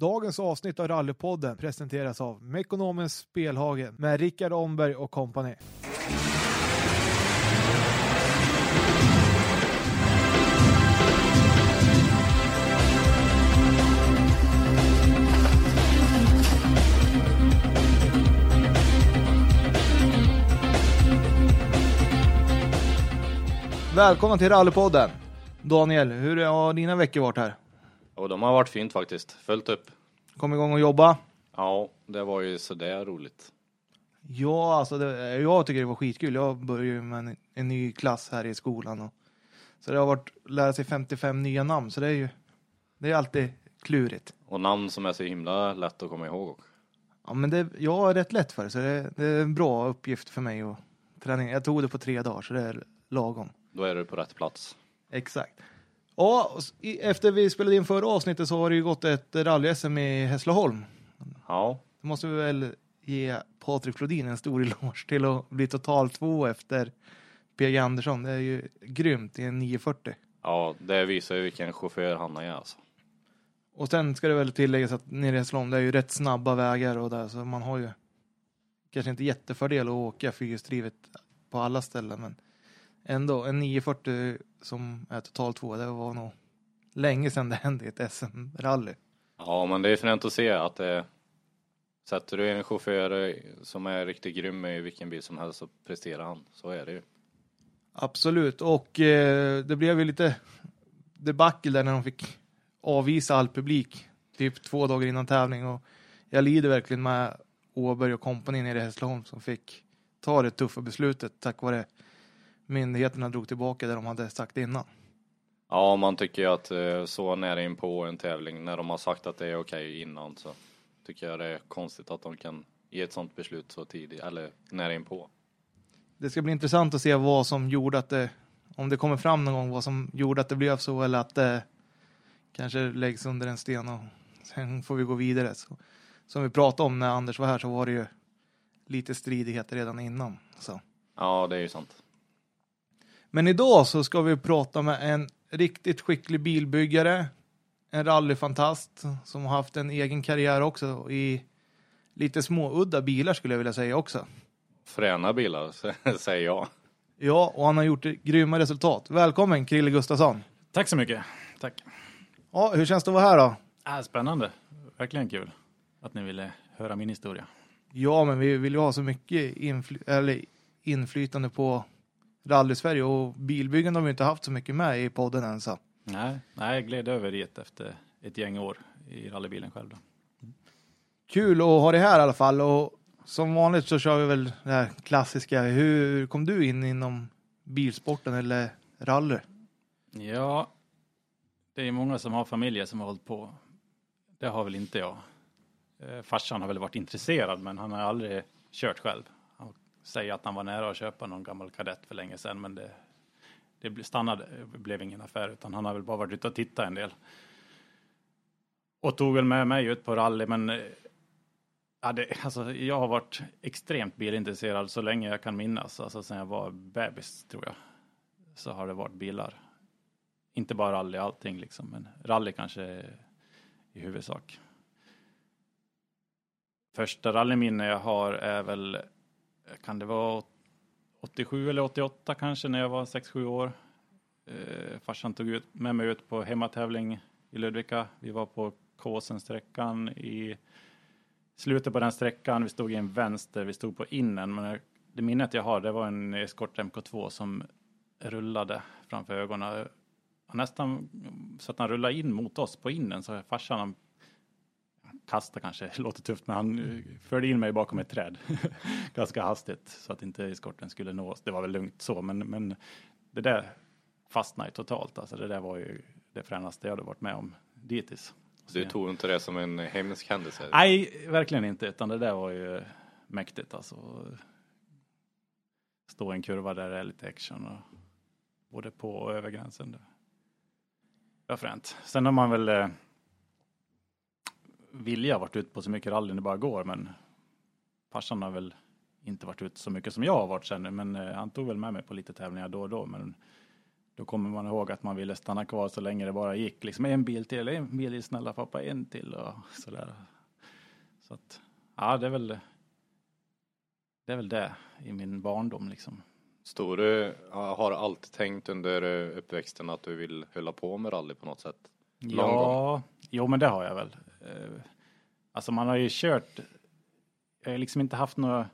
Dagens avsnitt av Rallypodden presenteras av Mekonomens Spelhagen med Rickard Omberg och kompani. Välkommen till Rallypodden! Daniel, hur har dina veckor varit här? Och de har varit fint faktiskt, följt upp. Kom igång och jobba? Ja, det var ju sådär roligt. Ja, alltså det, jag tycker det var skitkul. Jag började ju med en, en ny klass här i skolan. Och, så det har varit lära sig 55 nya namn, så det är ju det är alltid klurigt. Och namn som är så himla lätt att komma ihåg. också. Ja, men det, jag har rätt lätt för det, så det, det är en bra uppgift för mig. Och träning. Jag tog det på tre dagar, så det är lagom. Då är du på rätt plats. Exakt. Ja, efter vi spelade in förra avsnittet så har det ju gått ett rally-SM i Hässleholm. Ja, Då måste vi väl ge Patrik Flodin en stor eloge till att bli total två efter PG Andersson. Det är ju grymt i en 940. ja, det visar ju vilken chaufför han är alltså. Och sen ska det väl tilläggas att nere i Hässleholm det är ju rätt snabba vägar och där så man har ju kanske inte jättefördel att åka fyrhjulsdrivet på alla ställen men ändå en 940 som är total två det var nog länge sedan det hände i ett SM-rally. Ja, men det är fränt att se att det Sätter du en chaufför som är riktigt grym i vilken bil som helst så presterar han. Så är det ju. Absolut, och eh, det blev ju lite debacle där när de fick avvisa all publik typ två dagar innan tävling och jag lider verkligen med Åberg och kompani nere i Hässleholm som fick ta det tuffa beslutet tack vare myndigheterna drog tillbaka det de hade sagt innan. Ja, man tycker ju att eh, så nära in på en tävling när de har sagt att det är okej innan så tycker jag det är konstigt att de kan ge ett sånt beslut så tidigt eller nära in på. Det ska bli intressant att se vad som gjorde att det, om det kommer fram någon gång vad som gjorde att det blev så eller att det kanske läggs under en sten och sen får vi gå vidare. Så, som vi pratade om när Anders var här så var det ju lite stridigheter redan innan. Så. Ja, det är ju sant. Men idag så ska vi prata med en riktigt skicklig bilbyggare, en rallyfantast som har haft en egen karriär också i lite småudda bilar skulle jag vilja säga också. Fräna bilar, säger jag. Ja, och han har gjort grymma resultat. Välkommen Krille Gustafsson. Tack så mycket. Tack. Ja, hur känns det att vara här då? Äh, spännande. Verkligen kul att ni ville höra min historia. Ja, men vi vill ju ha så mycket infly- eller inflytande på rally-Sverige och bilbyggande har vi inte haft så mycket med i podden än så. Nej, nej jag gled över dit efter ett gäng år i rallybilen själv. Då. Kul att ha det här i alla fall och som vanligt så kör vi väl det här klassiska. Hur kom du in inom bilsporten eller rally? Ja, det är många som har familjer som har hållit på. Det har väl inte jag. Eh, farsan har väl varit intresserad, men han har aldrig kört själv. Säga att han var nära att köpa någon gammal kadett för länge sedan, men det, det stannade, det blev ingen affär, utan han har väl bara varit ute och tittat en del. Och tog väl med mig ut på rally, men eh, ja, det, alltså, jag har varit extremt bilintresserad så länge jag kan minnas, alltså sedan jag var bebis tror jag. Så har det varit bilar. Inte bara rally, allting liksom, men rally kanske i huvudsak. Första rallyminne jag har är väl, kan det vara 87 eller 88 kanske, när jag var 6-7 år. Eh, farsan tog ut, med mig ut på hemmatävling i Ludvika. Vi var på Kåsensträckan i slutet på den sträckan. Vi stod i en vänster, vi stod på innen, men det minnet jag har, det var en Escort MK2 som rullade framför ögonen. Han nästan så att han rullade in mot oss på innen, så farsan han kastade kanske, låter tufft, men han eh, förde in mig bakom ett träd ganska hastigt så att inte eskorten skulle nå oss. Det var väl lugnt så, men, men det där fastnade totalt. Alltså det där var ju det fränaste jag hade varit med om dittills. Du tog inte det som en hemsk händelse? Nej, verkligen inte, utan det där var ju mäktigt alltså. Stå i en kurva där det är lite action och både på och över gränsen. Det var fränt. Sen har man väl eh, vilja varit ute på så mycket rally det bara går, men farsan har väl inte varit ute så mycket som jag har varit sen, men eh, han tog väl med mig på lite tävlingar då och då, men då kommer man ihåg att man ville stanna kvar så länge det bara gick. Liksom en bil till, en bil till, snälla pappa, en till och sådär. Så att, ja, det är väl det är väl det i min barndom liksom. Står du, har alltid tänkt under eh, uppväxten att du vill hålla på med rally på något sätt? Ja, jo men det har jag väl. Eh, alltså man har ju kört, jag har liksom inte haft några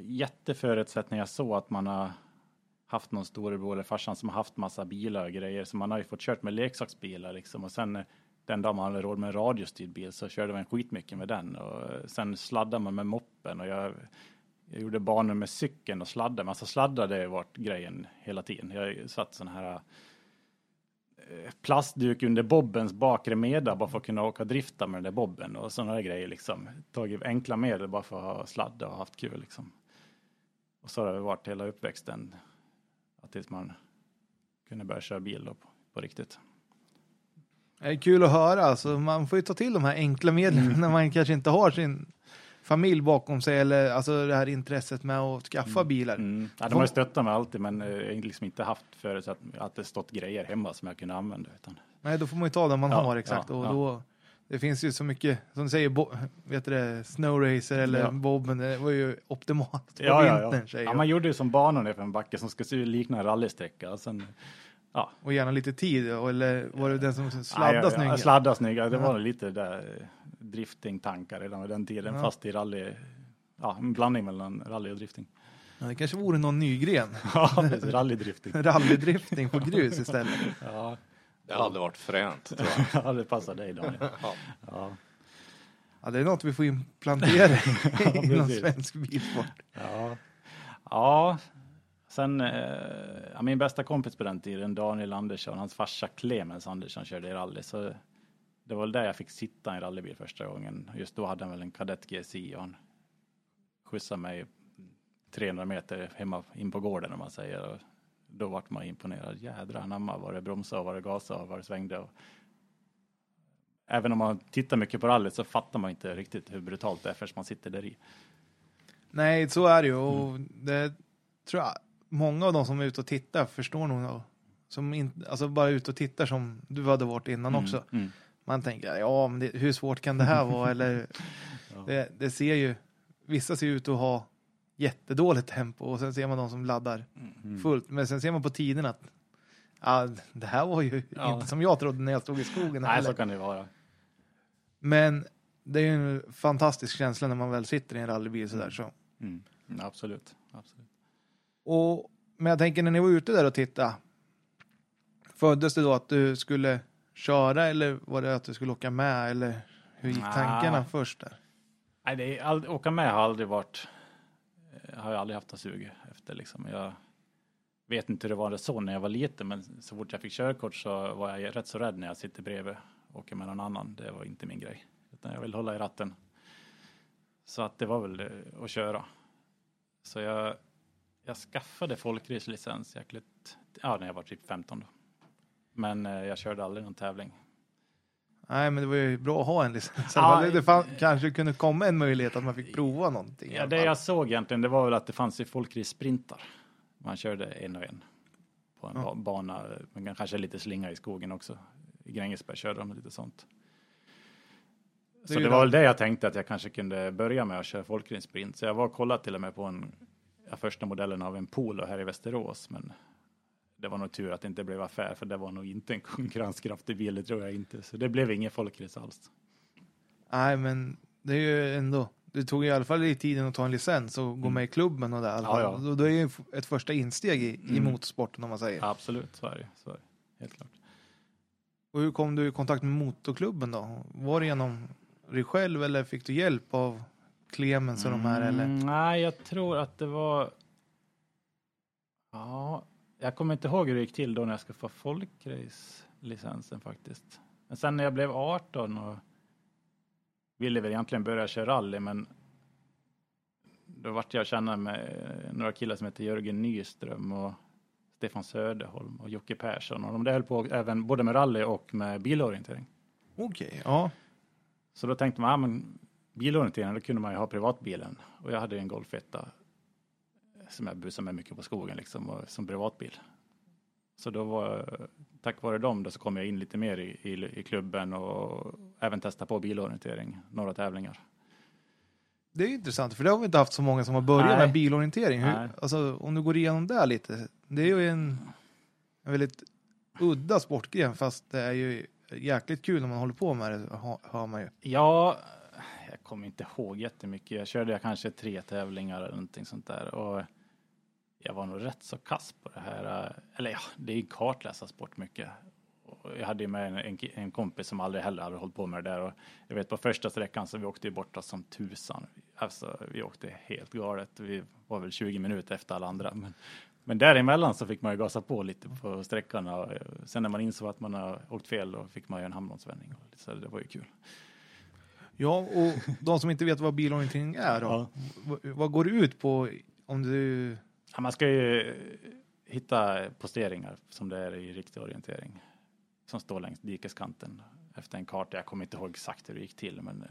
jätteförutsättningar så att man har haft någon storebror eller farsan som har haft massa bilar och grejer. Så man har ju fått kört med leksaksbilar liksom. Och sen eh, den dag man hade råd med en radiostyrd bil så körde man skitmycket med den. Och eh, sen sladdade man med moppen och jag, jag gjorde banor med cykeln och sladdade. Alltså sladdade har varit grejen hela tiden. Jag satt sån här plastduk under bobbens bakre meda bara för att kunna åka och drifta med den där bobben och sådana grejer liksom. Tagit enkla medel bara för att ha sladda och haft kul liksom. Och så har det varit hela uppväxten. Att tills man kunde börja köra bil då på, på riktigt. Det är kul att höra. Alltså, man får ju ta till de här enkla medlen Mm. när man kanske inte har sin familj bakom sig eller alltså det här intresset med att skaffa bilar. Mm. Ja, de har stöttat mig alltid men eh, jag har liksom inte haft förut att, att det stått grejer hemma som jag kunde använda. Utan, Nej, då får man ju ta det man Ja, har exakt. ja, och ja. då, det finns ju så mycket, som du säger, bo, vet du det, snowracer eller Ja. bobben, det var ju optimalt på ja, ja, vintern. ja. ja, man gjorde ju som banor ner för en backe som ska likna en rallysträcka. Sen, ja. Och gärna lite tid, eller var det den som Ja, sladdade ja, snyggt? ja, Sladda snygga. Det Ja. var lite där eh, driftingtankar redan vid den tiden. Ja. Fast i rally, ja, en blandning mellan rally och drifting. Ja, det kanske vore någon ny gren. Ja, precis, rallydrifting. Rallydrifting på grus istället. Ja, Det hade varit fränt tror jag. ja, det passar dig Daniel. Ja. Ja, Ja, det är något vi får implantera inom precis. svensk bilsport. ja. ja. Sen, eh, ja, min bästa kompis på den tiden, Daniel Andersson, hans farsa Clemens Andersson körde i rally. Så det var väl där jag fick sitta i en rallybil första gången. Just då hade han väl en Kadett GSI och han skjutsade mig 300 meter hemma in på gården om man säger. Och då vart man imponerad. Jädrar anamma vad det bromsade och vad det gasade och vad det svängde. Och även om man tittar mycket på rallyt så fattar man inte riktigt hur brutalt det är förrän man sitter där i. Nej, så är det ju. Och Mm. det tror jag många av de som är ute och tittar förstår nog. Som in, alltså bara ute och tittar som du hade varit innan också. Mm. Man tänker, ja, men det, hur svårt kan det här vara? Eller, Ja. det, det ser ju, vissa ser ut att ha jättedåligt tempo och sen ser man de som laddar Mm. fullt. Men sen ser man på tiden att ja, det här var ju Ja. inte som jag trodde när jag stod i skogen. Nej, heller. så kan det vara. Men det är ju en fantastisk känsla när man väl sitter i en rallybil sådär. Så. Mm. Mm, absolut. absolut. Och, men jag tänker när ni var ute där och tittade. Föddes det då att du skulle köra eller var det att du skulle åka med? Eller hur gick tankarna först där? Nej, det är ald- åka med har aldrig varit, eh, har jag aldrig haft att suga efter liksom. Jag vet inte hur det var så när jag var liten, men så fort jag fick körkort så var jag rätt så rädd när jag sitter bredvid och åker med någon annan. Det var inte min grej, utan jag vill hålla i ratten. Så att det var väl eh, att köra. Så jag, jag skaffade folkracelicens jäkligt, ja när jag var typ 15 då. Men eh, jag körde aldrig någon tävling. Nej, men det var ju bra att ha en licens. Ja, det, fann, kanske kunde komma en möjlighet att man fick prova någonting. Ja, det jag såg egentligen, det var väl att det fanns ju folkrace-sprintar. Man körde en och en på en Ja. ba- bana, men kanske lite slinga i skogen också. I Grängesberg körde de lite sånt. Så det var väl det jag tänkte att jag kanske kunde börja med att köra folkrace-sprint. Så jag var och kollade till och med på en, första modellen av en Polo här i Västerås, men det var nog tur att det inte blev affär, för det var nog inte en konkurrenskraftig bil, det tror jag inte. Så det blev ingen folkrace alls. Nej, men det är ju ändå. Det tog i alla fall i tiden att ta en licens och gå Mm. med i klubben och det. i Ja, ja. Då, då är ju ett första insteg i, i Mm. motorsporten om man säger. Absolut, så är det. Så är det. Helt klart. Och hur kom du i kontakt med motorklubben då? Var det genom dig själv eller fick du hjälp av Clemens och de här? Eller? Mm, nej, jag tror att det var... Ja, jag kommer inte ihåg hur det gick till då när jag skulle få folkrace-licensen faktiskt. Men sen när jag blev 18 och ville väl egentligen börja köra rally, men då vart jag känna med några killar som heter Jörgen Nyström och Stefan Söderholm och Jocke Persson. Och de där höll på även både med rally och med bilorientering. Okej, ja. Så då tänkte man, ja men bilorientering, då kunde man ju ha privatbilen. Och jag hade ju en Golf 1 som jag busade med mycket på skogen liksom, och, som privatbil. Så då var, tack vare dem då så kom jag in lite mer i, i, i klubben och även testa på bilorientering, några tävlingar. Det är ju intressant, för det har vi inte haft så många som har börjat Nej. med bilorientering. Hur, Nej. alltså, om du går igenom det lite, det är ju en, en väldigt udda sportgren, fast det är ju jäkligt kul när man håller på med det, hör man ju. Ja, jag kommer inte ihåg jättemycket. Jag körde kanske tre tävlingar eller någonting sånt där och jag var nog rätt så kass på det här. Eller ja, det är ju kartläsarsport mycket. Och jag hade ju med en, en, en kompis som aldrig heller hade hållit på med det där och jag vet på första sträckan så vi åkte ju borta som tusan. Alltså vi åkte helt galet. Vi var väl 20 minuter efter alla andra. Men, men däremellan så fick man ju gasa på lite på sträckan och eh, sen när man insåg att man har åkt fel då fick man ju en hamnomsvändning. och Så det var ju kul. Ja, och de som inte vet vad bilorientering är då, Ja. vad, vad går det ut på om du... Ja, man ska ju hitta posteringar som det är i riktig orientering. Som står längs dikeskanten efter en karta. Jag kommer inte ihåg exakt hur det gick till men eh,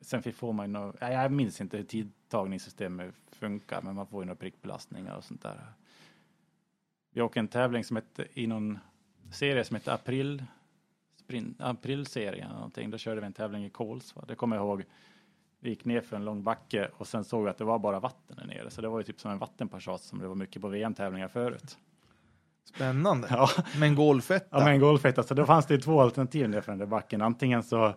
sen får man ju nå, ja, jag minns inte hur tidtagningssystemet funkar men man får ju några prickbelastningar och sånt där. Vi åker en tävling som heter i någon serie som heter April sprint, Aprilserien eller någonting. Då körde vi en tävling i Kolsva. Det kommer jag ihåg. Vi gick ner för en lång backe och sen såg vi att det var bara vatten där nere. Så det var ju typ som en vattenpassage som det var mycket på VM-tävlingar förut. Spännande. Ja, Med en golfetta. ja men golfetta. Så då fanns det två alternativ ner för den där backen. Antingen så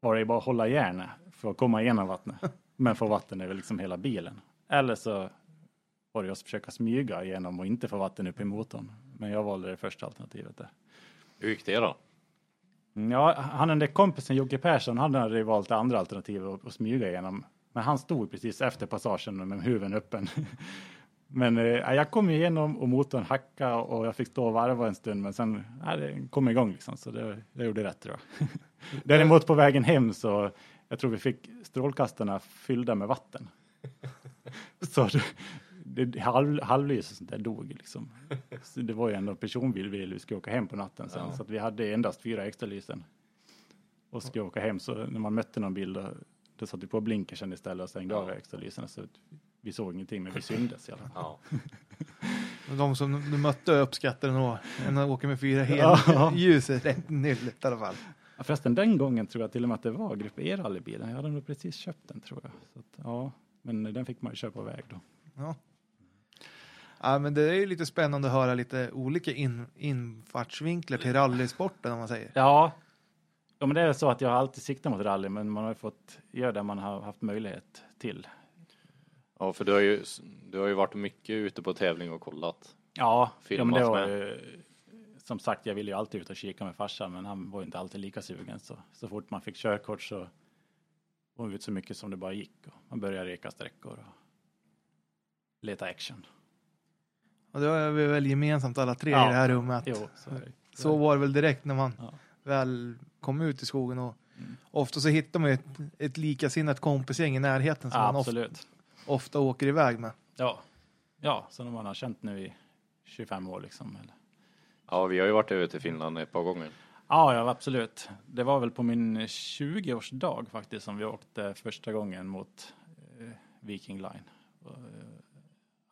var det ju bara att hålla järnet för att komma igenom vattnet. Men få vatten över liksom hela bilen. Eller så var det att försöka smyga igenom och inte få vatten upp i motorn. Men jag valde det första alternativet där. Hur gick det då? Mm, ja, han den där kompisen Jocke Persson, han hade ju valt det andra alternativet att, att smyga igenom. Men han stod precis efter passagen med huven öppen. Men eh, jag kom igenom och motorn hackade och jag fick stå och varva en stund men sen ja, det kom igång liksom så det, det gjorde rätt tror jag. Däremot på vägen hem så jag tror vi fick strålkastarna fyllda med vatten. Så det, halv, halvlys och sånt där dog liksom. Så det var ju ändå en personbil vi skulle åka hem på natten sen så att vi hade endast fyra extra lysen. Och skulle åka hem så när man mötte någon bil då, då satte vi på blinkersen istället och stängde av extra lysen så att vi såg ingenting men vi syndes i alla fall. Ja. De som du mötte uppskattade nog en åker med fyra Ja. helljus är rätt nyllet i alla fall. Ja, förresten den gången tror jag till och med att det var Grupp E-rallybilen. Jag hade nog precis köpt den tror jag. Så att, ja, men den fick man ju köra på väg då. Ja. Ja, men det är ju lite spännande att höra lite olika in, infartsvinklar till rallysporten om man säger. Ja. ja, men det är så att jag har alltid siktat mot rally men man har ju fått göra det man har haft möjlighet till. ja, för du har, ju, du har ju varit mycket ute på tävling och kollat. Ja, ja men det var ju, som sagt jag ville ju alltid ut och kika med farsan men han var ju inte alltid lika sugen så, så fort man fick körkort så var vi ut så mycket som det bara gick och man började reka sträckor och leta action. Och det har vi väl gemensamt alla tre Ja. i det här rummet. Jo, så det. Så var det väl direkt när man Ja. väl kom ut i skogen och Mm. ofta så hittar man ju ett, ett likasinnat kompisgäng i närheten som Ja, man ofta, absolut. ofta åker iväg med. Ja. ja, som man har känt nu i 25 år liksom. Eller? Ja, vi har ju varit över till Finland ett par gånger. Ja, ja, absolut. Det var väl på min 20-årsdag faktiskt som vi åkte första gången mot eh, Viking Line.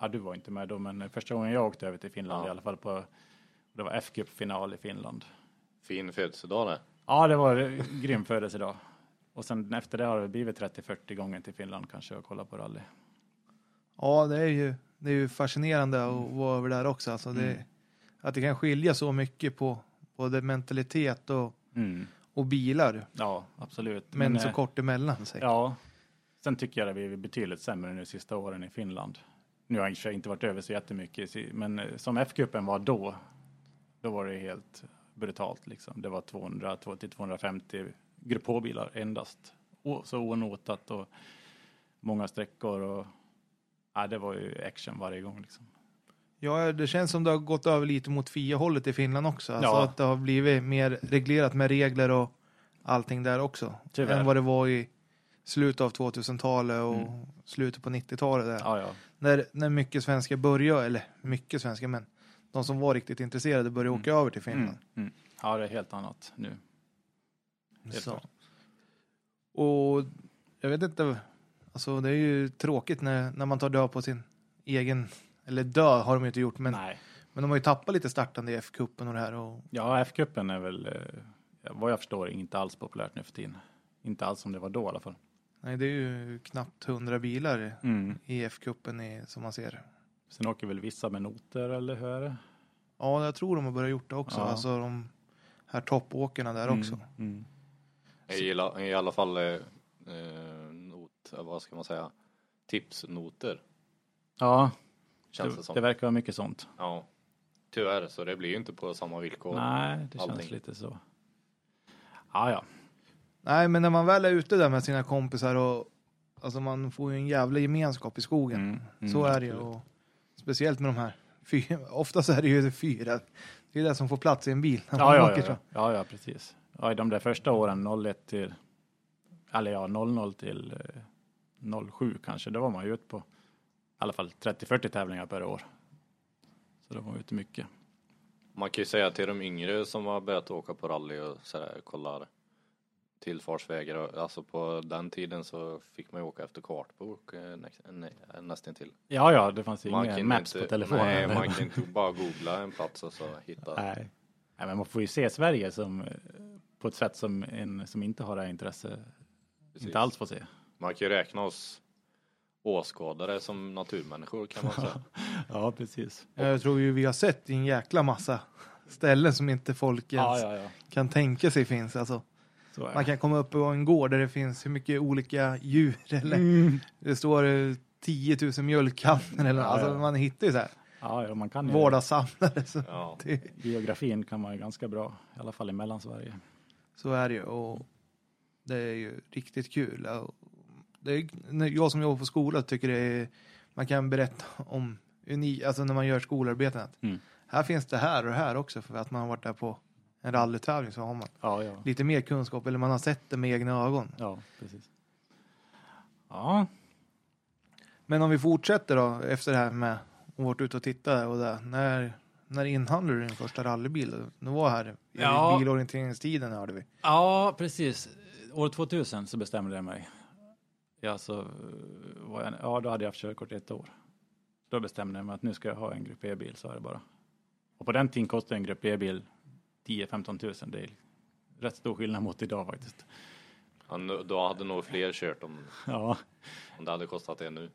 Ja, du var inte med då, men första gången jag åkte över till Finland Ja. i alla fall på, det var F-Cup-final i Finland. Fin födelsedag det. Ja, det var eh, grym födelsedag. Och sen efter det har det blivit 30-40 gånger till Finland kanske och kolla på rally. Ja, det är ju, det är ju fascinerande att vara över där också. Alltså det, Mm. Att det kan skilja så mycket på både mentalitet och, Mm. och bilar. Ja, absolut. Men, så eh, kort emellan sig. Ja, sen tycker jag att vi är betydligt sämre nu de sista åren i Finland. Nu har jag inte varit över så jättemycket, men eh, som F-cupen var då, då var det helt brutalt liksom. Det var 200 till 250 grupp H-bilar endast. Så onotat och många sträckor och ja, det var ju action varje gång liksom. Ja, det känns som det har gått över lite mot FIA-hållet i Finland också. Alltså Ja. att det har blivit mer reglerat med regler och allting där också. Tyvärr. Än vad det var i slutet av 2000-talet och Mm. slutet på 90-talet. Där. Ja, ja. När, när mycket svenskar började, eller mycket svenskar, men de som var riktigt intresserade började Mm. åka över till Finland. Mm, mm. Ja, det är helt annat nu. Helt Så. Och jag vet inte, alltså det är ju tråkigt när, när man tar död på sin egen eller dö har de ju inte gjort, men, Nej. men de har ju tappat lite startande i F-cupen och det här. Och, Ja, F-cupen är väl, eh, vad jag förstår, inte alls populärt nu för tiden. Inte alls som det var då i alla fall. Nej, det är ju knappt 100 bilar Mm. i F-cupen som man ser. Sen åker väl vissa med noter, eller hur är det? Ja, jag tror de har börjat gjort det också. Ja. Alltså de här toppåkarna där Mm, också. Mm. Jag gillar i alla fall eh, not, eh, vad ska man säga, tipsnoter. Ja, Känns det, det, som. det verkar vara mycket sånt. Ja. Tyvärr, så det blir ju inte på samma villkor. Nej, det känns allting. lite så. Ja, ja. Nej, men när man väl är ute där med sina kompisar och alltså man får ju en jävla gemenskap i skogen. Mm, mm, så är det ju. Och speciellt med de här fyra. Oftast är det ju fyra. Det är det som får plats i en bil. När man Ja, ja, åker ja, så. ja, ja, precis. Ja, i de där första åren, 01 till, eller ja, 00 till eh, 07 kanske, då var man ju ute på i alla fall 30-40 tävlingar per år. Så då var man ute mycket. Man kan ju säga till de yngre som har börjat åka på rally och sådär, kollar tillfartsvägar. och- Alltså på den tiden så fick man ju åka efter kartbok eh, nä, nä, nästan till. Ja, ja, det fanns ju inga maps inte, på telefonen. Nej, man kan inte bara googla en plats och så hitta. Nej. Nej, men man får ju se Sverige som, eh, på ett sätt som en som inte har det här intresse Precis. inte alls får se. Man kan ju räkna oss åskådare som naturmänniskor kan man säga. Ja, precis. Jag tror ju vi har sett i en jäkla massa ställen som inte folk ens Ja, ja, ja. kan tänka sig finns. Alltså, man kan komma upp på en gård där det finns hur mycket olika djur eller Mm. det står eh, 10 000 mjölkkanner eller Ja, alltså ja. man hittar ju så här Ja, ja, man kan ju. vardagssamlare. Så, Ja. det, Geografin kan man ju ganska bra, i alla fall i Mellansverige. så är det ju och det är ju riktigt kul. Det är, när jag som jobbar på skola tycker det är, man kan berätta om alltså när man gör skolarbeten att Mm. här finns det här och här också för att man har varit där på en rallytävling så har man Ja, ja. lite mer kunskap eller man har sett det med egna ögon. Ja, precis. Ja, Men om vi fortsätter då efter det här med att varit ute och titta och där. När, när inhandlade du din första rallybil? Det var här i Ja. bilorienteringstiden hörde vi. ja precis. År 2000 så bestämde jag mig. Ja, så var jag, ja, då hade jag haft körkort ett år. Då bestämde jag mig att nu ska jag ha en Grupp E-bil, så är det bara. Och på den tiden kostade en Grupp E-bil 10-15 tusen. Det är rätt stor skillnad mot idag faktiskt. Ja, nu- då hade nog fler kört om, Ja, om det hade kostat det nu.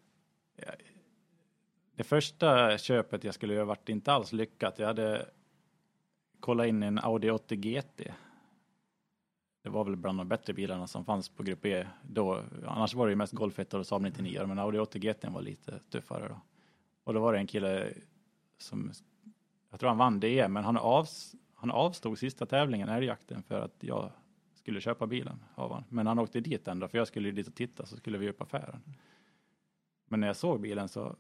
det första köpet jag skulle göra vart inte alls lyckat. Jag hade kollat in en Audi 80 GT. Det var väl bland de bättre bilarna som fanns på Grupp E då. Annars var det ju mest Golf 1 och Saab 99, men Audi 80 GT var lite tuffare då. Och då var det en kille som, jag tror han vann det, men han, avs, han avstod sista tävlingen, älgjakten, för att jag skulle köpa bilen av han. Men han åkte dit ändå, för jag skulle dit och titta, så skulle vi upp affären. Men när jag såg bilen så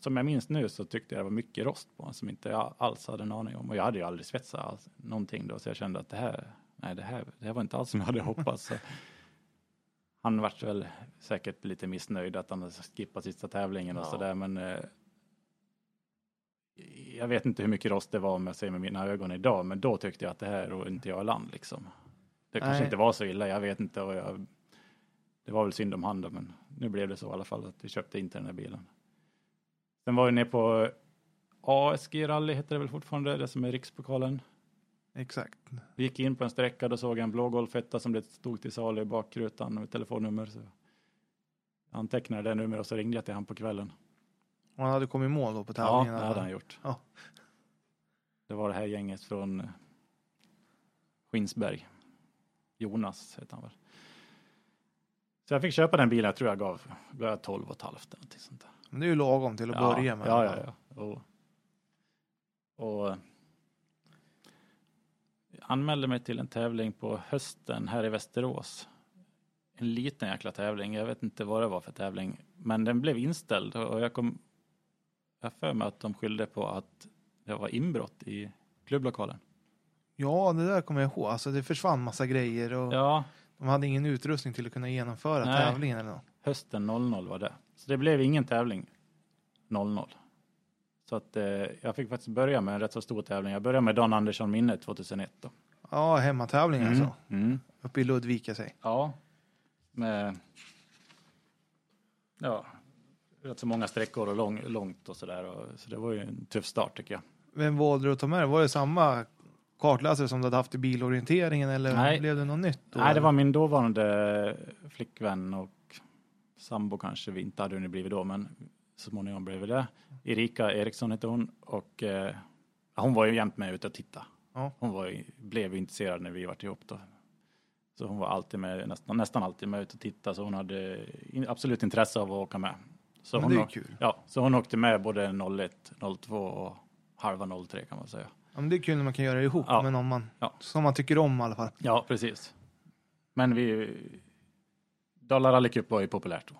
som jag minns nu så tyckte jag det var mycket rost på den som inte jag alls hade en aning om. Och jag hade ju aldrig svetsat alls, någonting då, så jag kände att det här, nej det här, det här var inte alls som jag hade hoppats. Så han vart väl säkert lite missnöjd att han hade skippat sista tävlingen och Ja. sådär, men eh, jag vet inte hur mycket rost det var om jag ser med mina ögon idag, men då tyckte jag att det här rår inte jag i land liksom. Det kanske Nej. inte var så illa, jag vet inte. Och jag, det var väl synd om han då, men nu blev det så i alla fall att vi köpte inte den här bilen. Sen var vi nere på ASG rally, heter det väl fortfarande, det som är rikspokalen. Exakt. Vi gick in på en sträcka, då såg jag en blå golfetta som det stod till salu i bakrutan med telefonnummer. Så jag antecknade det numret och så ringde jag till han på kvällen. Och han hade kommit i mål då på Ja, tävlingen. det hade han gjort. Ja. Det var det här gänget från Skinsberg. Jonas heter han väl. Så jag fick köpa den bilen, jag tror jag gav, gav jag 12 och ett halvt sånt där. Men det är ju lagom till att ja, börja med. Ja, ja, ja. Och, och jag anmälde mig till en tävling på hösten här i Västerås. En liten jäkla tävling. Jag vet inte vad det var för tävling. Men den blev inställd och jag kom jag för mig att de skyllde på att det var inbrott i klubblokalen. Ja, det där kommer jag ihåg. Alltså det försvann massa grejer och Ja, de hade ingen utrustning till att kunna genomföra Nej. tävlingen eller något. hösten 00 var det. Så det blev ingen tävling 00. Så att eh, jag fick faktiskt börja med en rätt så stor tävling. Jag började med Dan Andersson minne 2001 då. Ja, hemmatävling alltså. Mm. Uppe i Ludvika sig. Ja. Med ja, rätt så många sträckor och lång, långt och sådär. Så det var ju en tuff start tycker jag. Vem valde du att ta med dig? Var det samma kartläsare som du hade haft i bilorienteringen eller Nej. blev det något nytt? Då? Nej, det var min dåvarande flickvän och sambo kanske vi inte hade hunnit blivit då, men så småningom blev vi det. Erika Eriksson hette hon och eh, hon var ju jämt med ute och titta. Ja. Hon var, blev intresserad när vi var ihop då. Så hon var alltid med, nästan, nästan alltid med ute och titta, så hon hade absolut intresse av att åka med. Så Men hon, det är å- kul. Ja, så hon åkte med både 01, 02 och halva 03 kan man säga. Ja, men det är kul när man kan göra det ihop Ja. med någon man, Ja. som man tycker om i alla fall. Ja, precis. Men vi... Dala Rally Cup var ju populärt då.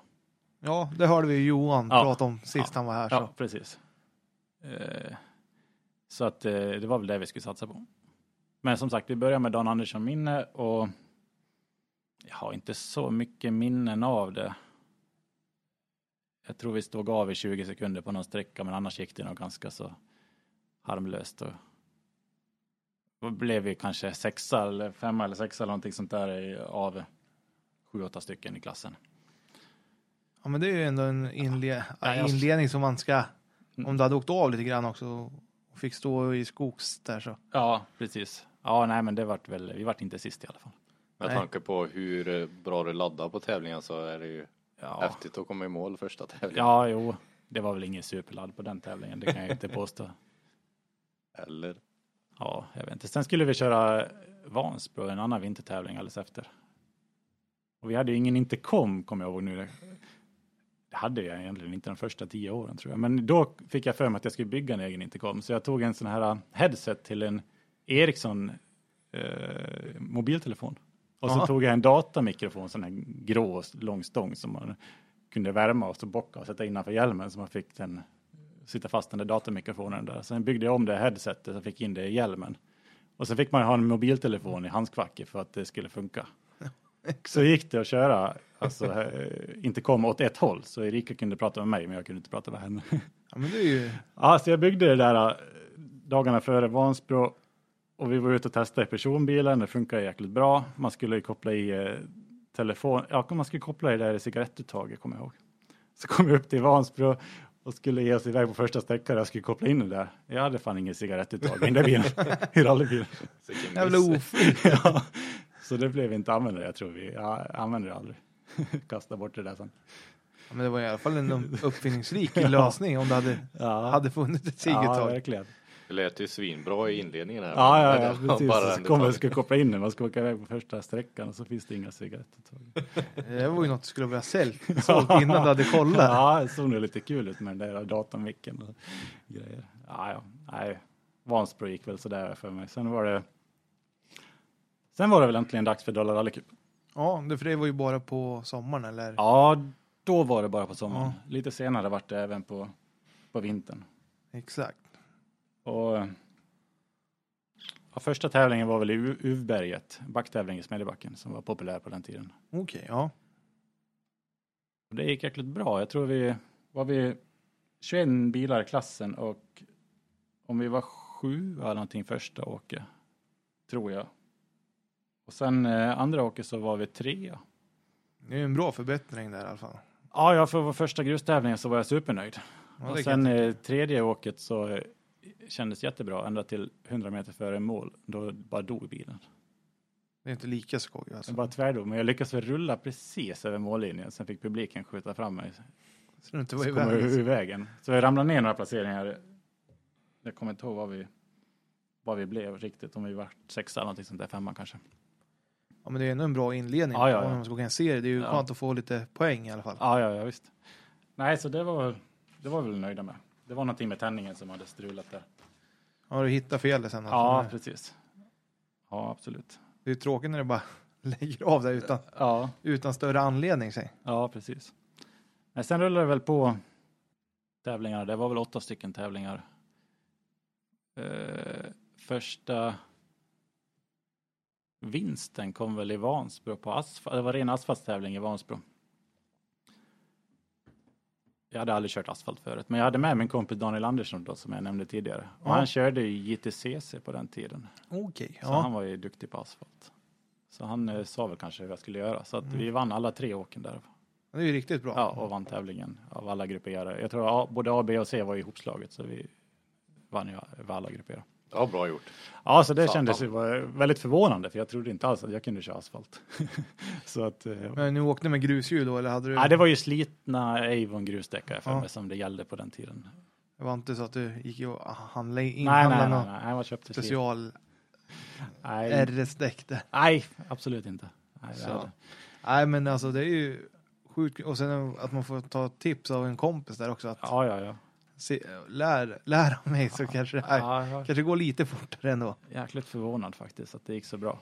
Ja, det hörde vi ju Johan Ja. prata om sist han var här. Ja, Så. precis. Eh, så att eh, det var väl det vi skulle satsa på. Men som sagt, vi börjar med Dan Andersson minne och jag har inte så mycket minnen av det. Jag tror vi stod av i 20 sekunder på någon sträcka, men annars gick det nog ganska så harmlöst. Och då blev vi kanske sexa eller femma eller sexa eller någonting sånt där av sju, åtta stycken i klassen. Ja, men det är ju ändå en inle Ja, jag- inledning som man ska, Mm. om du hade åkt av lite grann också och fick stå i skogs där så. Ja, precis. Ja, nej, men det vart väl, vi vart inte sist i alla fall. Med Nej. tanke på hur bra du laddar på tävlingen så är det ju Ja, häftigt att komma i mål första tävlingen. ja jo, det var väl ingen superladd på den tävlingen, det kan jag inte påstå. Eller? Ja, jag vet inte. Sen skulle vi köra Vansbro, en annan vintertävling alldeles efter. Och vi hade ju ingen intercom, kommer jag ihåg nu. Det hade jag egentligen inte de första tio åren tror jag. Men då fick jag för mig att jag skulle bygga en egen intercom. Så jag tog en sån här headset till en Ericsson eh, mobiltelefon. Och så Aha. tog jag en datamikrofon, sån här grå lång stång som man kunde värma och så bocka och sätta innanför hjälmen så man fick den sitta fast den där datamikrofonen där. Sen byggde jag om det headsetet och fick in det i hjälmen. Och så fick man ha en mobiltelefon i handskvacket för att det skulle funka. Så gick det att köra, alltså eh, inte komma åt ett håll. Så Erika kunde prata med mig men jag kunde inte prata med henne. Ja, men det är ju, Ja, så jag byggde det där eh, dagarna före Vansbro och vi var ute och testade i personbilen. Det funkar jäkligt bra. Man skulle ju koppla i eh, telefon, ja, man skulle koppla i det där cigarettuttaget kommer jag ihåg. Så kom vi upp till Vansbro och skulle ge oss iväg på första sträckan. Jag skulle koppla in det där. Jag hade fan ingen cigarettuttag i den där bilen, i rallybilen. Jävla ja, så det blev inte användare. Jag tror vi, jag använder det aldrig. Kasta bort det där sen. Ja, men det var i alla fall en uppfinningsrik lösning om det hade, Ja, hade funnits ett ja cigetag. verkligen. Det lät ju svinbra i inledningen här. Ja, ja, ja, precis. bara Så kommer detalj. ska koppla in den, man ska åka iväg på första sträckan och så finns det inga cigarettuttag. Det var ju något du skulle börja sälja sålt innan du hade kollat. Ja, det såg nog lite kul ut med den där datormicken och grejer. Ja, ja, nej. Vansbro gick väl sådär för mig. Sen var det Sen var det väl äntligen dags för Dollar Rally Cup. Ja, det, för det var ju bara på sommaren eller? Ja, då var det bara på sommaren. Ja. Lite senare vart det även på, på vintern. Exakt. Och ja, första tävlingen var väl i U- Uvberget, backtävling i Smedjebacken som var populär på den tiden. Okej, ja. Och det gick jäkligt bra. Jag tror vi var vi 21 bilar i klassen och om vi var sju eller någonting första åket, tror jag. Och sen eh, andra åket så var vi trea. Det är en bra förbättring där i alla fall. Ja, ja, för vår första grustävlingen så var jag supernöjd. Ja, och sen eh, tredje åket så kändes jättebra, ända till 100 meter före mål. Då bara dog bilen. det är inte lika skoj Jag alltså. bara tvärdog, men jag lyckades rulla precis över mållinjen. Sen fick publiken skjuta fram mig. Så det inte var i kom jag vägen. ur vägen. Så jag ramlade ner några placeringar. Jag kommer inte ihåg vad vi, vad vi blev riktigt. Om vi var sexa eller någonting sånt där, femma kanske. Ja, men det är ändå en bra inledning. Ja, ja, ja. Om man ska åka en serie. Det är ju Ja. skönt att få lite poäng i alla fall. Ja, ja, ja visst. Nej, så det var, det var vi väl nöjda med. Det var någonting med tändningen som hade strulat där. Ja, du hittar felet sen. Ja, Alltså. precis. Ja, absolut. Det är tråkigt när det bara lägger av där utan, Ja, utan större anledning. Säg. ja precis. Men sen rullade det väl på tävlingar. Det var väl åtta stycken tävlingar. Eh, första vinsten kom väl i Vansbro på asfalt. Det var ren asfaltstävling i Vansbro. Jag hade aldrig kört asfalt förut, men jag hade med min kompis Daniel Andersson då, som jag nämnde tidigare. Och Ja. han körde ju JTCC på den tiden. Okej, Så han ja. var ju duktig på asfalt. Så han eh, sa väl kanske hur jag skulle göra. Så att Mm. vi vann alla tre åken där. Det är ju riktigt bra. Ja, och vann tävlingen av alla grupperare. Jag tror A, både A, B och C var ihopslaget så vi vann ju alla grupper. Ja, bra gjort. Ja, så det Satan. kändes väldigt förvånande för jag trodde inte alls att jag kunde köra asfalt. så att, eh, Men ni åkte med grushjul då eller hade du? nej, det var ju slitna Avon grusdäck för Ja. mig som det gällde på den tiden. Det var inte så att du gick och handlade Nej, nej, nej, nej, jag var köpte special Nej, RS-däck där. nej, absolut inte. Nej, det Så. Nej men alltså det är ju sjukt och sen att man får ta tips av en kompis där också att Ja, ja, ja. Se, lär, lära mig så kanske det här ja jag kanske går lite fortare ändå. jäkligt förvånad faktiskt att det gick så bra.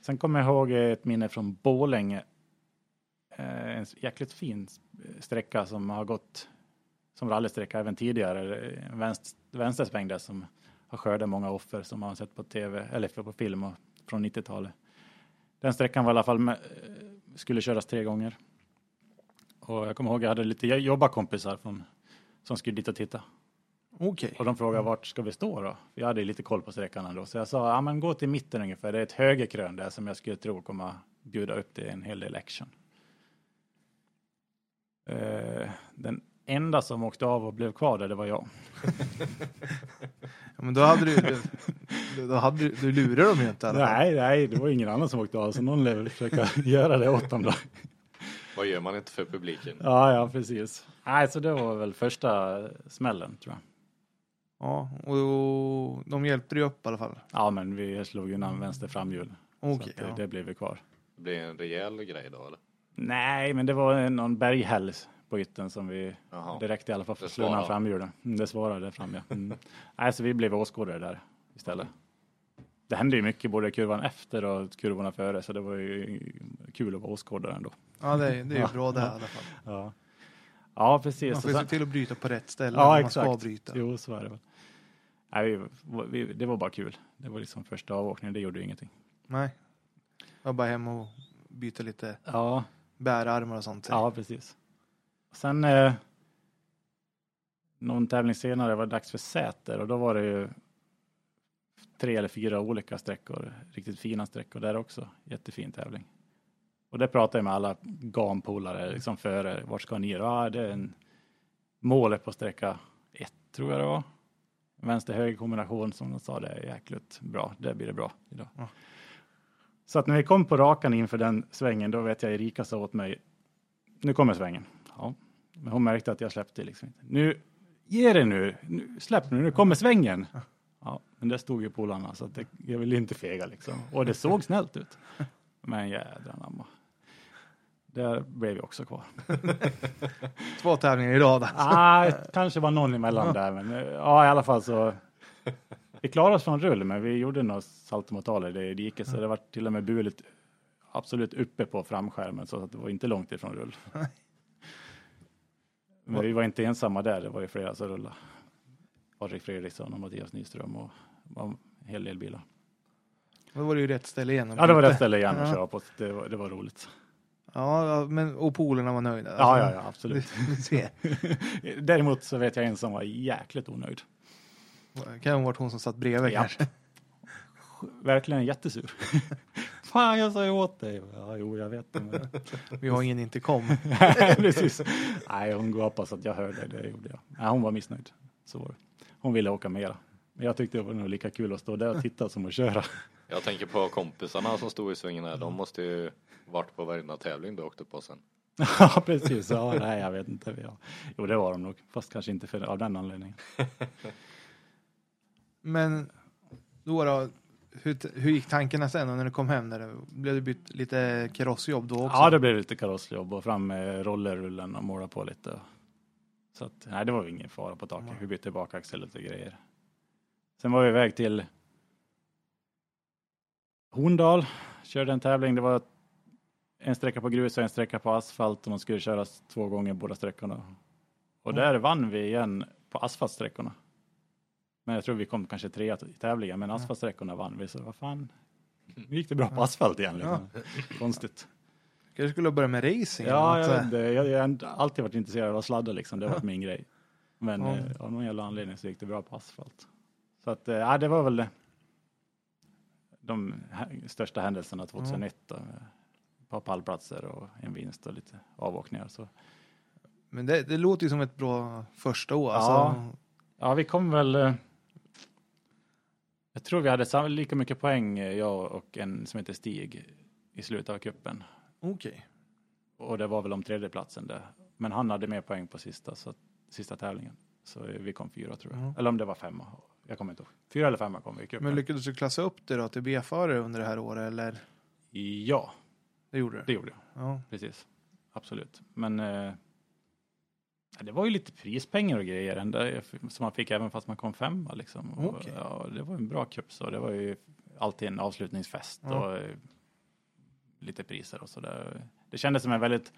Sen kommer jag ihåg ett minne från Borlänge. Eh, En jäkligt fin sträcka som har gått som rallysträcka även tidigare. En vänst, vänstersväng där som har skördat många offer som man har sett på tv eller på film och, från 90-talet. Den sträckan var i alla fall med, eh, skulle köras tre gånger. Och jag kommer ihåg jag hade lite jobbarkompisar från, som skulle dit och titta. Okej. Och de frågade vart ska vi stå då? Jag hade lite koll på sträckan ändå. Så jag sa, ja men gå till mitten ungefär. Det är ett högerkrön där som jag skulle tro kommer bjuda upp till en hel del action. Eh, den enda som åkte av och blev kvar där, det var jag. Ja, men då hade du, du, då hade du, du lurade dem ju inte fall. Nej, nej, det var ingen annan som åkte av, så någon lär väl försöka göra det åt dem då. Vad gör man inte för publiken? Ja, ja, precis. Nej, så det var väl första smällen, tror jag. Ja, och de hjälpte dig upp i alla fall. Ja, men vi slog innan vänster framhjul. Att det, ja. det blev vi kvar. Det blir en rejäl grej då eller? Nej, men det var någon berghäll på ytten som vi Jaha. Det räckte i alla fall slå undan framhjulen. Det svarade fram, ja. Mm. Nej, så vi blev åskådare där istället. Det hände ju mycket både kurvan efter och kurvorna före, så det var ju kul att vara åskådare ändå. Ja, det, är- det är ju bra det i alla fall. Ja, ja precis. Man får sen- se till att bryta på rätt ställe ja, när man ska exakt. bryta. Jo, så är det väl. Nej, vi, vi, det var bara kul. Det var liksom första avåkningen, det gjorde ju ingenting. Nej. Jag bara hem och byta lite Ja, bärarmar och sånt. ja precis. Sen eh, någon tävling senare var det dags för Säter och då var det ju tre eller fyra olika sträckor, riktigt fina sträckor där också. Jättefin tävling. Och det pratade jag med alla gampolare liksom före. Vart ska ni? Ja, det är en målet på sträcka ett tror jag det var. Vänster höger kombination som de sa, det är jäkligt bra. Det blir det bra idag. Ja. Så att när vi kom på rakan inför den svängen, då vet jag Erika sa åt mig, nu kommer svängen. Ja. Men hon märkte att jag släppte liksom inte. Nu, ge det nu, nu släpp nu, nu kommer svängen. Ja, men det stod ju polarna så att det, jag ville inte fega liksom. Och det såg snällt ut. Men jädrar namma. Där blev vi också kvar. Två tävlingar i rad. alltså. Ah, kanske var någon emellan där, men eh, ja, i alla fall så. Vi klarade oss från rull, men vi gjorde några saltomortaler i diket, så det var till och med buligt absolut uppe på framskärmen, så att det var inte långt ifrån rull. Men vi var inte ensamma där, det var ju flera som rullade. Patrik Fredriksson och Mattias Nyström och en hel del bilar. Då var det ju rätt ställe igen. Ja, det var rätt ställe igen att Ja. köra på. Det var, det var roligt. Ja, men och polerna var nöjda. Ja, Alltså, ja, ja, absolut. Däremot så vet jag en som var jäkligt onöjd. Det kan ha varit hon som satt bredvid Ja. kanske. Verkligen jättesur. Fan, jag sa ju åt dig. Ja, jo, jag vet. Men... Vi har ingen intercom. Precis. Nej, hon gapade så att jag hörde det. gjorde jag. Nej, hon var missnöjd. Så var det. Hon ville åka mera. Men jag tyckte det var nog lika kul att stå där och titta som att köra. Jag tänker på kompisarna som stod i svängen här. De måste ju varit på varenda tävling du åkte på sen. ja, precis. Ja, nej, jag vet inte. Ja. Jo, det var de nog. Fast kanske inte för, av den anledningen. Men då då, hur, hur gick tankarna sen när du kom hem? När det, blev det bytt lite karossjobb då också? Ja, det blev lite karossjobb och fram med rollerrullen och måla på lite. Så att, nej, det var ingen fara på taket. Vi bytte bakaxel och lite grejer. Sen var vi iväg till Horndal, körde en tävling. Det var en sträcka på grus och en sträcka på asfalt och de skulle köras två gånger båda sträckorna. Och där vann vi igen på asfaltsträckorna. Men jag tror vi kom kanske trea i tävlingen, men asfaltsträckorna vann vi. Så vad fan, nu gick det bra på asfalt igen. Liksom. Konstigt. Kanske skulle börja med racing? Ja, jag, något, vet inte. jag, jag har alltid varit intresserad av sladdar liksom. Det har varit min grej. Men Ja. eh, av någon jävla anledning så gick det bra på asfalt. Så att, eh, ja, det var väl det. de hä- största händelserna 2001. Då. par pallplatser och en vinst och lite avåkningar. Så. Men det, det låter ju som ett bra första år. Ja. Alltså, Ja, vi kom väl... eh, Jag tror vi hade lika mycket poäng, eh, jag och en som heter Stig, i slutet av kuppen. Okej. Och det var väl om tredjeplatsen där. Men han hade mer poäng på sista, så, sista tävlingen. Så vi kom fyra tror jag. Ja. Eller om det var femma. Jag kommer inte ihåg. Fyra eller femma kom vi kuppen. Men lyckades du klassa upp det då till B-förare under det här året eller? Ja, Det gjorde du? det gjorde jag. Ja. Precis. Absolut. Men eh, det var ju lite prispengar och grejer ändå, som man fick även fast man kom femma. Liksom. Och, Okej. ja, det var en bra cup så. Det var ju alltid en avslutningsfest Ja. och eh, lite priser och så där. Det kändes som en väldigt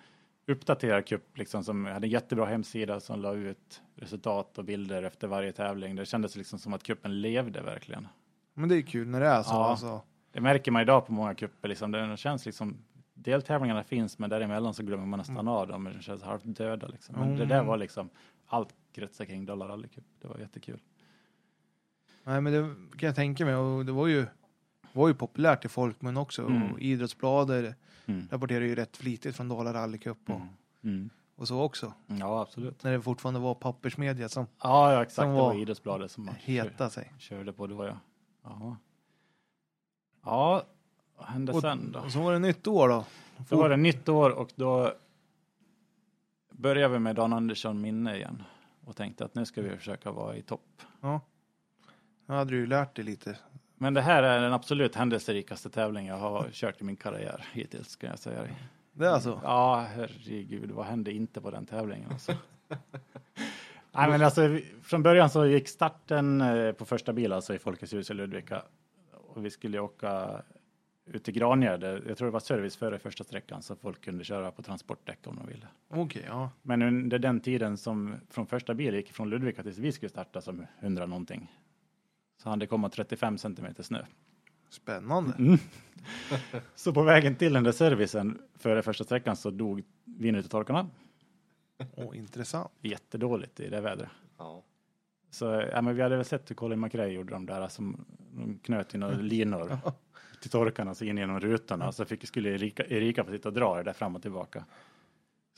uppdaterad cup liksom som hade en jättebra hemsida som la ut resultat och bilder efter varje tävling. Det kändes liksom som att cupen levde verkligen. Men det är kul när det är så. Ja. Alltså. Det märker man idag på många cuper. Liksom. Det känns liksom, deltävlingarna finns, men däremellan så glömmer man nästan av dem. Det känns halvt döda. Liksom. Men det där Mm. var liksom, allt kretsar kring Dollar Rally Cup. Det var jättekul. Nej men det kan jag tänka mig. Och det var ju, var ju populärt i folkmun också. Mm. Och Idrottsbladet Mm. rapporterade ju rätt flitigt från Dala Rally Cup och, Mm. Mm. och så också. Ja, absolut. När det fortfarande var pappersmedia som Ja, ja exakt. Som det var var Idrottsbladet som man heta sig. kör, körde på. Det var jag. Jaha. Ja, vad hände Och, sen då? och så var det nytt år då. Då var det nytt år och då började vi med Dan Andersson minne igen och tänkte att nu ska vi försöka vara i topp. Ja. Nu hade du ju lärt dig lite. Men det här är den absolut händelserikaste tävling jag har kört i min karriär hittills, ska jag säga. Det är alltså. Ja, herregud, vad hände inte på den tävlingen alltså? Nej, men alltså, från början så gick starten eh, på första bil, alltså i Folkets hus i Ludvika. Och vi skulle åka ut till Grangärde. Jag tror det var service före första sträckan så folk kunde köra på transportdäck om de ville. Okej, ja. Men under den tiden som från första bil gick från Ludvika tills vi skulle starta som 100 någonting. Så hann det komma 35 centimeter snö. Spännande. Mm. Så på vägen till den där servicen före första sträckan så dog vinutetorkarna. Åh, intressant. Jättedåligt i det vädret. Ja. Så ja, men vi hade väl sett hur Colin McRae gjorde de där som de knöt i några linor till torkarna så in genom rutorna. Så fick, skulle Erika, Erika få sitta och dra det där fram och tillbaka.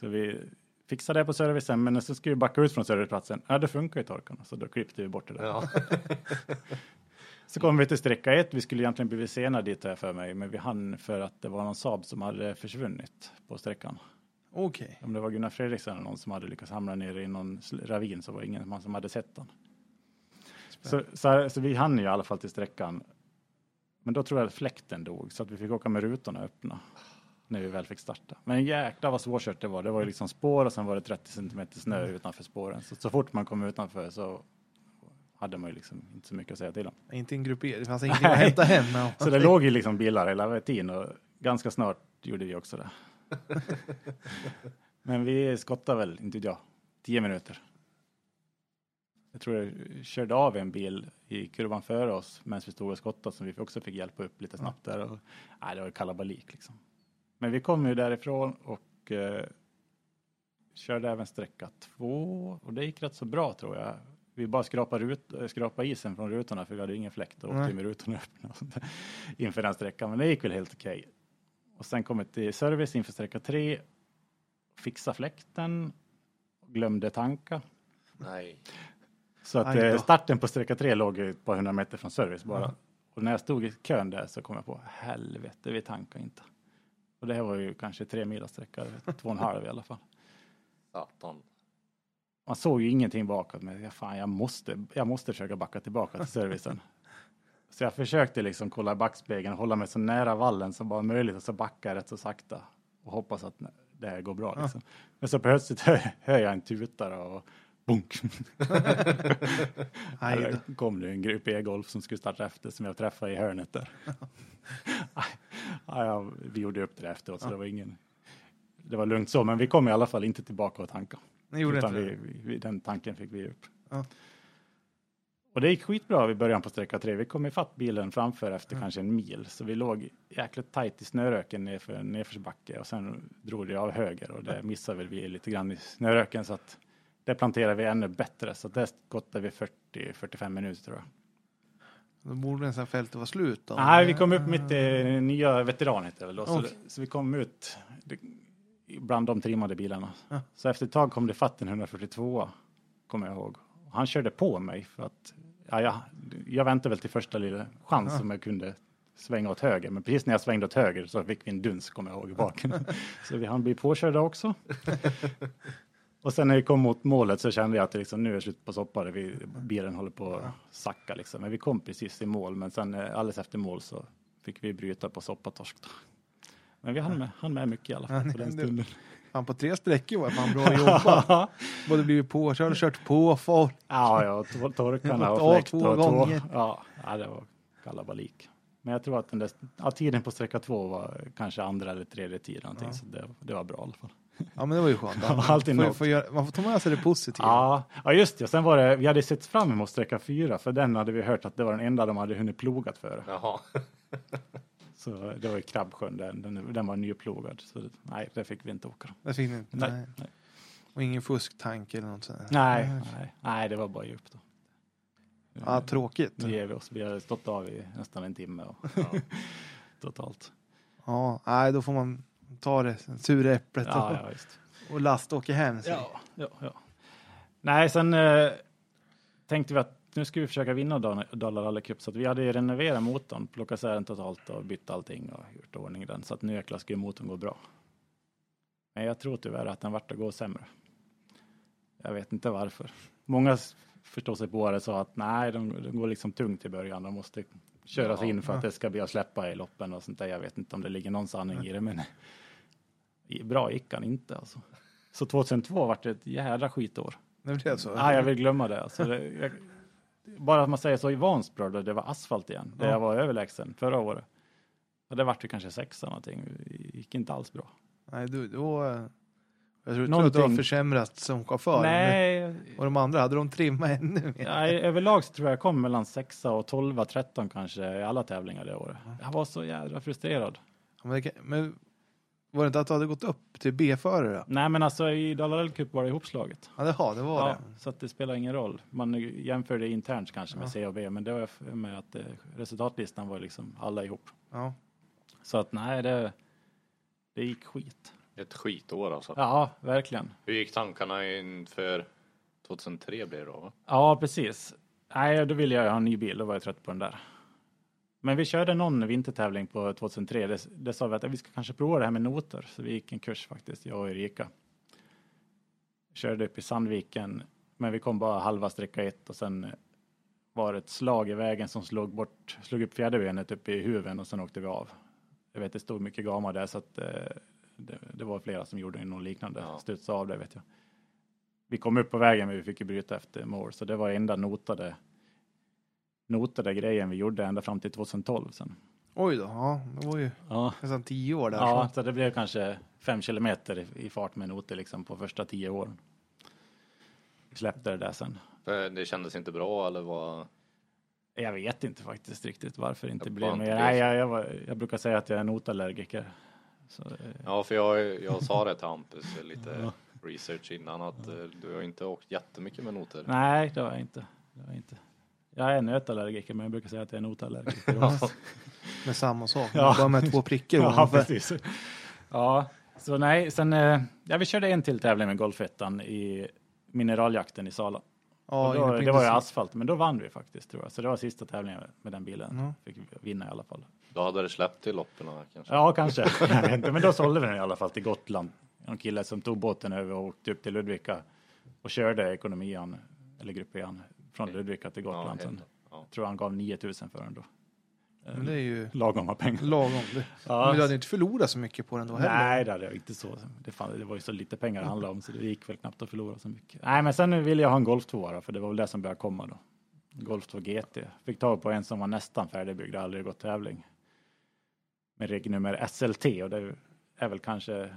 Så vi fixade det på servicen men så skulle vi backa ut från serviceplatsen. Ja, det funkar ju torkarna så då klippte vi bort det där. Ja. Så kom vi till sträcka ett. Vi skulle egentligen blivit sena dit jag för mig, men vi hann för att det var någon Saab som hade försvunnit på sträckan. Okej. Om det var Gunnar Fredriksson eller någon som hade lyckats hamna ner i någon ravin så var det ingen man som hade sett den. Så, så, så vi hann ju i alla fall till sträckan. Men då tror jag att fläkten dog så att vi fick åka med rutorna öppna när vi väl fick starta. Men jäklar vad svårkört det var. Det var ju liksom spår och sen var det 30 centimeter snö utanför spåren. Så, så fort man kom utanför så hade man ju liksom inte så mycket att säga till om. Inte en grupp E. Det fanns ingenting att hämta hem. Ja. Så det låg ju liksom bilar hela tiden och ganska snart gjorde vi också det. Men vi skottade väl, inte jag, tio minuter. Jag tror jag körde av en bil i kurvan före oss medan vi stod och skottade så vi också fick hjälpa upp lite snabbt där. Och, nej, det var kalabalik liksom. Men vi kom ju därifrån och eh, körde även sträcka två och det gick rätt så bra tror jag. Vi bara skrapade, ut, eh, skrapade isen från rutorna för vi hade ingen fläkt och åkte Nej. med rutorna öppna inför den sträckan. Men det gick väl helt okej. Och sen kom vi till service inför sträcka tre. Fixa fläkten. Glömde tanka. Nej. Så att eh, starten på sträcka tre låg ett par hundra meter från service bara. Ja. Och när jag stod i kön där så kom jag på helvete, vi tankar inte. Och det här var ju kanske tre mila sträcka, två och en halv i alla fall. Satan. Man såg ju ingenting bakåt, men jag, fan, jag, måste, jag måste försöka backa tillbaka till servicen. Så jag försökte liksom kolla i backspegeln och hålla mig så nära vallen som bara möjligt och så backa jag rätt så sakta och hoppas att det här går bra. Liksom. Men så plötsligt hör, hör jag en tutare och bunk. Där kom det en grupp e-golf som skulle starta efter som jag träffade i hörnet där. Ja, ja, vi gjorde upp det efteråt så det var ingen. Det var lugnt så, men vi kom i alla fall inte tillbaka och tanka. Ni gjorde Utan inte vi, vi, den tanken fick vi upp. Ja. Och det gick skitbra i början på sträcka tre. Vi kom ifatt bilen framför efter Mm. kanske en mil. Så vi låg jäkligt tajt i snöröken nerför en nedförsbacke och sen drog det av höger och det missade väl vi lite grann i snöröken så att det planterade vi ännu bättre. Så det skottade vi 40-45 minuter tror jag. Då borde nästan fältet vara slut då. Nej, vi kom upp mitt i nya veteran heter det väl då. Så, Okej. så vi kom ut bland de trimmade bilarna. Ja. Så efter ett tag kom det fatt en 142 kommer jag ihåg. Han körde på mig för att ja, jag, jag väntade väl till första lilla chans Ja. som jag kunde svänga åt höger. Men precis när jag svängde åt höger så fick vi en duns kommer jag ihåg i baken. så vi hann bli påkörda också. Och sen när vi kom mot målet så kände jag att liksom, nu är det slut på soppa. Vi, bilen håller på att sacka liksom. Men vi kom precis i mål. Men sen eh, alldeles efter mål så fick vi bryta på soppatorsk. Då. Men vi hann med, hann med mycket i alla fall Ja, på den stunden. Fan, på tre sträckor var fan bra jobbat. Både blivit påkörd och kört på folk. Ja, ja, tor- torkarna och fläkt två och gånger. Ja, ja, det var kalabalik. Men jag tror att den där, ja, tiden på sträcka två var kanske andra eller tredje tid någonting, Ja. så det, det var bra i alla fall. Ja, men det var ju skönt. Ja, alltid Får- får göra- man får ta med sig det positiva. Ja, ja, just det. Sen var det, vi hade sett fram emot sträcka fyra, för den hade vi hört att det var den enda de hade hunnit plogat för. Jaha. Så det var i Krabbsjön, den, den, den var nyplogad. Så det, nej, det fick vi inte åka. Det fick ni inte. Nej, Nej. nej. Och ingen fusktanke eller något sånt. Nej, nej, nej, det var bara upp då. Ja, tråkigt. Nu ger vi oss. Vi har stått av i nästan en timme och totalt. Ja, nej, då får man ta det sura äpplet Ja, och, ja, och lasta åka hem. Ja, ja, ja. Nej, sen eh, tänkte vi att nu ska vi försöka vinna Dal- Dala Rally Cup så att vi hade ju renoverat motorn, plockat isär den totalt och bytt allting och gjort ordning den så att nu jäklar ju motorn gå bra. Men jag tror tyvärr att den vart att gå sämre. Jag vet inte varför. Många förstår sig på det sa att nej, de, de går liksom tungt i början. De måste köras Ja. in för att det ska bli att släppa i loppen och sånt där. Jag vet inte om det ligger någon sanning i det, men bra gick han inte alltså. Så 2002 vart det ett jädra skitår. Det blev så. Nej, jag vill glömma det. Alltså, det jag, bara att man säger så i Vansbro, då det var asfalt igen, där Ja. jag var överlägsen förra året. Och det vart ju kanske sexa någonting. Det gick inte alls bra. Nej, du, då... eh, Jag tror inte att du har försämrats som chaufför. Nej, Och de andra, hade de trimmat ännu mer? nej, överlag så tror jag jag kom mellan sexa och 12, 13 kanske i alla tävlingar det året. Jag var så jädra frustrerad. Men, kan- men var det inte att du hade gått upp till B-förare? Nej, men alltså i Dala Rally Cup var det ihopslaget. Ja, det, ja, det var Ja, det. så att det spelar ingen roll. Man jämförde internt kanske med Ja. C och B, men det var med att eh, resultatlistan var liksom alla ihop. Ja. Så att nej, det, det gick skit. Ett skitår alltså. Ja, verkligen. Hur gick tankarna inför 2003 blir det då? Va? Ja, precis. Nej, då ville jag ha en ny bil, då var jag trött på den där. Men vi körde någon vintertävling på 2003. Det, det sa vi att vi ska kanske prova det här med noter. Så vi gick en kurs faktiskt, jag och Erika. Körde upp i Sandviken, men vi kom bara halva sträcka ett och sen var det ett slag i vägen som slog bort, slog upp fjäderbenet uppe i huven och sen åkte vi av. Jag vet, det stod mycket gamma där så att eh, det, det var flera som gjorde något liknande, Ja. studsade av det vet jag. Vi kom upp på vägen men vi fick ju bryta efter mål så det var enda notade notade grejen vi gjorde ända fram till 2012 sen. Oj då, ja, det var ju Ja, nästan tio år där. ja så. så det blev kanske fem kilometer i, fart med noter liksom på första tio åren. Vi släppte det där sen. För Det kändes inte bra eller vad? Jag vet inte faktiskt riktigt varför det inte Jag blev mer. Nej, jag, jag, var, jag brukar säga att jag är notallergiker. Så, eh, Ja, för jag, jag sa det till Hampus lite Ja. research innan att eh, du har inte åkt jättemycket med noter. nej, det har jag inte. Det har jag inte. Jag är nötallergiker, men jag brukar säga att jag är notallergiker. också. Med samma sak, Ja. bara med två prickar Ja, precis. Ja, så nej, sen, eh, ja, vi körde en till tävling med Golfettan i mineraljakten i Sala. Ja, då, det var ju asfalt, men då vann vi faktiskt tror jag. Så det var sista tävlingen med den bilen. Ja. Fick vi vinna i alla fall. Då hade det släppt till loppen kanske. Ja, kanske. Men då sålde vi den i alla fall till Gotland. En kille som tog båten över och åkte upp till Ludvika och körde ekonomian, eller grupp E från Ludvika till Gotland. Ja, ja. tror han gav 9000 för den då. Men det är ju Lagom med pengar. lagom. Det. Ja. Men du hade inte förlorat så mycket på den då heller? Nej, det hade jag inte så. Det, fan, det var ju så lite pengar det handlade om så det gick väl knappt att förlora så mycket. Nej, men sen ville jag ha en Golf 2 då, för det var väl det som började komma då. Golf 2 GT. Fick tag på en som var nästan färdigbyggd, aldrig gått tävling. Med regnummer SLT och det är väl kanske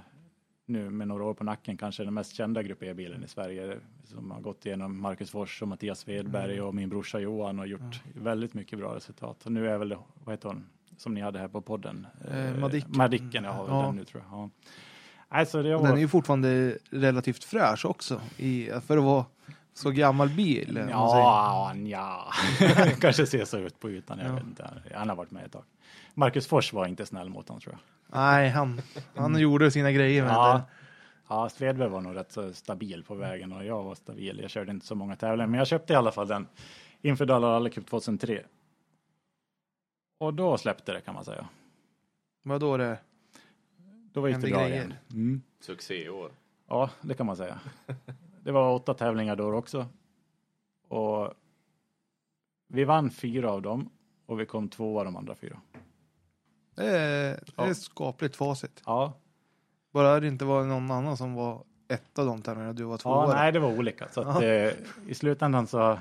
nu med några år på nacken kanske den mest kända Grupp E-bilen i Sverige som har gått igenom Marcus Fors och Mattias Svedberg och min brorsa Johan och gjort väldigt mycket bra resultat. Och nu är väl, vad heter hon, som ni hade här på podden? Eh, Madicken. Madicken, jag har väl Ja. den nu tror jag. Ja. Alltså var, Den är ju fortfarande relativt fräsch också. I, för att vara så gammal bil? Ja, ja. kanske ser så ut på ytan. Jag Ja. vet inte. Han har varit med ett tag. Marcus Fors var inte snäll mot honom tror jag. Nej, han, han gjorde sina grejer Ja, ja Svedberg var nog rätt så stabil på vägen och jag var stabil. Jag körde inte så många tävlingar, men jag köpte i alla fall den inför Dala Rally Cup 2003. Och då släppte det kan man säga. Vad då det? Då gick det bra grejer. igen. Mm. Succéår. Ja, det kan man säga. Det var åtta tävlingar då också. Och vi vann fyra av dem och vi kom tvåa de andra fyra. Det är, det är ett skapligt facit. Ja, Bara det inte var någon annan som var ett av de tävlingarna du var tvåa. ja nej det var olika. Så att, eh, i slutändan så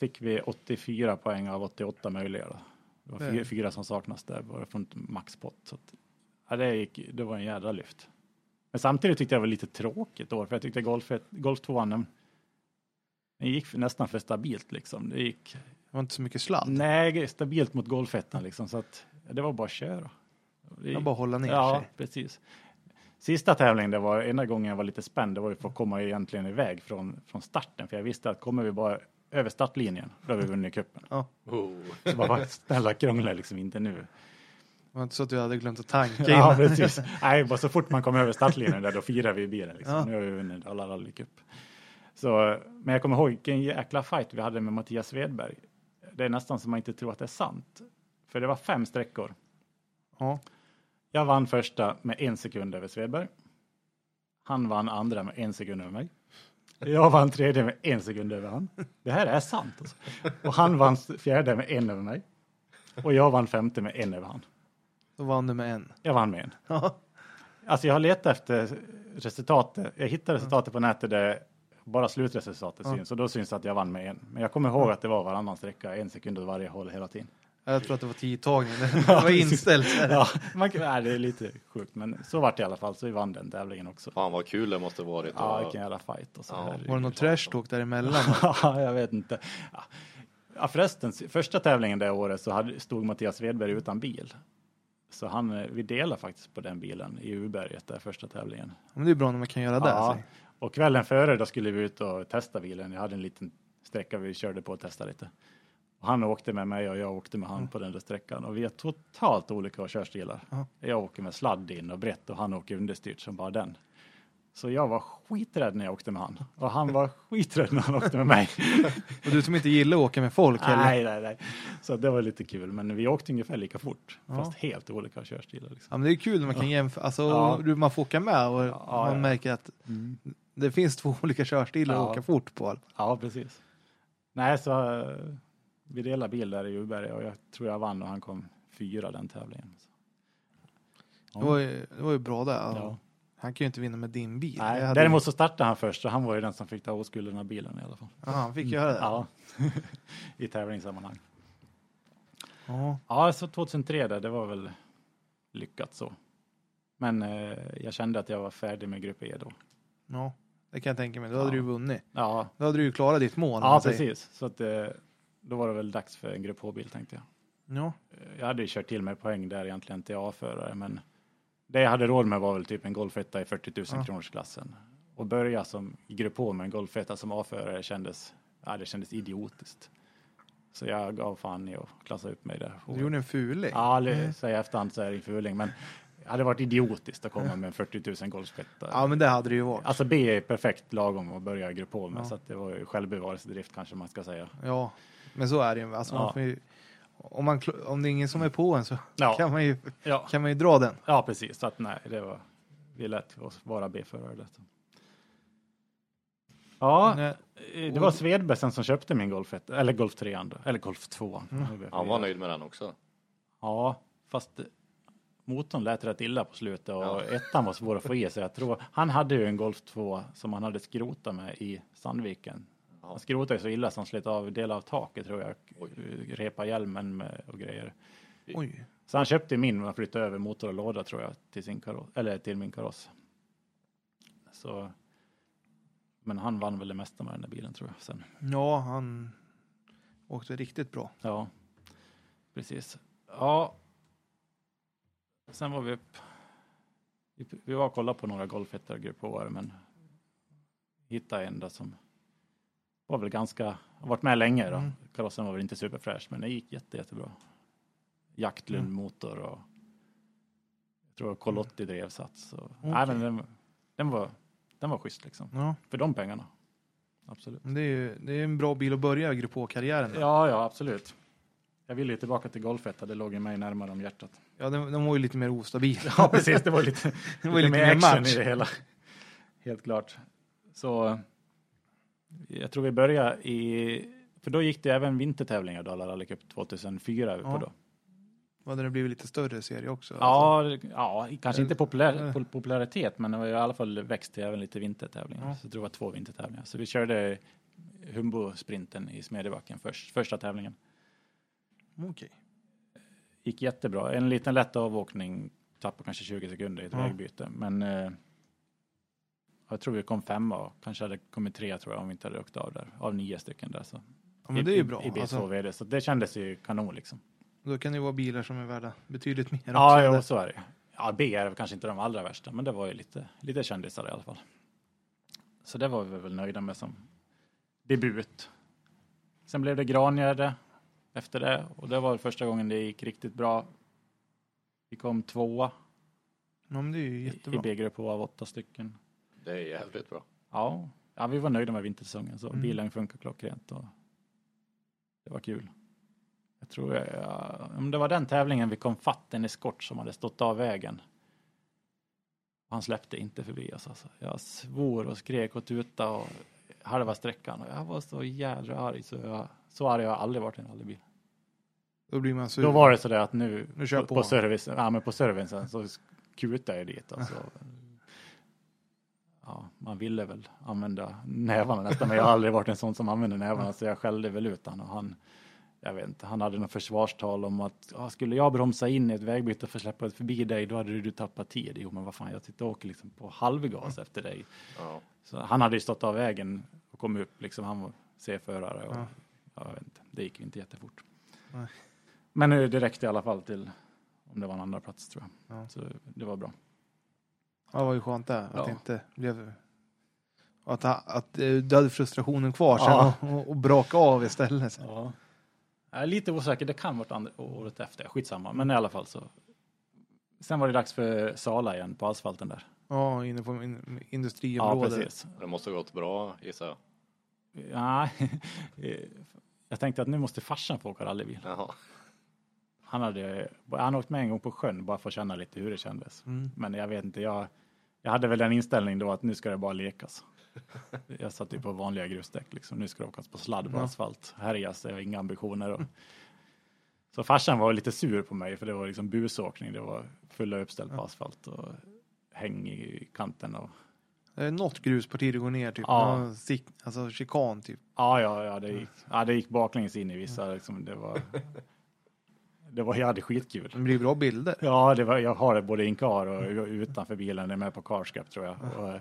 fick vi 84 poäng av 88 möjliga. Då. Det var fyra, fyra som saknas där bara från maxpott. Så att, ja, det, gick, det var en jädra lyft. Men samtidigt tyckte jag det var lite tråkigt år, för jag tyckte golf, golf 2 den, den gick för, nästan för stabilt liksom. Det gick Det var inte så mycket sladd. nej, stabilt mot golfettan liksom, så att det var bara att köra. Det, Jag bara hålla ner ja, sig. precis. Sista tävlingen, det var enda gången jag var lite spänd, det var ju för att komma egentligen iväg från, från starten, för jag visste att kommer vi bara över startlinjen, då har vi vunnit cupen. Oh. Så bara, snälla krångla liksom inte nu. Det var inte så att du hade glömt att tanka Ja, innan. precis. Nej, bara så fort man kommer över startlinjen där, då firar vi bilen. Liksom. Ja. Nu har vi vunnit alla rallycup. Så, men jag kommer ihåg vilken jäkla fight vi hade med Mattias Svedberg. Det är nästan som man inte tror att det är sant. För det var fem sträckor. Ja. Jag vann första med en sekund över Svedberg. Han vann andra med en sekund över mig. Jag vann tredje med en sekund över han. Det här är sant. Alltså. Och han vann fjärde med en över mig. Och jag vann femte med en över han. Då vann du med en. Jag vann med en. Ja. Alltså jag har letat efter resultatet. Jag hittade resultatet på nätet där bara slutresultatet Ja. syns och då syns det att jag vann med en. Men jag kommer ihåg att det var varannan sträcka, en sekund åt varje håll hela tiden. Jag tror att det var tidtagning. Det var inställt. Ja, man, kan- nej, det är lite sjukt, men så vart det i alla fall. Så vi vann den tävlingen också. Fan vad kul det måste varit. Ja, vilken jävla fight. Och så Ja. herregud. Var det något trash talk däremellan? Ja, jag vet inte. Ja. Ja, förresten, första tävlingen det året så hade, stod Mattias Svedberg utan bil. Så han, eh, vi delade faktiskt på den bilen i Uberget, där första tävlingen. Men det är bra när man kan göra det. Ja, så. och kvällen före då skulle vi ut och testa bilen. Jag hade en liten sträcka vi körde på och testade lite. Och han åkte med mig och jag åkte med han på den där sträckan och vi har totalt olika körstilar. Ja. Jag åker med sladd in och brett och han åker understyrt som bara den. Så jag var skiträdd när jag åkte med han och han var skiträdd när han åkte med mig. Och du som inte gillar att åka med folk heller. nej, nej, nej. Så det var lite kul, men vi åkte ungefär lika fort, Ja. fast helt olika körstilar. Liksom. Ja, men det är kul när man kan jämföra. Alltså, Ja. man får åka med och Ja, man märker att det finns två olika körstilar att åka fort på. Ja, precis. Nej, så vi delade bil där i Uberg och jag tror jag vann och han kom fyra den tävlingen. Det var ju, det var ju bra där. Han kan ju inte vinna med din bil. Nej, hade- däremot så startade han först så han var ju den som fick ta oskulden av bilen i alla fall. Ja, han fick göra det. Ja, i tävlingssammanhang. Ja. Ja, så 2003 där, det var väl lyckat så. Men eh, jag kände att jag var färdig med Grupp E då. ja, det kan jag tänka mig. Då hade Ja. du vunnit. Ja, Då hade du ju klarat ditt mål. ja precis. Så att, eh, då var det väl dags för en Grupp H-bil tänkte jag. Ja. Eh, Jag hade ju kört till med poäng där egentligen till A-förare, men det jag hade råd med var väl typ en golfetta i 40 000 Ja. kronors klassen. Och börja som i grupp H med en golfetta som A-förare kändes, ja, det kändes idiotiskt. Så jag gav fan i att klassa upp mig där. Du gjorde en fuling. Ja, det säger jag efterhand så är det en fuling, men det hade varit idiotiskt att komma med en 40 000 golfetta. Ja, men det hade det ju varit. Alltså B är perfekt lagom att börja i grupp H med, Ja. så det var ju självbevarelsedrift kanske man ska säga. Ja, men så är det ju. Alltså, Ja. man får ju om, man, om det är ingen som är på en så Ja. kan, man ju, Ja, kan man ju dra den. ja precis. Så att nej, det var, vi lät oss vara B-förare. där. Ja, Nej. eh, det var Svedberg sen som köpte min Golf 1, eller Golf 3 då, eller Golf 2. Han var nöjd med den också. Ja, fast eh, motorn lät rätt illa på slutet och Ja. ettan var svår att få i sig. Jag tror, han hade ju en Golf 2 som han hade skrotat med i Sandviken. Han skrotade så illa som han slet av delar av taket tror jag. Oj. Repa hjälmen med och grejer. Oj. Så han köpte min och flyttade över motor och låda tror jag till sin kaross, eller till min kaross. Så. Men han vann väl det mesta med den där bilen tror jag sen. Ja, han åkte riktigt bra. Ja, precis. Ja. Sen var vi upp. Vi, var och kollade på några golfettor grupp år, men hittade en då som var väl ganska, har varit med länge då. Mm. Karossen var väl inte superfräsch men det gick jätte, jättebra. Jaktlund motor och jag tror Col 80 drevsats. Så, nej, men den, den, var, den var schysst liksom. Ja, För de pengarna. Absolut. det är ju det är en bra bil att börja Grupp H-karriären med. Ja, ja, absolut. Jag ville ju tillbaka till golfetta, det låg ju mig närmare om hjärtat. Ja, den, den var ju lite mer ostabil. Ja, precis. Det var lite, Det var lite lite mer mer action match. i det hela. Helt klart. Så jag tror vi började i, för då gick det även vintertävlingar Dala Rally Cup 2004 är vi Ja. på då. Då hade det blivit lite större serie också. Ja, det- ja kanske inte populär, popularitet, men det var i alla fall växt till även lite vintertävlingar. Ja. Så det var två vintertävlingar. Så vi körde Humbo-sprinten i Smedjebacken först, första tävlingen. Alltså. Okej. Gick jättebra. En liten lätt avåkning, tappade kanske 20 sekunder i ett Ja. vägbyte. Men eh, jag tror vi kom femma och kanske hade kommit tre tror jag om vi inte hade åkt av där. Av nio stycken där. Så. Ja, men I, det är ju i- bra. I B2 Alltså, VD. Så det kändes ju kanon liksom. då kan det ju vara bilar som är värda betydligt mer Ja, jo, så är det. Ja, B är kanske inte de allra värsta, men det var ju lite, lite kändisar i alla fall. Så det var vi väl nöjda med som debut. Sen blev det Grangärde efter det och det var första gången det gick riktigt bra. Vi kom tvåa Ja, men det är ju i- i jättebra. B-grupp av åtta stycken. Det är jävligt bra. Ja, ja vi var nöjda med vintersäsongen så Mm. bilen funkar klockrent och det var kul. Jag tror jag, ja, om det var den tävlingen vi kom fatt en eskort som hade stått av vägen. Han släppte inte förbi oss alltså. Jag svor och skrek och tutade och halva sträckan och jag var så jädra arg så jag, så arg har jag aldrig varit i en rallybil. Då blir man sur. Då var det så där att nu, Nu kör jag på, på. på, service, ja, men på servicen så kutade jag dit alltså. Ja, man ville väl använda nävarna nästan, men jag har aldrig varit en sån som använder nävarna så jag skällde väl ut han och han jag vet inte, han hade något försvarstal om att ja, skulle jag bromsa in i ett vägbyte för att släppa förbi dig, då hade du tappat tid. Jo, men vad fan, jag sitter och åker liksom på halvgas efter dig. Ja. Så han hade ju stått av vägen och kommit upp, liksom, han var C-förare och Ja. jag vet inte, det gick ju inte jättefort. Nej. Men nu det räckte i alla fall till, om det var en andra plats tror jag. Ja. Så det var bra. Ja, det var ju skönt det. Att Ja. det inte blev... Att, att eh, du hade frustrationen kvar Ja. sen och, och, och braka av istället. Sen. Ja. Jag är lite osäker, det kan vara andra, året efter, skitsamma, men i alla fall så. Sen var det dags för Sala igen på asfalten där. Ja, inne på in, Ja, industriområdet. precis. Det måste ha gått bra gissar jag. Ja, jag tänkte att nu måste farsan få åka rallybil. Jaha. Han hade, han åkt med en gång på sjön bara för att känna lite hur det kändes. Mm. Men jag vet inte, jag, jag hade väl den inställningen då att nu ska det bara lekas. Jag satt ju på vanliga grusdäck liksom. Nu ska det åkas på sladd på Ja. asfalt. Härjas, jag har inga ambitioner. Och... Så farsan var lite sur på mig för det var liksom busåkning. Det var fulla uppställt på asfalt och häng i kanten. Och... Det är något grusparti det går ner typ. Ja. Alltså chikan typ. Ja, ja, ja, det gick, ja, det gick baklänges in i vissa. Liksom, det var, det var, jag hade skitkul. Det blir bra bilder. Ja, det var, jag har det både in car och utanför bilen. Det är med på Carscap tror jag. Och, eh,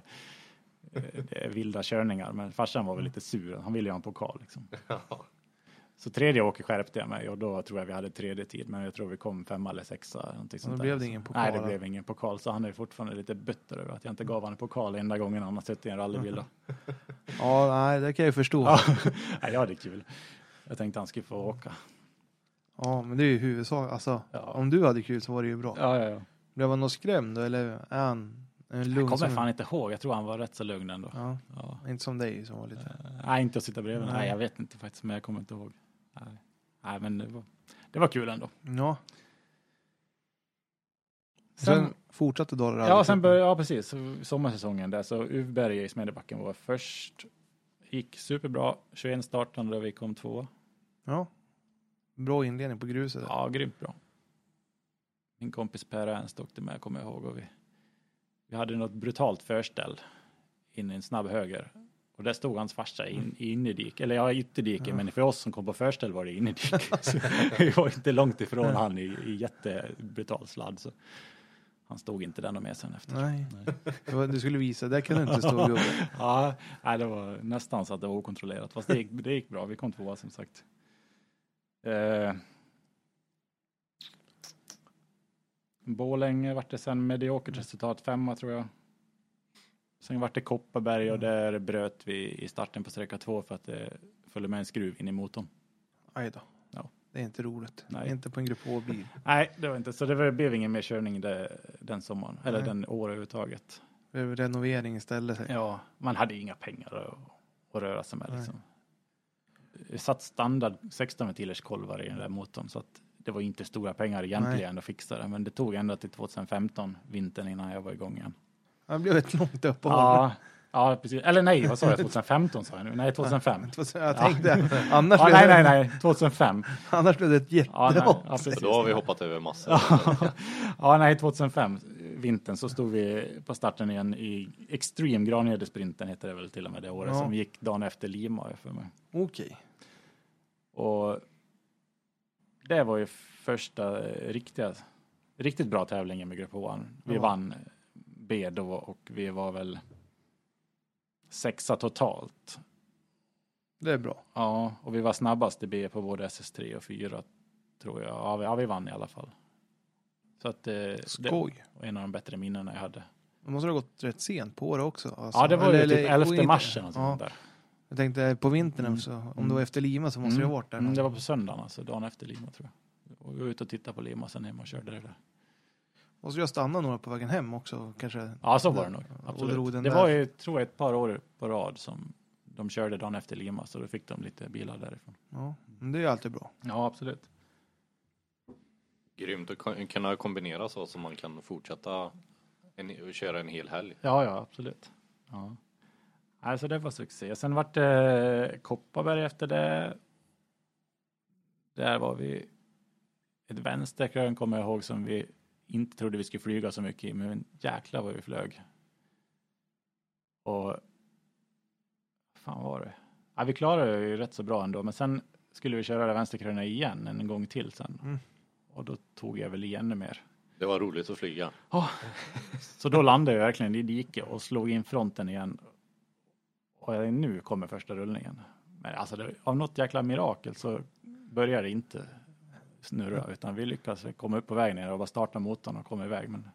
det är vilda körningar. Men farsan var väl lite sur. Han ville ju ha en pokal. Liksom. Så tredje åket skärpte jag mig och då tror jag vi hade tredje tid. Men jag tror vi kom femma eller sexa. Någonting sånt då blev det ingen pokal, Nej, det då? blev ingen pokal. Så han är fortfarande lite bitter över att jag inte gav honom en pokal enda gången han har suttit i en rallybil. Ja, nej, det kan jag ju förstå. Ja. Jag hade kul. Jag tänkte han skulle få åka. Men det är ju huvudsak. Alltså, Ja. om du hade kul så var det ju bra. Ja, ja, ja. Blev han något skrämd då, eller är han en Jag lugn? kommer som- fan inte ihåg. Jag tror han var rätt så lugn ändå. Ja, Ja. inte som dig som var lite... Eh, Nej, inte att sitta bredvid. Nej. Nej. jag vet inte faktiskt, men jag kommer inte ihåg. Nej, Nej men det var, det var kul ändå. Ja. Sen- Sen, fortsatte det Ja, sen började, ja precis, sommarsäsongen där, så Uvberg i Smedjebacken var först. Gick superbra, 21 startande vi kom två. Ja. Bra inledning på gruset. Ja, grymt bra. Min kompis Per Ernst åkte med, kommer jag ihåg. Och vi, vi hade något brutalt förställ in i en snabb höger. Och där stod hans farsa in, i innerdik, eller ja, ytterdike, Ja. men för oss som kom på förställ var det innerdik. Så vi var inte långt ifrån han i, i jättebrutal sladd. Så han stod inte där någon mer sen efter. Nej, Nej. du skulle visa. Där kan du inte stå jobba. Ja, det var nästan så att det var okontrollerat. Fast det gick, det gick bra. Vi kom tvåa som sagt. Eh, Borlänge vart det sen mediokert resultat, femma tror jag. Sen vart det Kopparberg och där bröt vi i starten på sträcka två för att det följde med en skruv in i motorn. Aj då. Ja. Det är inte roligt. Nej. Inte på en grupp H-bil. Nej, det var inte så. Det blev ingen mer körning det, den sommaren, eller Nej. den året överhuvudtaget. Renovering istället. Ja, man hade inga pengar att, att röra sig med liksom. Det satt standard 16 ventilers kolvar i den där motorn så att det var inte stora pengar egentligen att fixa det. Men det tog ända till 2015, vintern innan jag var igång igen. Det blev ett långt uppehåll. Ja, ja, precis. Eller nej, vad sa jag? 2015 sa jag nu. Nej, 2005. Jag tänkte, annars, Ja, nej, nej, nej, 2005. annars blev det ett Ja, nej, jättehopp. ja. För då har vi hoppat över massor. ja, nej, 2005, vintern, så stod vi på starten igen i Extreme Granhedesprinten heter det väl till och med det året Ja. som gick dagen efter Lima för mig. Okej. Och det var ju första riktiga, riktigt bra tävlingen med Grupp H. Vi Ja. vann B då och vi var väl sexa totalt. Det är bra. Ja, och vi var snabbast i B på både SS3 och 4 tror jag. Ja, vi, ja, vi vann i alla fall. Så att eh, det Skoj. var en av de bättre minnena jag hade. Det måste ha gått rätt sent på det också. Alltså. Ja, det var ju Eller- typ eller- 11 inte- mars eller något ja, sånt där. Jag tänkte på vintern Mm. så om Mm. det var efter Lima så måste det ha varit där. Mm, det var på söndagen, alltså dagen efter Lima tror jag. Och vi var ute och tittade på Lima, sen hem och körde det där. Måste jag stanna några på vägen hem också kanske? Ja, så var det nog. Och Absolut. Det där. var ju, tror jag, ett par år på rad som de körde dagen efter Lima, så då fick de lite bilar därifrån. Ja, men det är ju alltid bra. Ja, absolut. Grymt att kunna kombinera så så man kan fortsätta en, köra en hel helg. Ja, ja, absolut. Ja. Alltså det var succé. Sen vart det Kopparberg efter det. Där var vi ett vänsterkrön kommer jag ihåg som vi inte trodde vi skulle flyga så mycket i, men jäklar vad vi flög. Och fan var det? Ja, vi klarade det ju rätt så bra ändå, men sen skulle vi köra det vänsterkrönet igen en gång till sen. Mm. Och då tog jag väl i ännu mer. Det var roligt att flyga. Så då landade jag verkligen i diket och slog in fronten igen. Och nu kommer första rullningen. Men alltså det, av något jäkla mirakel så börjar det inte snurra utan vi lyckas komma upp på vägen ner och bara starta motorn och komma iväg. Men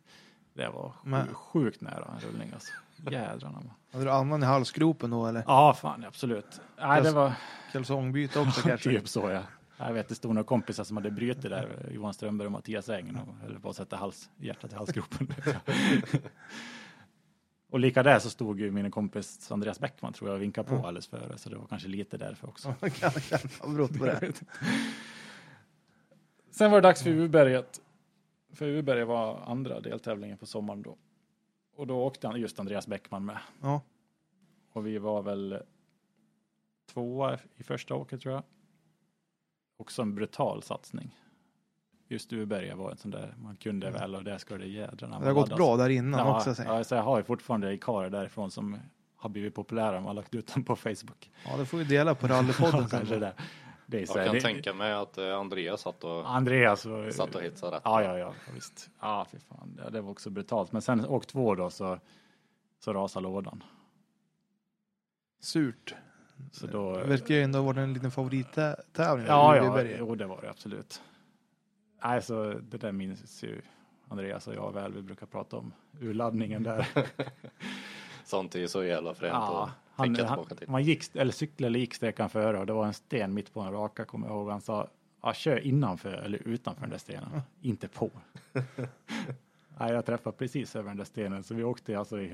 det var Men- sjukt nära en rullning alltså. Jädrarna. Hade du annan i halsgropen då eller? Ja, fan absolut. Nej, det var Kalsongbyte också kanske? typ så ja. Jag vet, det stod några kompisar som hade brutit där, Johan Strömberg och Mattias Eng och höll på att sätta hals, hjärtat i halsgropen. och lika där så stod ju min kompis Andreas Bäckman tror jag och vinkade på Mm. alldeles före, så det var kanske lite därför också. kan, kan ha berott på det. Sen var det dags för Uberget. För Uberg var andra deltävlingen på sommaren då. Och då åkte just Andreas Bäckman med. Ja. Och vi var väl tvåa i första åket tror jag. Också en brutal satsning. Just Uberga var en sån där man kunde väl och där ska det jädrarna Det har gått bra där innan Ja, också. säger jag. ja, så jag har ju fortfarande ikarer därifrån som har blivit populära. Man har lagt ut dem på Facebook. Ja, det får vi dela på rallypodden Ja, sen. det. Det är Jag kan det, tänka mig att eh, Andreas satt och, Andreas och, satt och hetsade rätt. Ja, ja, ja, visst. Ja, fy fan. Ja, det var också brutalt. Men sen åk två då så, så rasade lådan. Surt. Så då, Det verkar ju ändå ha varit en liten favorittävling. Ja, ja, jo, det var det absolut. Nej, så det där minns ju Andreas och jag väl. Vi brukar prata om urladdningen där. Sånt är så jävla fränt ja, att han, tänka tillbaka till. man gick, eller cyklade eller gick sträckan före och det var en sten mitt på en raka, kommer jag ihåg. Han sa, ja, kör innanför eller utanför den där stenen, inte på. Nej, jag träffade precis över den där stenen, så vi åkte alltså i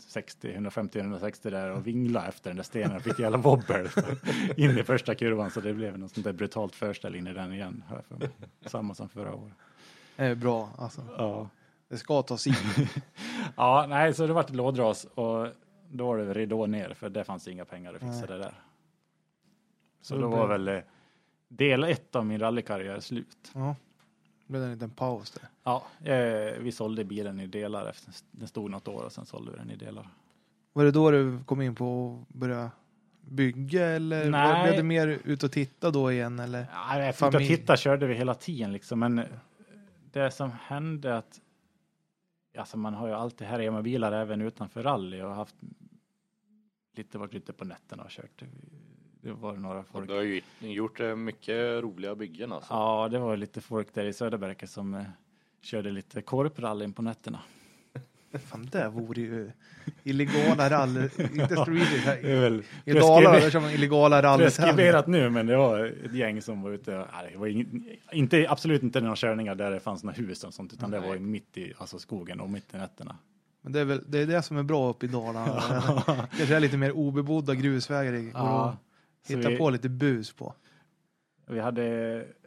160, 150, 160 där och vingla efter den där stenen och fick jävla wobbel in i första kurvan, så det blev något sånt där brutalt förställ in i den igen. Samma som förra året. Det är bra alltså. Ja. Det ska tas in. Ja, nej, så det vart lådras och då var det ridå ner för det fanns inga pengar att fixa Nej. det där. Så Då då var väl eh, del ett av min rallykarriär slut. Ja. Det blev en liten paus där. Ja, eh, vi sålde bilen i delar efter den stod något år och sen sålde vi den i delar. Var det då du kom in på att börja bygga eller var- Nej. blev det mer ut och titta då igen eller? Efter att Familj. titta körde vi hela tiden liksom, men det som hände att Alltså man har ju alltid här hemma bilar även utanför rally och haft lite varit ute på nätterna och kört. Det var några folk Du har ju gjort eh, mycket roliga byggen alltså. Ja, det var lite folk där i Söderberge som eh, körde lite korprallyn på nätterna. Fan, det vore ju illegala rally. Inte street Det är väl I Dalarna kör man illegala rally. preskriberat nu, men det var ett gäng som var ute. Nej, det var ing, inte, absolut inte några körningar där det fanns några hus och sånt, utan det var ju mitt i alltså, skogen och mitt i nätterna. Men det är väl det, är det som är bra uppe i Dalarna. Kanske är lite mer obebodda grusvägar. Går Ja, hitta vi- på lite bus på. Vi hade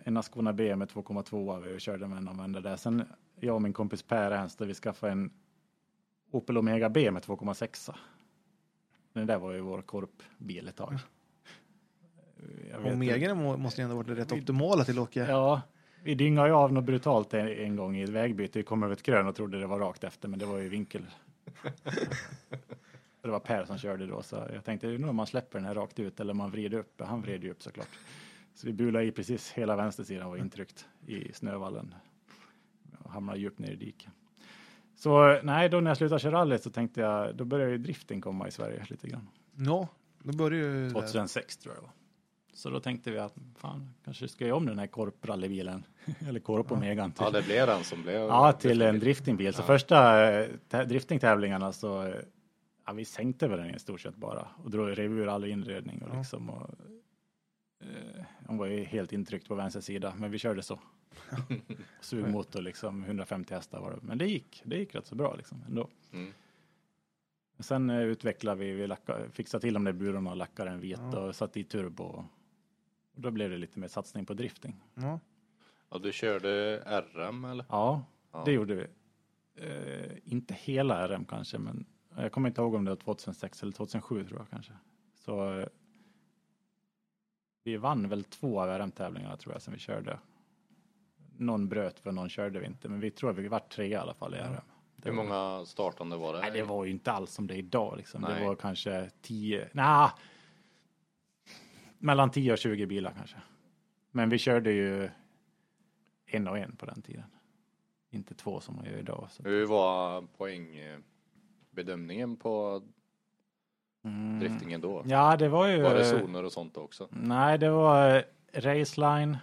en Ascona B med 2,2 vi körde med någon vända där. Sen jag och min kompis Per Ernst, vi skaffade en Opel Omega B med 2,6. Den där var ju vår korpbil ett tag. Omega må- måste ju ändå varit rätt optimala till Åke. Ja, vi dyngade ju av något brutalt en, en gång i ett vägbyte. Vi kom över ett krön och trodde det var rakt efter, men det var ju vinkel. det var Per som körde då, så jag tänkte nu om man släpper den här rakt ut eller om man vrider upp. Han vred ju upp såklart. Så vi bulade i precis hela vänstersidan var intryckt i snövallen och hamnade djupt ner i diket. Så nej, då när jag slutade köra rally så tänkte jag, då började ju drifting komma i Sverige lite grann. Ja, då börjar ju... det där. 2006 tror jag det var. Så då tänkte vi att fan, kanske ska jag om den här korprallybilen. Eller korp-omegan till, Ja, det blev den som blev. ja, till en driftingbil. Så Ja. första eh, tä- driftingtävlingarna så eh, ja, vi sänkte väl den i stort sett bara och drog rev ur all inredning och Ja. liksom. Och, eh, han var ju helt intryckt på vänster sida, men vi körde så. Sugmotor liksom, 150 hästar var det. Men det gick, det gick rätt så bra liksom ändå. Mm. Sen eh, utvecklade vi, vi lacka, fixade till de där burarna och lackade den vit Ja. och satte i turbo. Och då blev det lite mer satsning på drifting. Ja. Ja, du körde RM eller? Ja, Ja. det gjorde vi. Eh, inte hela RM kanske, men jag kommer inte ihåg om det var 2006 eller 2007 tror jag kanske. Så eh, vi vann väl två av RM-tävlingarna tror jag som vi körde. Någon bröt för någon körde vi inte, men vi tror att vi vart tre i alla fall i. RM. Det Hur var- många startande var det? Nej, det var ju inte alls som det är idag. Liksom. Det Nej. var kanske 10, nej, mellan 10 och 20 bilar kanske. Men vi körde ju en och en på den tiden. Inte två som man gör idag. Så. Hur var poängbedömningen på Mm. driftingen då? Ja, det var ju... Var det zoner och sånt också? Nej, det var eh, raceline,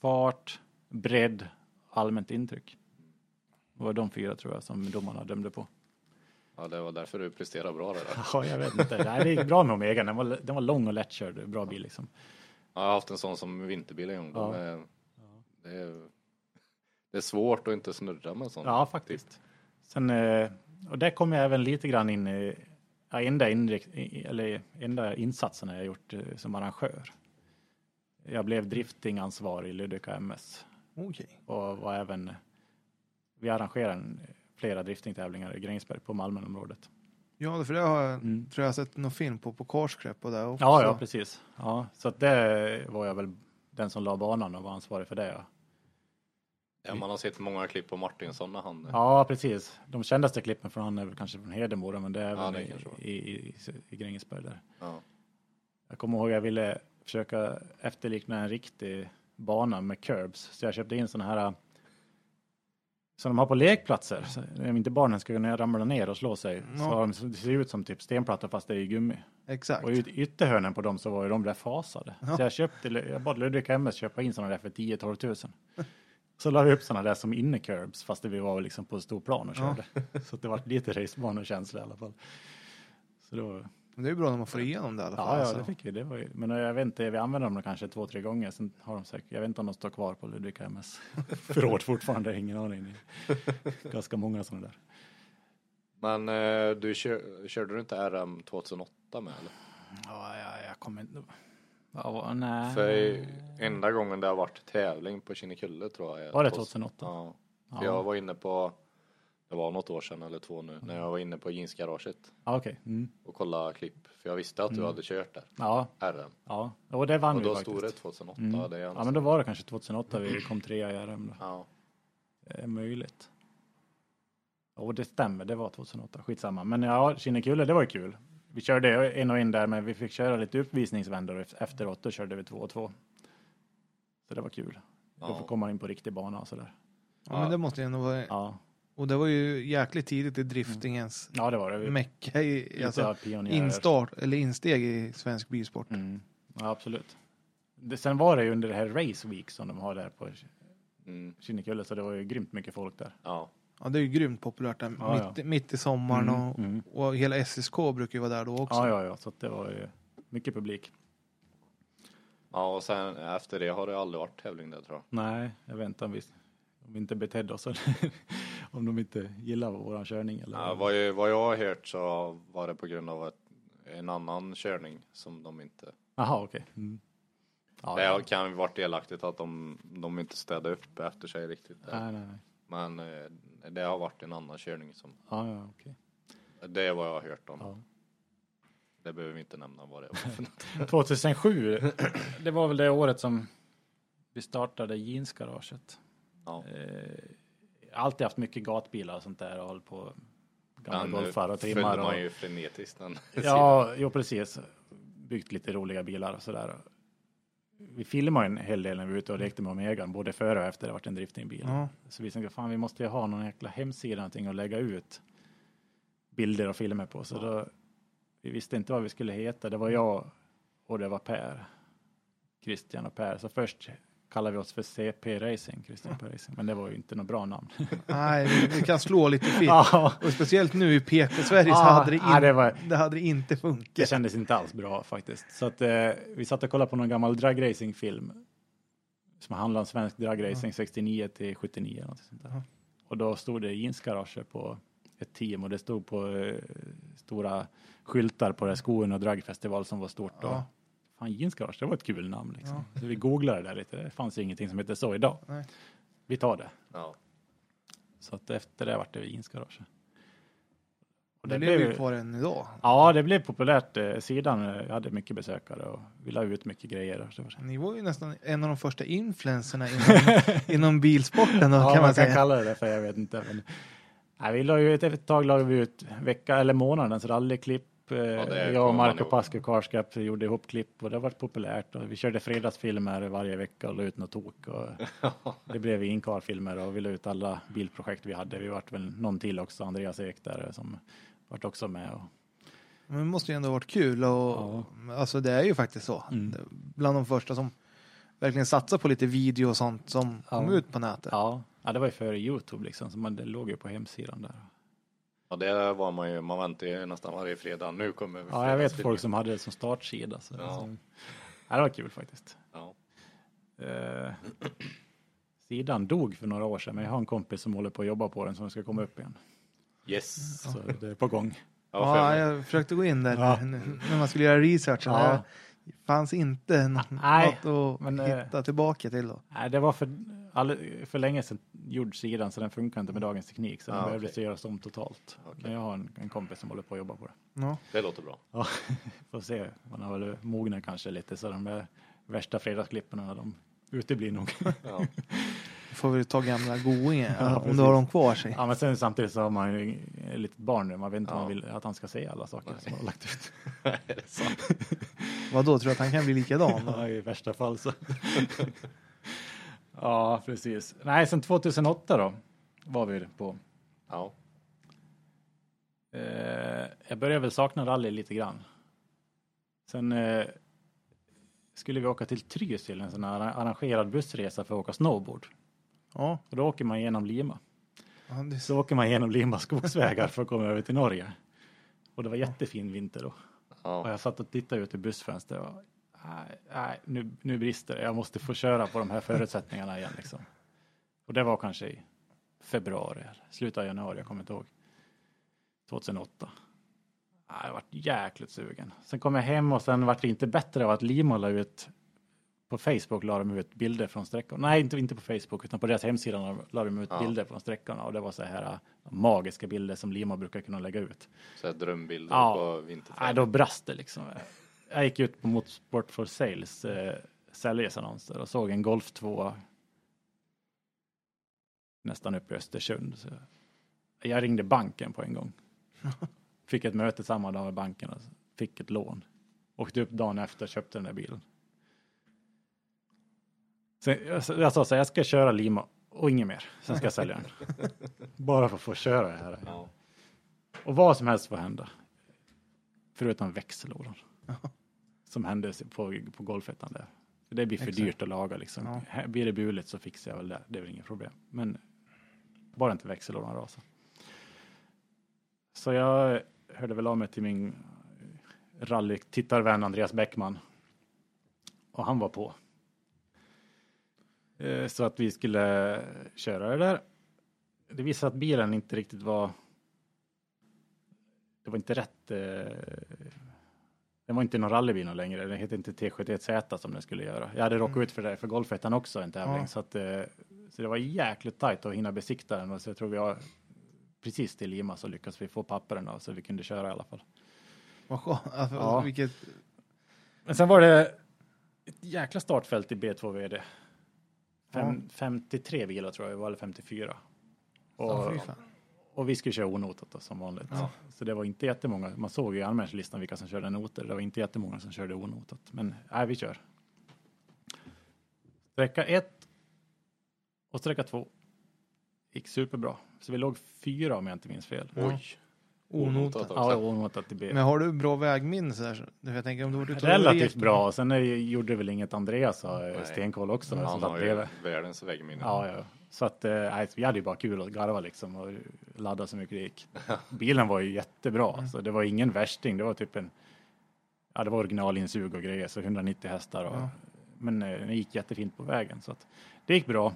fart, bredd, allmänt intryck. Det var de fyra tror jag som domarna dömde på. Ja, det var därför du presterade bra det där. Ja, jag vet inte. Nej, det gick bra med Omega. Den var, den var lång och lättkörd. Bra bil liksom. Ja, Jag har haft en sån som vinterbil en gång. Ja. De är, det, är, det är svårt att inte snurra med en sån. Ja, faktiskt. Sen, eh, och där kom jag även lite grann in i, ja, enda, inrikt, eller enda insatsen jag gjort eh, som arrangör. Jag blev driftingansvarig i Ludvika MS Okej. och var även, vi arrangerade flera driftingtävlingar i Grängesberg på Malmönområdet. Ja, för det har jag, Mm. tror jag sett någon film på, på Korsgrepp och det också. Ja, ja, precis. Ja, så det var jag väl den som la banan och var ansvarig för det. Ja. Ja, man har sett många klipp på Martinsson när han... Ja, precis. De kändaste klippen från han är väl kanske från Hedemora, men det är Ja, även det i, i, i, i Grängesberg där. Ja. Jag kommer ihåg jag ville försöka efterlikna en riktig bana med curbs, så jag köpte in sådana här som de har på lekplatser. Så om inte barnen ska kunna ramla ner och slå sig. Så Ja. har de, så det ser ut som typ stenplattor fast det är i gummi. Exakt. Och ytterhörnen på dem så var ju de där fasade. Ja. Så jag köpte, jag bad Ludvika MS köpa in sådana där för 10-12 tusen. Så la vi upp sådana där som innecurbs fast det vi var liksom på stor plan och Ja. körde. Så att det var lite racebanekänsla i alla fall. Så då, Men det är ju bra när man får igenom det i alla fall. ja, ja, alltså. det fick vi. Det var ju, men jag vet inte, vi använde dem kanske två, tre gånger. Sen har de säkert, jag vet inte om de står kvar på Ludvika MS förråd fortfarande, ingen aning. Det är Ganska många sådana där. Men eh, du kör, körde du inte RM 2008 med eller? Ja, ja jag kommer inte... Ja, nej. För enda gången det har varit tävling på Kinnekulle tror jag. är Var det 2000. 2008? Ja. För Ja. jag var inne på, det var något år sedan eller två nu, när jag var inne på jeansgaraget Ja, okej. Mm. och kollade klipp. För jag visste att du Mm. hade kört där, Ja, RM. ja. Och det vann Och vi då faktiskt. stod det 2008. Mm. Det Ja, men då var det kanske 2008 vi kom trea i RM då. ja. Det är möjligt. Och det stämmer, det var 2008. Skitsamma. Men ja, Kinnekulle, det var ju kul. Vi körde en och en där, men vi fick köra lite uppvisningsvändor efteråt. Då körde vi två och två. Så det var kul. Då Ja. får komma in på riktig bana och sådär. Ja, men det måste ju ändå vara... Ja, Och det var ju jäkligt tidigt i driftingens ja det var det. Vi- mecka i, alltså instart, eller insteg i svensk bilsport. Mm. Ja, absolut. Det, sen var det ju under det här Race Week som de har där på Mm. Kinnekulle, så det var ju grymt mycket folk där. ja. Ja, det är ju grymt populärt där. Ja, mitt, mitt i sommaren Mm, och, mm. och hela SSK brukar ju vara där då också. Ja, ja, ja, så det var ju mycket publik. Ja, och sen efter det har det aldrig varit tävling där tror jag. Nej, jag inte om vi, om vi inte betedde oss eller om de inte gillar våran körning eller. Ja, vad, jag, vad jag har hört så var det på grund av ett, en annan körning som de inte... Jaha, okej. Mm. Ja, det ja. kan ju varit delaktigt att de, de inte städade upp efter sig riktigt. Där. Nej, nej, nej. Men eh, det har varit en annan körning som... Ja, ja, okej. Det är vad jag har hört om. Ja. Det behöver vi inte nämna vad det var för något. 2007, det var väl det året som vi startade jeansgaraget. Ja. Eh, alltid haft mycket gatbilar och sånt där och hållit på gamla Den golfar och följde trimmar. man Och, ju frenetiskt den ja, jo precis. Byggt lite roliga bilar och sådär. Vi filmade en hel del när vi var ute och lekte med Omegan, både före och efter det varit en driftingbil. Ja. Så vi tänkte, fan vi måste ju ha någon jäkla hemsida någonting att lägga ut bilder och filmer på. Så då, vi visste inte vad vi skulle heta. Det var jag och det var Per. Christian och Per. Så först kallade vi oss för CP Racing, Christian Per Racing. Men det var ju inte något bra namn. Nej, det, det kan slå lite fel. Ja, Och speciellt nu i PK-Sverige så Ja, hade det, in, ja, det var- det hade det inte det funkat. kändes inte alls bra faktiskt. Så att eh, vi satt och kollade på någon gammal dragracing-film. Som handlar om svensk dragracing 69 till 79 eller något sånt där. Ja. Och då stod det jeansgarage på ett team och det stod på eh, stora skyltar på det skoen och dragfestival som var stort. Och, Ja. fan jeansgarage, det var ett kul namn liksom. Så vi googlade det där lite, det fanns ingenting som hette så idag. Nej. Vi tar det. Ja. Så att efter det vart det jeansgarage. Och Det blev lever ju- ju kvar än idag. Ja, det blev populärt. eh, Sidan eh, hade mycket besökare och vi la ut mycket grejer. Så det. Ni var ju nästan en av de första influenserna inom, inom bilsporten då, Ja, kan man kan säga. kalla det det för, jag vet inte. Men, nej, vi la ju ett, ett tag la vi ut vecka eller månadens rallyklipp. Eh, det jag och Marco ihåg. Pasco Carskap gjorde ihop klipp och det har varit populärt. Och vi körde fredagsfilmer varje vecka och la ut något tok. Och det blev inkarfilmer och vi la ut alla bilprojekt vi hade. Vi vart väl någon till också, Andreas Ek där som vart också med. Och, Men det måste ju ändå ha varit kul och alltså det är ju faktiskt så. Mm. Bland de första som verkligen satsar på lite video och sånt som Ja. kom ut på nätet. ja, ja, det var ju före Youtube liksom, så man, det låg ju på hemsidan där. Ja, det var man ju. Man väntar ju nästan varje fredag. Nu kommer Ja, jag vet folk som hade det som startsida. Så, Ja. så, ja, det var kul faktiskt. Ja. Eh, sidan dog för några år sedan, men jag har en kompis som håller på att jobba på den som ska komma upp igen. Yes. Så det är på gång. Ja, Ja, jag försökte gå in där Ja. när, när man skulle göra researchen. Ja. Fanns inte nå- Nej, något att men, eh, hitta tillbaka till då. Nej, det var för, all, för länge sedan gjord sidan, så den funkar inte med dagens teknik, så den Ah, behövde okej. göras om totalt. Okej. Men jag har en, en kompis som håller på att jobba på det. Ja. Det låter bra. Ja, får se. Man har väl mognat kanske lite, så de där värsta fredagsklippen, de uteblir nog. Ja. Får vi ta gamla goingar Ja, om du har dem kvar sig. Ja, men sen samtidigt så har man ju ett litet barn nu. Man vet inte om Ja. man vill att han ska se alla saker som man har lagt ut. är det sant? Vad då tror du att han kan bli likadan? Ja, i värsta fall så. ja, precis. Nej, sen 2008 då var vi på. Ja. Eh, jag började väl sakna rally lite grann. Sen eh, skulle vi åka till Trysil, en sån här arrangerad bussresa för att åka snowboard. Ja, Och då åker man igenom Lima. ja, det, Så åker man igenom Lima skogsvägar för att komma över till Norge. Och det var jättefin vinter då. Och Ja. jag satt och tittade ut i bussfönstret och nej, nej nu, nu brister det. Jag måste få köra på de här förutsättningarna igen liksom. Och det var kanske i februari, slutet av januari, jag kommer inte ihåg. 2008. Nej, Jag vart jäkligt sugen. Sen kom jag hem och sen vart det inte bättre av att Lima la ut på Facebook la de ut bilder från sträckorna. Nej, inte, inte på Facebook utan på deras hemsida la- de ut Ja. bilder från sträckorna och det var så här äh, magiska bilder som Lima brukar kunna lägga ut. Så här drömbilder Ja. på vinterträning. då brast det liksom. Jag gick ut på Motorsport for Sales eh, säljannonser och såg en Golf 2 nästan uppe i Östersund. Så jag ringde banken på en gång. Fick ett möte samma dag med banken och fick ett lån. Åkte upp dagen efter och köpte den där bilen. Sen, jag, jag sa så här, jag ska köra Lima och inget mer. Sen ska jag sälja den. Bara för att få köra det här. Ja. Och vad som helst får hända. Förutom växellådan. Som hände på, på golfettan där. Det blir för Exakt. dyrt att laga liksom. Ja. Här Blir det buligt så fixar jag väl det. Det är väl inget problem. Men bara inte växellådan rasade. Så jag hörde väl av mig till min rally-tittarvän Andreas Bäckman. Och han var på. Eh, Så att vi skulle köra det där. Det visade att bilen inte riktigt var det var inte rätt. Eh, det var inte någon rallybil längre. Den hette inte T71Z som den skulle göra. Jag hade råkat ut för det för Golfettan också en tävling. Ja. Så, att, eh, så det var jäkligt tajt att hinna besikta den. Och så jag tror vi har precis till Lima så lyckades vi få pappren så vi kunde köra i alla fall. Vad skönt. Alltså, Ja. Vilket, Men sen var det ett jäkla startfält i B2 VD. Fem, 53 bilar tror jag var, eller 54. Och, ja, och vi skulle köra onotat då, som vanligt. Ja. Så det var inte jättemånga. Man såg ju i anmälningslistan vilka som körde noter. Det var inte jättemånga som körde onotat. Men nej, vi kör. Sträcka ett och sträcka två gick superbra. Så vi låg fyra om jag inte minns fel. Oj. Onotat. också. Ja, onotat i B. Men har du bra vägminne så här? så- Jag tänker om du var ute och Relativt bra. Sen är, gjorde väl inget Andreas och Nej. stenkoll också. som Han har ju världens väggminne. Ja, ja. Så att eh, nej, vi hade ju bara kul och garva liksom och ladda så mycket det gick. Bilen var ju jättebra, Mm. så det var ingen värsting. Det var typ en, ja det var originalinsug och grejer, så 190 hästar och, Ja. men eh, det gick jättefint på vägen så att det gick bra.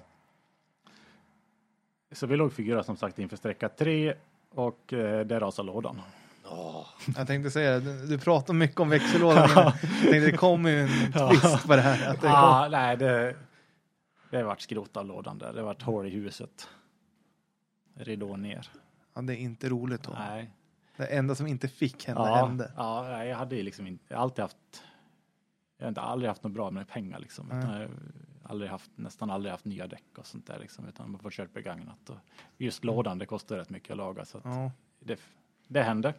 Så vi låg fyra som sagt inför sträcka tre och eh, där rasade lådan. Åh, Jag tänkte säga, du, du pratar mycket om växellådan. jag tänkte det kommer ju en twist på det här. Att det kom, Ah, nej, det, det vart skrot av lådan där. Det vart hål i huset. Ridå ner. ja, det är inte roligt då. Nej. Det enda som inte fick hända ja, hände. Ja, jag hade ju liksom inte, jag har alltid haft, jag har inte aldrig haft något bra med pengar liksom. Utan jag har aldrig haft, nästan aldrig haft nya däck och sånt där liksom, utan man får kört begagnat. Och just lådan, det kostar rätt mycket att laga så att Ja, det, det hände.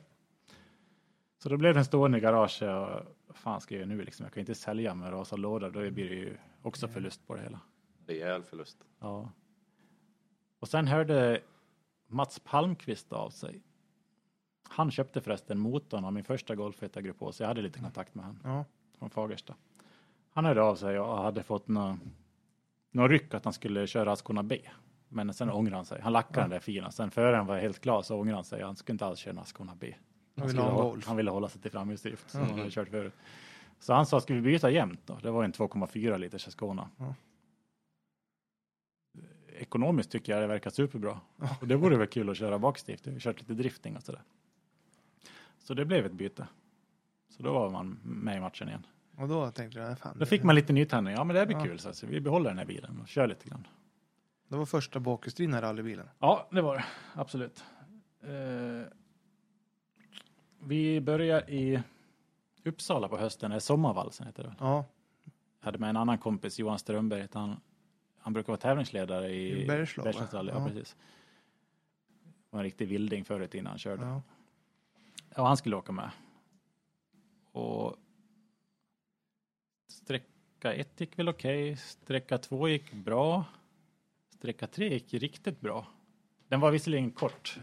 Så då blev den stående i garaget och vad fan ska jag göra nu liksom? Jag kan inte sälja med rasad låda, då blir det ju också förlust på det hela. rejäl förlust. Ja. Och sen hörde Mats Palmqvist av sig. Han köpte förresten motorn av min första Golf 1 Grupp H, så jag hade lite kontakt med honom ja. Från Fagersta. Han hörde av sig och hade fått någon, någon ryck att han skulle köra Ascona B. Men sen ångrade han sig. Han lackade den där filen. Sen före han var helt klar så ångrade han sig. Han skulle inte alls köra en Ascona B. Han ville ha han ville hålla sig till framhjulsdrift som Mm. han hade kört förut. Så han sa, ska vi byta jämnt då? Det var en 2,4 liters Ascona. Ja. Ekonomiskt tycker jag det verkar superbra. Och det vore väl kul att köra bakstift. Jag har kört lite drifting och sådär. Så det blev ett byte. Så då var man med i matchen igen. Och då tänkte jag, fan. Då fick man lite nytändning. Ja, men det här blir Ja. kul. Så alltså, vi behåller den här bilen och kör lite grann. Det var första bakhjulsdrivna rallybilen. Ja, det var det. Absolut. Eh, vi börjar i Uppsala på hösten. Sommarvalsen heter det. Ja, Jag hade med en annan kompis, Johan Strömberg. Han, han brukar vara tävlingsledare i I? Bergslagsrally. Ja. Ja. precis. Var en riktig vilding förut innan han körde. ja. Ja, han skulle åka med. Och sträcka ett gick väl okej. Sträcka två gick bra. Sträcka tre gick riktigt bra. Den var visserligen kort.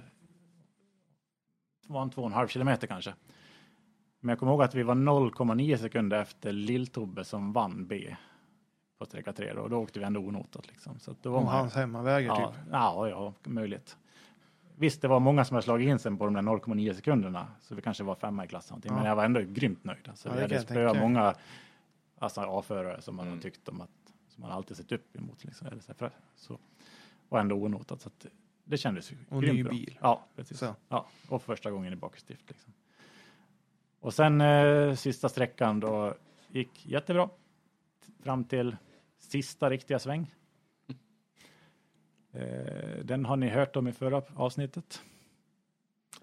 Det var en två och en halv kilometer kanske. Men jag kommer ihåg att vi var 0,9 sekunder efter Lill-Tobbe som vann B på sträcka tre. Då, och då åkte vi ändå onotat liksom. Så då var Och man, hans hemmavägar ja, typ. ja, ja, möjligt. Visst, det var många som hade slagit in sen på de där 0,9 sekunderna, så vi kanske var femma i klassen. Ja. Men jag var ändå grymt nöjd. Alltså, Ja, vi hade spöat många alltså, A-förare som man Mm. tyckt om att som man alltid sett upp emot. Liksom, eller så, så, och ändå onotat. Så att, det kändes ju Och grymt ny bra. bil. Ja, precis. Så. Ja, och första gången i bakhjulsdrift. Liksom. Och sen eh, sista sträckan då gick jättebra. Fram till sista riktiga sväng. Eh, den har ni hört om i förra avsnittet.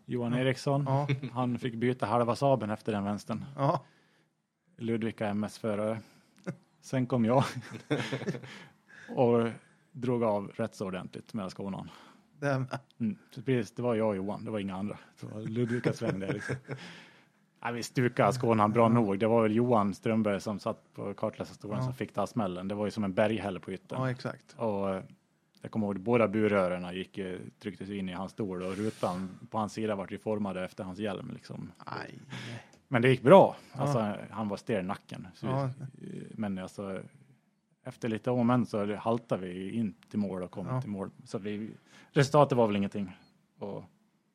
Johan Ja. Eriksson, Ja, han fick byta halva Saaben efter den vänstern. ja. Ludvika MS-förare. Sen kom jag och drog av rätt så ordentligt med Skånan. Det. Mm. Så precis, det var jag och Johan, det var inga andra. Det var Ludvika sväng där liksom. Nej, vi stukade Skånan bra nog. Det var väl Johan Strömberg som satt på kartläsarstolen Ja. som fick ta smällen. Det var ju som en berghäll på ytan. Ja, exakt. Och eh, jag kommer ihåg båda burrören gick, eh, trycktes in i hans stol och rutan på hans sida vart ju formade efter hans hjälm. Liksom. Aj. Men det gick bra. Ja. Alltså, Han var stel i nacken. Ja. eh, Men alltså, efter lite om men så haltade vi in till mål och kom Ja. till mål. Så vi, resultatet var väl ingenting. Och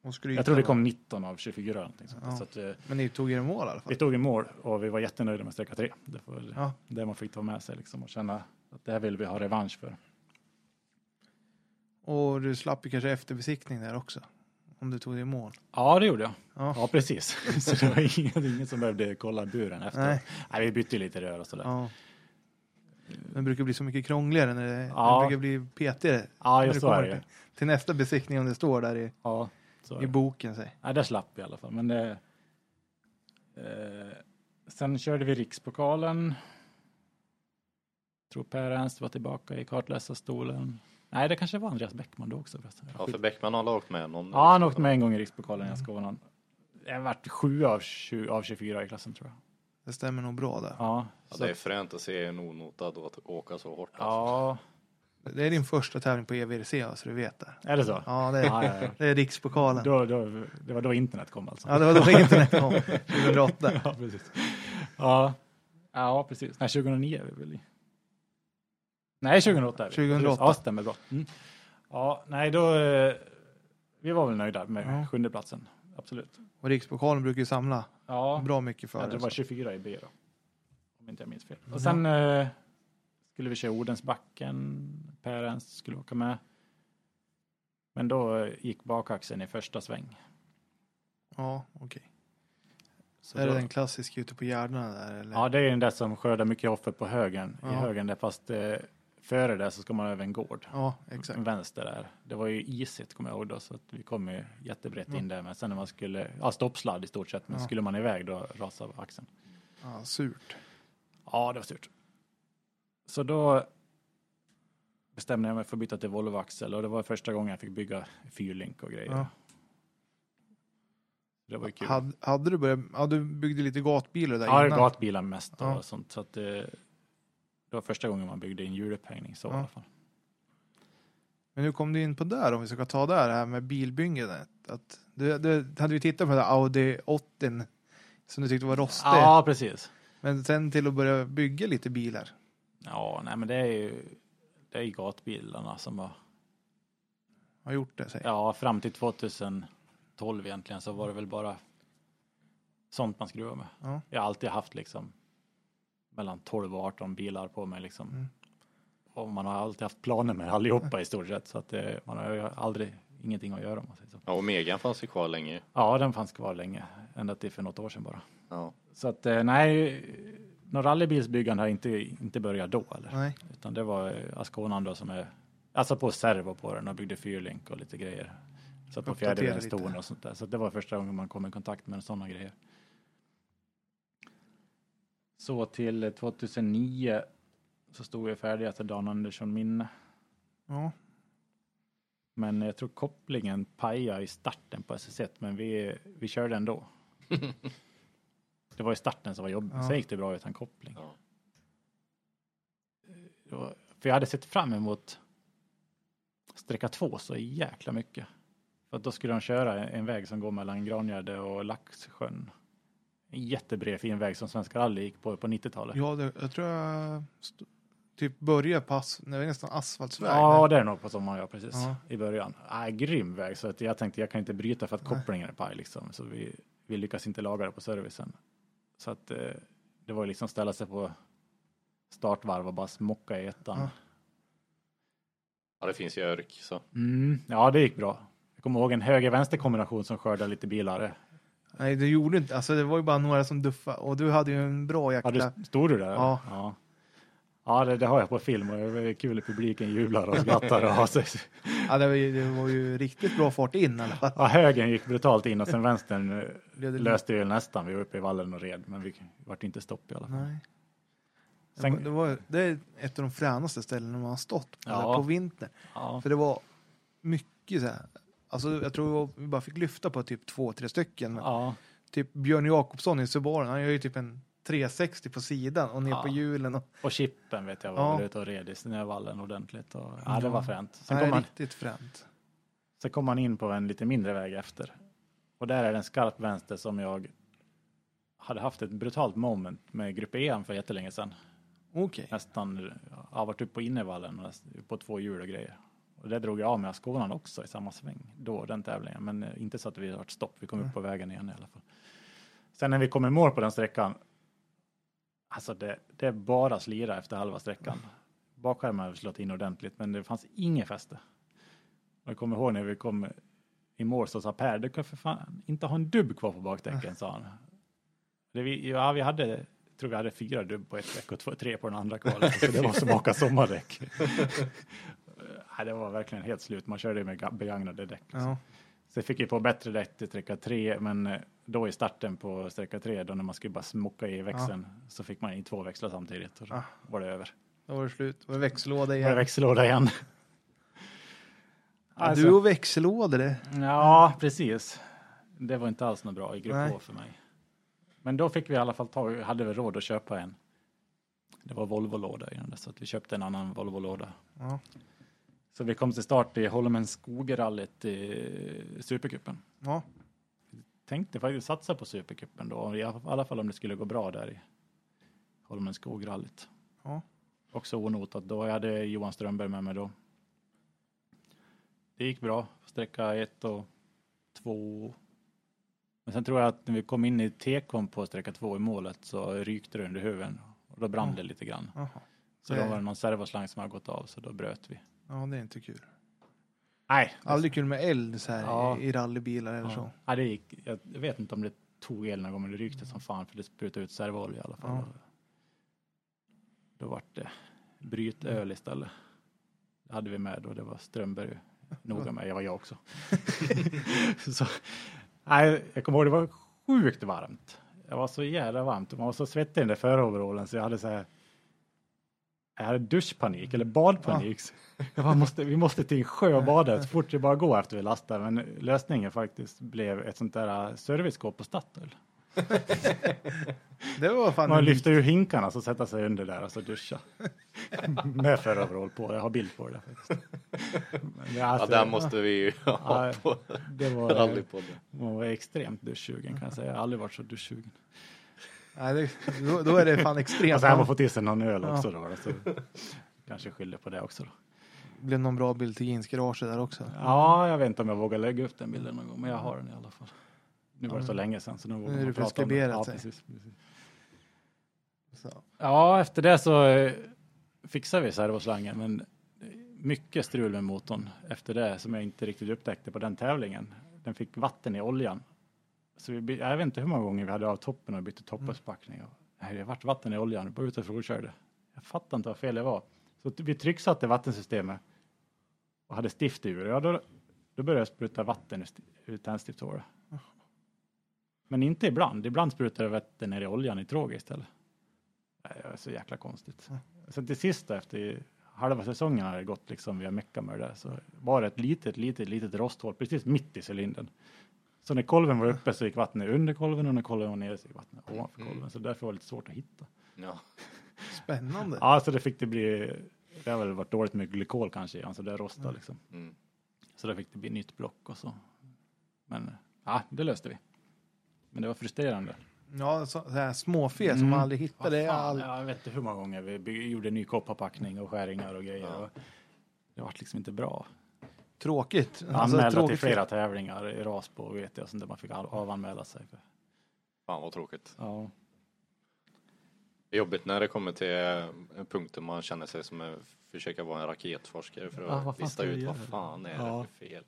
Och jag tror det kom 19 av 24 eller någonting sånt. Ja. Så att, eh, Men ni tog er mål i alla fall? vi tog i mål och vi var jättenöjda med sträcka tre. Det var Ja. det man fick ta med sig liksom och känna att det här vill vi ha revansch för. Och du slapp ju kanske efterbesiktning där också? Om du tog dig i mål? Ja, det gjorde jag. Ja. Ja, precis. Så det var ingen, ingen som behövde kolla buren efter. Nej. Nej. vi bytte lite rör och sådär. Ja, Ja. Det brukar bli så mycket krångligare när det, Ja. det brukar bli petigare. när just det så är det till, till nästa besiktning om det står där i, Ja, i det. boken. Säg. Nej, där slapp vi i alla fall. Men det, eh, sen körde vi rikspokalen. Tror Per Ernst var tillbaka i kartläsarstolen. Nej, det kanske var Andreas Bäckman då också förresten. Ja, för Bäckman har åkt med någon. Ja, han åkte med en gång i rikspokalen i Skåne. Jag har varit sju av, 20, av 24 i klassen tror jag. Det stämmer nog bra där. Ja, Ja, det är fränt att se en onotad och att åka så hårt. Alltså. ja Det är din första tävling på EVRC, så du vet det. är det så? Ja, det är, Ja, ja, ja. det är rikspokalen. Då, då, det var då internet kom alltså? Ja, det var då internet kom, 2008. ja, precis. Ja, ja precis. Nej, 2009 är vi väl i. Nej, 2008 är vi. 2008. Ja, stämmer bra. Mm. Ja, nej, då... eh, Vi var väl nöjda med Ja. sjunde platsen. Absolut. Och rikspokalen brukar ju samla Ja, bra mycket ja, för det det. var 24 i B då. Om inte jag minns fel. Ja. Och sen eh, skulle vi köra Odensbacken. Per Ernst skulle åka med. Men då eh, gick bakaxeln i första sväng. Ja, okej. Så Är då, det den klassiska ute på Gärdena där? Eller? Ja, det är den där som skördar mycket offer på högen. Ja. I högen där, fast eh, före det så ska man över en gård. ja exakt. Vänster där. Det var ju isigt kommer jag ihåg då, så att vi kom ju jättebrett in där. Men sen när man skulle, ja stoppsladd i stort sett, men Ja. skulle man iväg då rasade axeln. Ja, surt. Ja, det var surt. Så då bestämde jag mig för att byta till Volvo-axel och det var första gången jag fick bygga fyrlink och grejer. Ja. Det var ju kul. Hade, hade du börjat, ja du byggde lite gatbilar där Ja, innan? gatbilar mest och Ja. sånt. Så att det, det var första gången man byggde in hjulupphängning så Ja. i alla fall. Men hur kom du in på där om vi ska ta där, det här med bilbyggandet? Att du, du hade vi tittat på den där Audi 80 som du tyckte var rostig. Ja, precis. Men sen till att börja bygga lite bilar. Ja, nej men det är ju det är ju gatbilarna som har Har gjort det, säg. Ja, fram till 2012 egentligen så var det väl bara sånt man skruvar med. Ja. Jag har alltid haft liksom mellan 12 och 18 bilar på mig liksom. Mm. Och man har alltid haft planer med allihopa i stort sett så att det, man har aldrig ingenting att göra om man säger så. Ja, och Megan fanns ju kvar länge. Ja, den fanns kvar länge, ända till för något år sedan bara. Ja. Så att eh, nej, någon rallybilsbyggande har inte, inte börjat då eller? Nej. Utan det var eh, Asconan då som är, alltså på servo på den och byggde fyrlink och lite grejer. Så på fjärdedelston och sånt där. Så det var första gången man kom i kontakt med sådana grejer. Så till eh, 2009 så stod jag färdig efter Dan Andersson minne. Ja. Men jag tror kopplingen pajade i starten på SS1, men vi, vi körde ändå. det var i starten som var jobbigt. Ja. Sen gick det bra utan koppling. Ja. Var, för jag hade sett fram emot sträcka två så jäkla mycket. För att då skulle de köra en väg som går mellan Grangärde och Laxsjön. En jättebred fin väg som Svenska rally gick på på 90-talet. Ja, det, jag tror jag typ började pass, det var nästan asfaltsväg. Ja, där. det är nog på sommaren, ja precis. Ja. I början. Äh, grym väg, så att jag tänkte jag kan inte bryta för att Nej. kopplingen är paj liksom. Så vi, vi lyckas inte laga det på servicen. Så att eh, det var ju liksom ställa sig på startvarv och bara smocka i ettan. Ja. ja, det finns ju örk så. Mm, ja, det gick bra. Jag kommer ihåg en höger-vänster kombination som skördade lite bilar. Nej, det gjorde inte, alltså det var ju bara några som duffade och du hade ju en bra Ja, jäkla... du, stod du där? Ja. Ja, ja det, det har jag på film och det är kul att publiken jublar och skrattar. Och sig. Ja, det, var ju, det var ju riktigt bra fart in i alla fall. Ja, högen gick brutalt in och sen vänstern eh, löste ju nästan. Vi var uppe i vallen och red, men vi vart inte stopp i alla fall. Nej. Sen- det, var, det är ett av de fränaste ställena man har stått på, Ja. på vintern. Ja, För det var mycket så här. Alltså jag tror vi bara fick lyfta på typ två, tre stycken. Ja, Typ Björn Jakobsson i Subaru, han gör ju typ en 360 på sidan och ner Ja. på hjulen. Och, och chippen vet jag var Ja. ute och red i snövallen ordentligt. Och, ja, det var fränt. Sen kom, man, riktigt fränt. sen kom man in på en lite mindre väg efter. Och där är det en skarp vänster som jag hade haft ett brutalt moment med Grupp EM för jättelänge sedan. Okej. Nästan, jag har varit uppe på näst- på två hjul och grejer. Och det drog jag av med skonan också i samma sväng då, den tävlingen. Men eh, inte så att vi har varit stopp, vi kom upp på vägen igen i alla fall. Sen när vi kom i mål på den sträckan, alltså det, det är bara slira efter halva sträckan. Bakskärmen har slått in ordentligt, men det fanns inget fäste. Och Jag kommer ihåg när vi kom i mål så sa Per, du kan för fan inte ha en dubb kvar på bakdäcken, sa han. Det vi, ja, vi hade, tror vi hade fyra dubb på ett däck och två, tre på den andra kvar. Så det var som att åka sommardäck. Nej, det var verkligen helt slut. Man körde med ga- begagnade däck. Ja. Så fick vi på bättre däck till sträcka tre, men eh, då i starten på sträcka tre, då när man skulle bara smocka i växeln, så fick man i två växlar samtidigt och så Ah. var det över. Då var det slut. Då var det växellåda Var det igen. växellåda igen. Ja, Alltså- Du och växellådor det. Ja, precis. Det var inte alls något bra i grupp Nej. H för mig. Men då fick vi i alla fall ta, hade vi råd att köpa en. Det var Volvo-låda i den där, så att vi köpte en annan Volvo-låda. Ja. Så vi kom till start i Holmen Skogerallyt i Supercupen. Ja. Tänkte faktiskt satsa på Supercupen då, i alla fall om det skulle gå bra där i Holmen Skograllyt. Ja. Också onotat då. Jag hade Johan Strömberg med mig då. Det gick bra, sträcka ett och två. Men sen tror jag att när vi kom in i tekon på sträcka två i målet så rykte det under huven och då brann Ja. det lite grann. Jaha. Så då var det någon servoslang som hade gått av så då bröt vi. Ja, det är inte kul. Nej, Aldrig kul med eld så här Ja. i rallybilar eller så. Ja. Det gick. Jag vet inte om det tog el någon gång, men det rykte som fan för det sprutade ut servoolja i alla fall. Ja. Då vart det brytöl istället. Det hade vi med då, det var Strömberg noga med, jag var jag också. så, nej, jag kommer ihåg det var sjukt varmt. Det var så jävla varmt och man var så svettig i den där föroverallen så jag hade så här hade duschpanik eller badpanik. Jag bara, måste, vi måste till en sjö och bada så fort det bara går efter vi lastar. Men lösningen faktiskt blev ett sånt där äh, serviceskåp på Statoil. Det var fan Man lyfter ur hinkarna så sätta sig under där och så duscha. Med föroverall på, jag har bild på det. Faktiskt. Men det, Ja, alltså, där måste vi ju ha Ja, på det var, var extremt duschsugen kan jag säga. Jag har aldrig varit så duschsugen. Nej, det, då, då är det fan extremt. Och så här man fått i sig någon öl Ja. också då. Så kanske skyller på det också då. Det blev någon bra bild till jeansgaraget där också. Ja, jag vet inte om jag vågar lägga upp den bilden någon gång, men jag har den i alla fall. Nu var det så länge sedan så nu vågar Nu är man prata om det. Ja, precis, precis. Så. ja, efter det så eh, fixade vi servoslangen, men mycket strul med motorn efter det som jag inte riktigt upptäckte på den tävlingen. Den fick vatten i oljan. Så vi, jag vet inte hur många gånger vi hade av toppen och bytte toppaspackning. Nej, det vart vatten i oljan, bara ute och provkörde. Jag fattar inte vad fel det var. Så vi trycksatte vattensystemet och hade stift ur. Ja, då, då började jag spruta vatten ur, st- ur tändstiftshålet. Men inte ibland. Ibland sprutar det vatten ner i oljan i tråget istället. Det var så jäkla konstigt. Så till sist efter halva säsongen hade det gått liksom via mecka med det där så var det ett litet, litet, litet rosthål precis mitt i cylindern. Så när kolven var uppe så gick vattnet under kolven och när kolven var nere så gick vattnet ovanför kolven. Så därför var det lite svårt att hitta. Ja. Spännande. Ja, så det fick det bli. Det har väl varit dåligt med glykol kanske så det rostade liksom. Mm. Så då fick det bli nytt block och så. Men ja, det löste vi. Men det var frustrerande. Ja, så, så här småfel som Mm. man aldrig hittar. Det är Fan, all... Jag vet inte hur många gånger vi gjorde ny kopparpackning och skäringar och grejer. Ja. Och det var liksom inte bra. Tråkigt. Anmälda Alltså, till tråkigt fel. flera tävlingar i Rasbo vet jag, och sånt där man fick av- avanmäla sig. För. Fan vad tråkigt. Ja. Det är jobbigt när det kommer till en punkt där man känner sig som en, försöka vara en raketforskare för att Ja, lista ut vad fan är Ja. det för fel.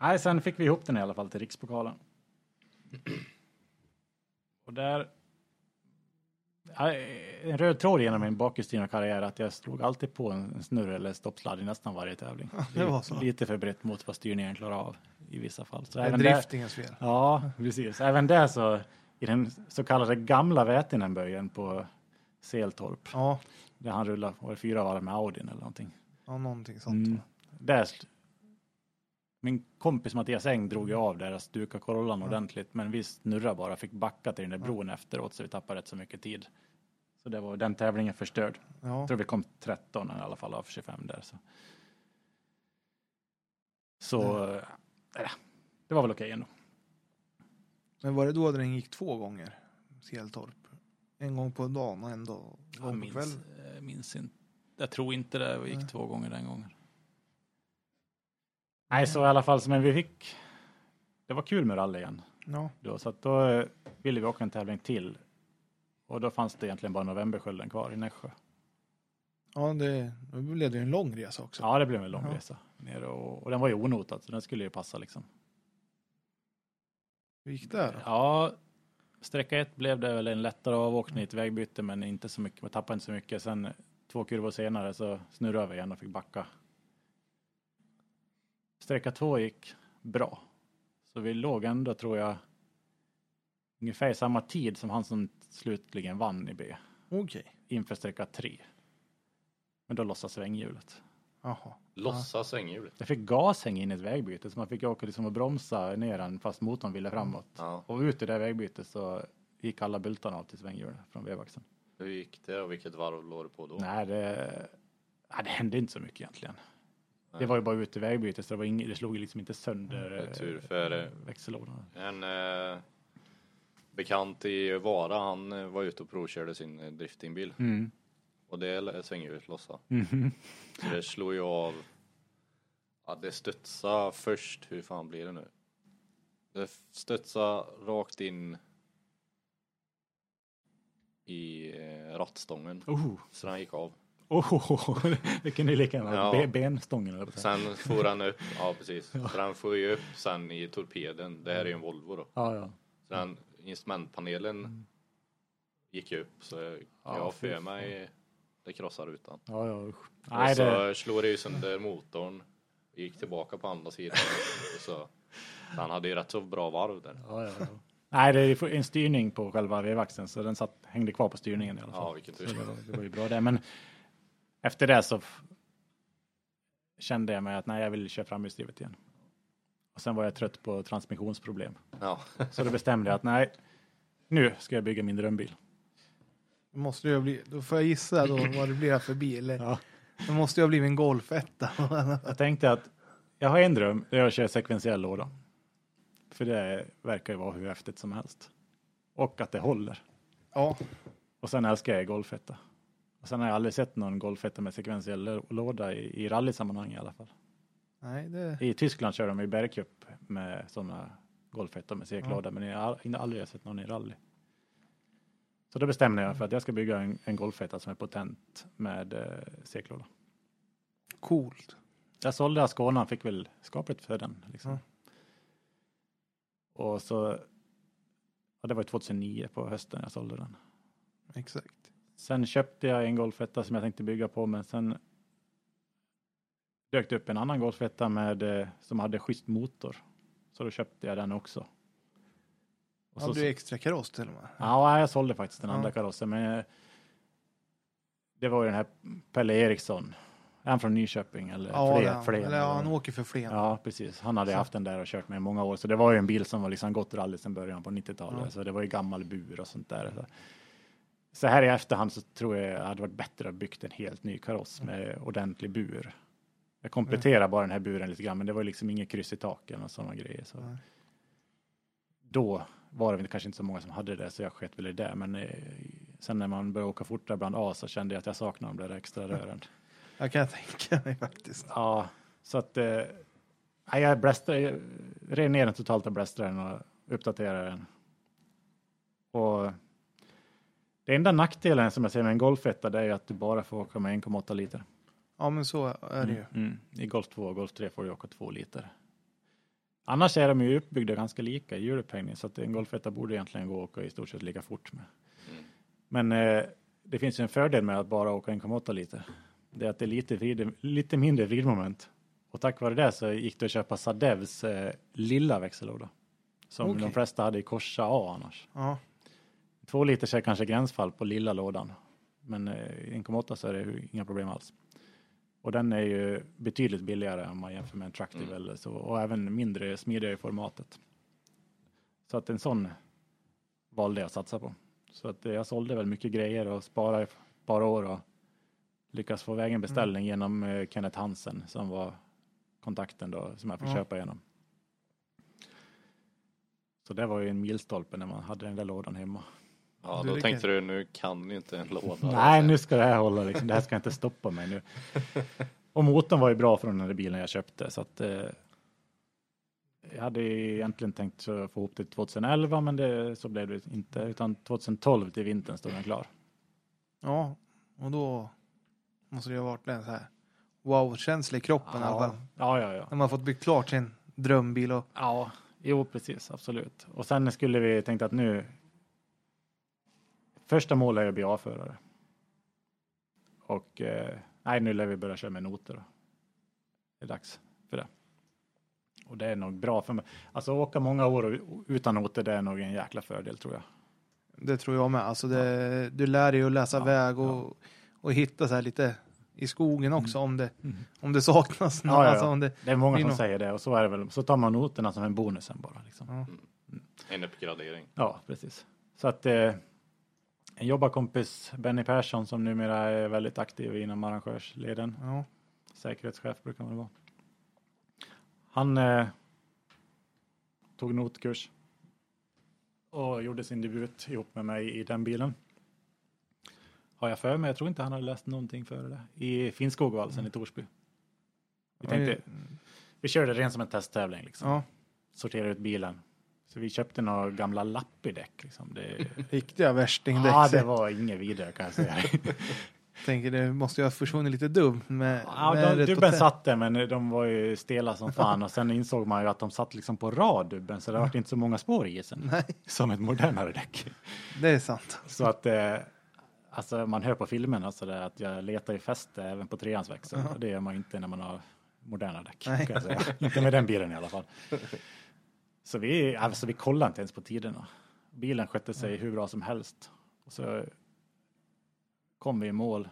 Nej, sen fick vi ihop den i alla fall till rikspokalen. Och där... Ja, En röd tråd genom min bakhjulsdrivna karriär är att jag slog alltid på en snurr eller stoppsladd i nästan varje tävling. så. Lite för brett mot vad styrningen klarar av i vissa fall. Så Det är driftingens fel. ja, precis. Även där så, i den så kallade gamla Vätinenböjen på Seltorp, Ja, där han rullade var fyra varv med Audin eller någonting. ja någonting sånt. Mm. Där, min kompis Mattias Eng drog ju av där och stukade Corollan Ja. ordentligt, men vi snurrade bara, fick backa till den där bron efteråt så vi tappade rätt så mycket tid. Så det var den tävlingen förstörd. Ja. Jag tror vi kom 13 i alla fall av 25 där. Så, så äh, det var väl okej ändå. Men var det då den gick två gånger? Skeltorp? en gång på dagen och en dag Jag gång på minns, kvällen. jag minns inte. Jag tror inte det. Gick Nej. två gånger den gången. Nej, så i alla fall. Men vi fick. Det var kul med rally igen. Ja, Då, så att då eh, ville vi åka en tävling till. Och då fanns det egentligen bara novemberskölden kvar i Nässjö. ja det, då blev det ju en lång resa också. Ja, det blev en lång Ja. resa. Ner och, och den var ju onotad, så den skulle ju passa liksom. Hur gick det då? Ja, sträcka ett blev det väl en lättare avåkning ett vägbyte, men inte så mycket. Man tappade inte så mycket. Sen två kurvor senare så snurrade vi igen och fick backa. Sträcka två gick bra. Så vi låg ändå, tror jag, ungefär i samma tid som han som slutligen vann i B. Okej. Inför sträcka tre. Men då lossade svänghjulet. Jaha. Lossa svänghjulet. Jag fick gashäng in i ett vägbyte så man fick åka liksom och bromsa ner den fast motorn ville framåt. Ja. Och ut i det vägbytet så gick alla bultarna av till svänghjulet från vevaxeln. Hur gick det och vilket varv låg du på då? Nej, det, nej, det hände inte så mycket egentligen. Det var ju bara ut i vägbytet så det, var ing, det slog liksom inte sönder Det är eh, tur för eh, växellådan. en eh, bekant i Vara, han eh, var ute och provkörde sin driftingbil. Mm. Och det svänghjulet lossa. Mhm. Så det slår ju av. Ja, det studsade först. Hur fan blir det nu? Det studsade rakt in i rattstången. Oh, Så den gick av. oh, det kunde ju lika gärna Ja. benstången. Sen for den upp. Ja, precis. Så den får ju upp sen i torpeden. Det här är ju en Volvo då. Ja, ja. Så den instrumentpanelen gick ju upp. Så jag, Ja, jag för mig det krossar rutan. ja, ja och Nej, så det, slog det ju sönder motorn. Gick tillbaka på andra sidan. Så, så han hade ju rätt så bra varv där. ja, ja, ja. Nej, det är en styrning på själva vevaxeln så den satt, hängde kvar på styrningen i alla fall. Ja, vilken tur. Det, var, det var ju bra det. Men efter det så kände jag mig att nej, jag vill köra framhjulsdrivet igen. Och sen var jag trött på transmissionsproblem. Ja, Så då bestämde jag att nej, nu ska jag bygga min drömbil. Då måste ju bli, då får jag gissa då vad det blir för bil. Ja. Det måste ju ha blivit en golfetta. Jag tänkte att jag har en dröm, det är att köra sekventiell låda. För det verkar ju vara hur häftigt som helst. Och att det håller. ja, Och sen älskar jag golfetta. Och sen har jag aldrig sett någon golfetta med sekventiell lå- låda i, i rallysammanhang i alla fall. nej det, I Tyskland kör de i bergcup med sådana golfettor med seklåda, men jag har aldrig sett någon i rally. Så då bestämde jag för att jag ska bygga en, en golfetta som är potent med eh, seklåda. coolt. Jag sålde Ascona, fick väl skapligt för den. Liksom. Ja. Och så, ja, det var 2009 på hösten jag sålde den. Exakt. Sen köpte jag en golfetta som jag tänkte bygga på, men sen dök det upp en annan golfetta med, eh, som hade schysst motor. Så då köpte jag den också. Och Ja, så, du extra kaross till och med. ja, jag sålde faktiskt den Ja. andra karossen, men eh, det var ju den här Pelle Eriksson. Är han från Nyköping eller Ja, är fler han. eller ja, han åker för Flen. Ja, precis. Han hade Så. haft den där och kört med i många år. Så det var ju en bil som var liksom gått rally sedan början på 90-talet. Ja. Så det var ju gammal bur och sånt där. Så, så här i efterhand så tror jag det hade varit bättre att byggt en helt ny kaross med ordentlig bur. Jag kompletterar bara den här buren lite grann, men det var liksom inget kryss i taken och sådana grejer. Så. Då var det kanske inte så många som hade det, så jag sket väl i det. Men eh, sen när man började åka fortare bland A så kände jag att jag saknade de där extra rören. Jag kan tänka mig faktiskt. Ja, så att eh, jag blästrade, jag rev ner den totalt och blästrade den och uppdaterade den. Och det enda nackdelen som jag ser med en golfetta det är att du bara får åka med 1,8 liter. Ja, men så är det ju. Mm. I Golf 2 och Golf 3 får du åka 2 liter. Annars är de ju uppbyggda ganska lika i hjulupphängning så att en golfetta borde egentligen gå att åka i stort sett lika fort med. Mm. Men eh, det finns ju en fördel med att bara åka 1,8 liter. Det är att det är lite, vrid, lite mindre vridmoment. Och tack vare det så gick det att köpa Sadevs eh, lilla växellåda. Som Okej. de flesta hade i Corsa A annars. Ja, Två liters är kanske gränsfall på lilla lådan. Men eh, 1,8 så är det inga problem alls. Och den är ju betydligt billigare om man jämför med en Tractive Mm. eller så. Och även mindre, smidigare i formatet. Så att en sån valde jag att satsa på. Så att eh, jag sålde väl mycket grejer och sparade ett par år och lyckas få iväg en beställning genom eh, Kenneth Hansen som var kontakten då som jag fick Ja. köpa igenom. Så det var ju en milstolpe när man hade den där lådan hemma. Ja, Du då lyckas- tänkte du nu kan inte en låda. Nej, nu ska det här hålla liksom. Det här ska inte stoppa mig nu. Och motorn var ju bra från den där bilen jag köpte så att eh, jag hade egentligen tänkt få ihop det till 2011 men det, så blev det inte utan 2012 till vintern stod den klar. Ja, och då måste det ha varit en så här wow-känsla i kroppen i alla fall. ja, ja, ja. När man fått byggt klart sin drömbil och Ja, jo precis, absolut. Och sen skulle vi tänkt att nu första målet är att bli A-förare. Och eh, nej, nu lär vi börja köra med noter. Då. Det är dags för det. Och det är nog bra för mig. Alltså åka många år utan noter, det är nog en jäkla fördel tror jag. det tror jag med. Alltså det, Du lär dig att läsa Ja, väg och, och hitta så här lite i skogen också om, det, Mm. om det saknas något. Ja, ja, Alltså ja. om det, Det är många som nog- säger det och så är det väl. Så tar man noterna som en bonus sen bara. Liksom. ja. En uppgradering. Ja, precis. Så att eh, en jobbarkompis, Benny Persson, som numera är väldigt aktiv inom arrangörsleden, Ja. säkerhetschef brukar man vara. Han eh, tog notkurs och gjorde sin debut ihop med mig i den bilen. Har jag för mig, jag tror inte han hade läst någonting före det, i Finnskogsvalsen i Torsby. Vi tänkte, vi körde rent som en testtävling liksom. ja. Sorterade ut bilen. Så vi köpte några gamla lappidäck liksom. Det, Riktiga värstingdäck. ja, det var inget vidare kan jag säga. Tänker det måste ju ha försvunnit lite dumt med, Ja, med de, dubben satt där men de var ju stela som fan och sen insåg man ju att de satt liksom på rad dubben så det var inte så många spår i isen. Nej, Som ett modernare däck. det är sant. Så att eh, alltså man hör på filmen alltså det, att jag letar i fäste även på treans växel. Och det gör man inte när man har moderna däck. Nej. Inte med den bilen i alla fall. Så vi, alltså vi kollade inte ens på tiderna. Bilen skötte sig hur bra som helst. Och så kom vi i mål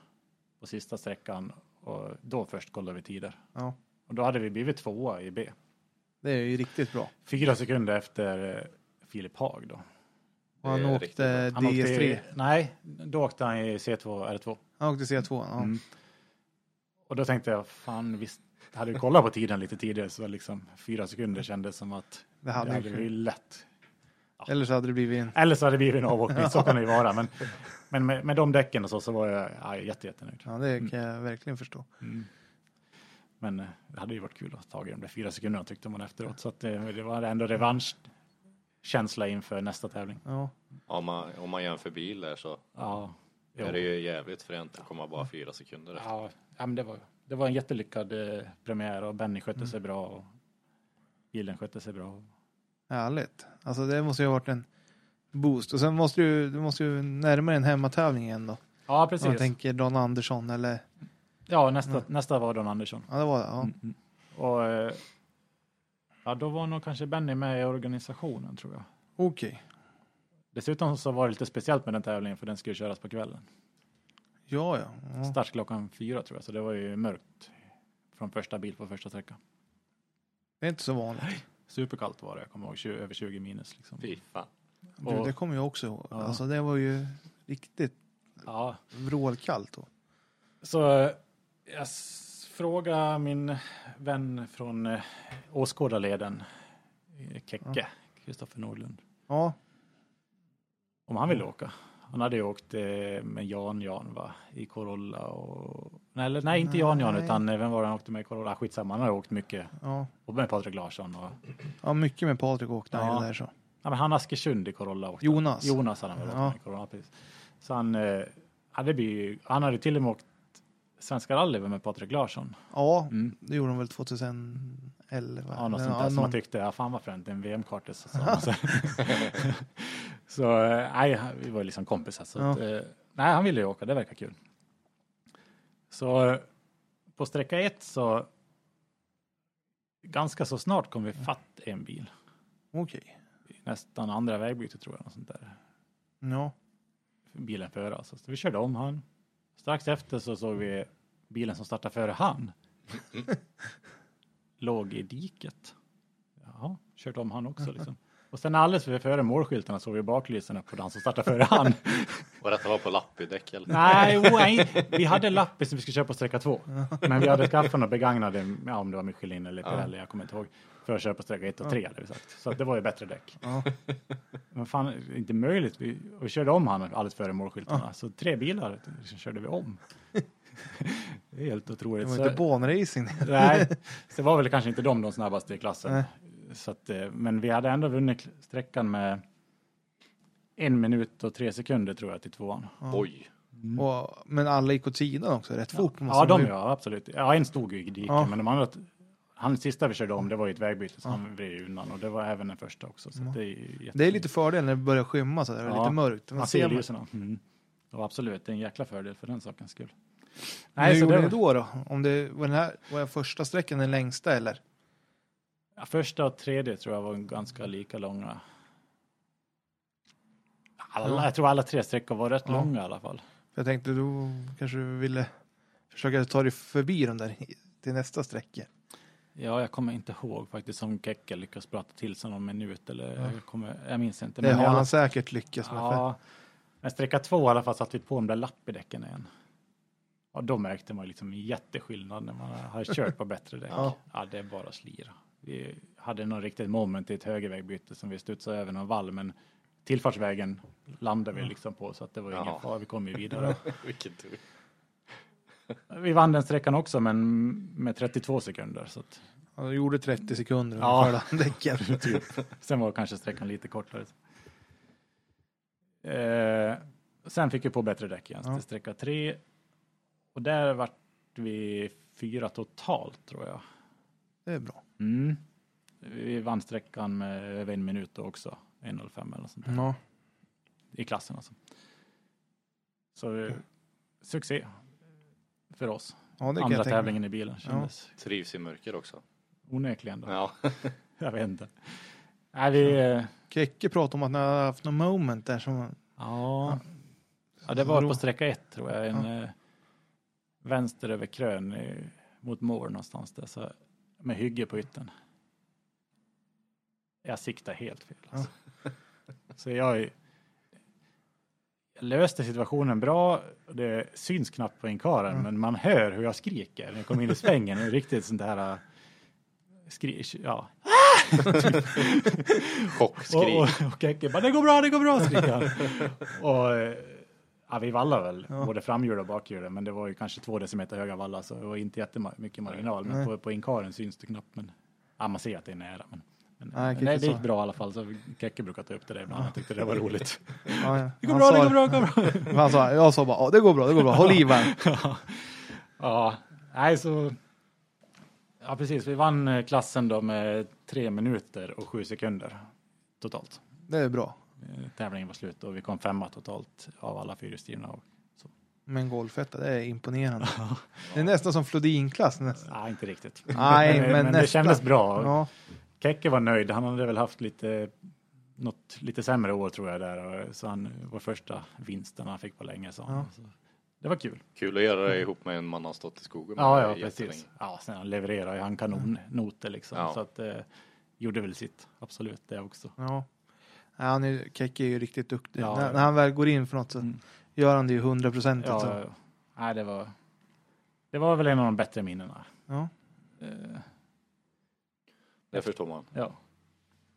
på sista sträckan och då först kollade vi tider. Ja. Och då hade vi blivit tvåa i B. Det är ju riktigt bra. Fyra sekunder efter eh, Filip Haag då. Och han åkte riktigt Han åkte DS3. i, nej, då åkte han i C2 R2. Han åkte C2. Ja. Mm. Och då tänkte jag, fan visst, hade vi kollat på tiden lite tidigare så liksom fyra sekunder kändes som att Det det hade hade ju blivit lätt. Eller så hade det blivit en... Eller så hade det blivit en avåkning, så kan det ju vara. Men, men med, med de däcken och så, så var jag ja, jätte, jättenöjd. Ja, det kan jag verkligen förstå. Mm. Men eh, det hade ju varit kul att ta de där fyra sekunderna tyckte man efteråt. Så att det, det var ändå revanschkänsla inför nästa tävling. Ja. Om man, om man jämför bil där så Ja, är det ju jävligt fränt att komma bara fyra sekunder efter. ja, ja men det var, det var en jättelyckad eh, premiär och Benny skötte sig bra och bilen skötte sig bra. Härligt. Alltså det måste ju ha varit en boost. Och sen måste du, du måste ju närma dig en hemmatävling igen då. Ja, Om precis. jag tänker Don Andersson eller... Ja, nästa, Mm. nästa var Don Andersson. Ja, det var det. Ja. Mm, mm. Och eh, ja, då var nog kanske Benny med i organisationen tror jag. Okej. Dessutom så var det lite speciellt med den tävlingen för den skulle köras på kvällen. Ja, ja. ja. Start klockan fyra tror jag, så det var ju mörkt från första bil på första sträckan. Det är inte så vanligt. Superkallt var det, jag kommer ihåg, 20, över 20 minus. Liksom. Fy fan. Du, Och- det kommer jag också ihåg. Ja. Alltså det var ju riktigt Ja, vrålkallt då. så jag frågade min vän från eh, åskådarleden, eh, Kekke, Kristoffer Nordlund, Ja, om han ville åka. Han hade ju åkt eh, med Jan Jan va, i Corolla och... Nej, eller, nej inte Jan Jan Nej. utan eh, vem var det han åkte med i Corolla? Skitsamma, han hade åkt mycket. ja. Och med Patrik Larsson och... ja mycket med Patrik åkte han Ja. ju där så. Ja men han Askersund i Corolla åkte. Jonas. Jonas hade han väl åkt Ja. med i Corolla, precis. Så han eh, hade blivit, han hade till och med åkt Svenska rally med Patrik Larsson. Ja, Mm. det gjorde de väl 2011? Ja, något sånt där som man tyckte, ja fan vad fränt, en VM-karta. Så, så, så eh, nej, vi var liksom kompisar. Så Ja. att, eh, nej, han ville ju åka, det verkar kul. Så på sträcka ett så ganska så snart kom vi fatt en bil. Okej. Nästan andra vägbytet tror jag. Något sånt där. Ja. Bilen före alltså. Så vi körde om han. Strax efter så såg vi bilen som startade före han. Låg i diket. Ja, kört om han också liksom. Och sen alldeles för- före målskyltarna såg vi baklyserna på den som startade före han. Och detta var på lappidäck eller? nej, oh, nej, vi hade lappis som vi skulle köpa på sträcka två. Men vi hade skaffat några begagnade, ja, om det var Michelin eller Pirelli, jag kommer inte ihåg, för att köpa på sträcka ett och tre hade vi sagt. Så det var ju bättre däck. Men fan, inte möjligt. Vi, och vi körde om han alldeles före målskyltarna. Så tre bilar körde vi om. det är helt Det otroligt. var Så- inte banracing. Nej, så var väl kanske inte de de snabbaste i klassen. Nej. Så att, eh, men vi hade ändå vunnit sträckan med en minut och tre sekunder tror jag till tvåan. Oj. Och, men alla gick åt sidan också, rätt fort. måste Ja, de ju- ja, absolut. Ja, en stod ju i diket, Ja. men de andra, han sista vi körde om, det var ju ett vägbyte, så han vred undan och det var även den första också. Så det, är Det är lite fördel när det börjar skymma så där, Ja, lite mörkt. Man man ser lyserna. Mm. Och absolut, det är en jäkla fördel för den sakens skull. Nej, Hur så gjorde det ni då? då? Om det var den här var första sträckan den längsta eller? Ja, första och tredje tror jag var ganska lika långa. Alla, Ja. Jag tror alla tre sträckor var rätt Ja. långa i alla fall. För jag tänkte då kanske du ville försöka ta dig förbi dem där i- till nästa sträcka. Ja, jag kommer inte ihåg faktiskt om Kekke lyckas prata till sig någon minut eller Ja. jag, kommer, jag minns inte. Det har alla- han säkert lyckats med. för- Ja, men sträcka två i alla fall satte vi på de där lappidäcken igen. Och då märkte man ju liksom en jätteskillnad när man har kört på bättre däck. Ja. Ja. det är bara slira. Vi hade någon riktigt moment i ett högervägbyte som vi studsade över någon vall, men tillfartsvägen landade vi liksom på så att det var ingen fara. Vi kom ju vidare. Vilken tur. Vi vann den sträckan också, men med 32 sekunder. Så att, Han gjorde 30 sekunder Ja. ungefär ja. däcken. typ. Sen var kanske sträckan lite kortare. Eh, sen fick vi på bättre däck igen, Ja. till sträcka tre. Och där vart vi fyra totalt tror jag. Det är bra. Mm. Vi vann sträckan med över en minut då också. 1.05 eller något sånt där. Ja. I klassen alltså. Så eh, succé för oss. Ja, det Andra tävlingen i bilen kändes Trivs i mörker också. onekligen. Då. Ja. Jag vet inte. Nej, vi, eh, Kekke pratade om att ni har haft någon moment där som... Ja. ja, det var på sträcka ett tror jag. En eh, vänster över krön mot mål någonstans där. Så, med hygge på ytten. Jag siktar helt fel. Alltså. Så jag, jag löste situationen bra. Det syns knappt på inkaren, Mm. men man hör hur jag skriker när jag kommer in i svängen. Det är riktigt sånt här... eh, Skri, ja, Chockskrik. och, och, och Kekke bara, det går bra, det går bra, skriker han. och eh, ja, vi vallade väl, Ja. både framhjul och bakhjul, men det var ju kanske två decimeter höga vallar, så det var inte jättemycket marginal. Men Nej. på, på inkaren syns det knappt, men ja, man ser att det är nära. Men, men Nej, nej, Kekke det gick bra i alla fall, så Kekke brukar ta upp det där ibland. Jag tyckte det var roligt. Ja, ja. Det går bra, sa det går bra, det går bra. Han sa, jag sa bara, ja det går bra, det går bra, håll i varv. ja, nej så... Ja, precis. Vi vann eh, klassen då med tre minuter och sju sekunder totalt. Det är bra. Eh, Tävlingen var slut och vi kom femma totalt av alla fyrhjulsdrivna. Men golfetta, det är imponerande. Det är nästan som Flodin-klass. nästan. Nej, inte riktigt. Nej, men, det nästan. kändes bra. Ja, Kekke var nöjd. Han hade väl haft lite, något lite sämre år tror jag där. Så han var första vinsten han fick på länge. Så. Ja. så det var kul. Kul att göra det ihop med en man har stått i skogen med Ja, ja, precis. Ja, sen han levererade ju han kanonnoter liksom. Ja. Så att eh, gjorde väl sitt. Absolut, det också. ja. Ja han är, Kekke är ju riktigt duktig. Ja, när, ja. när han väl går in för något så Mm. gör han det ju hundraprocentigt. Ja, ja, ja. Nej, det var, det var väl en av de bättre minnena. Ja. Eh, Det förstår man. Ja.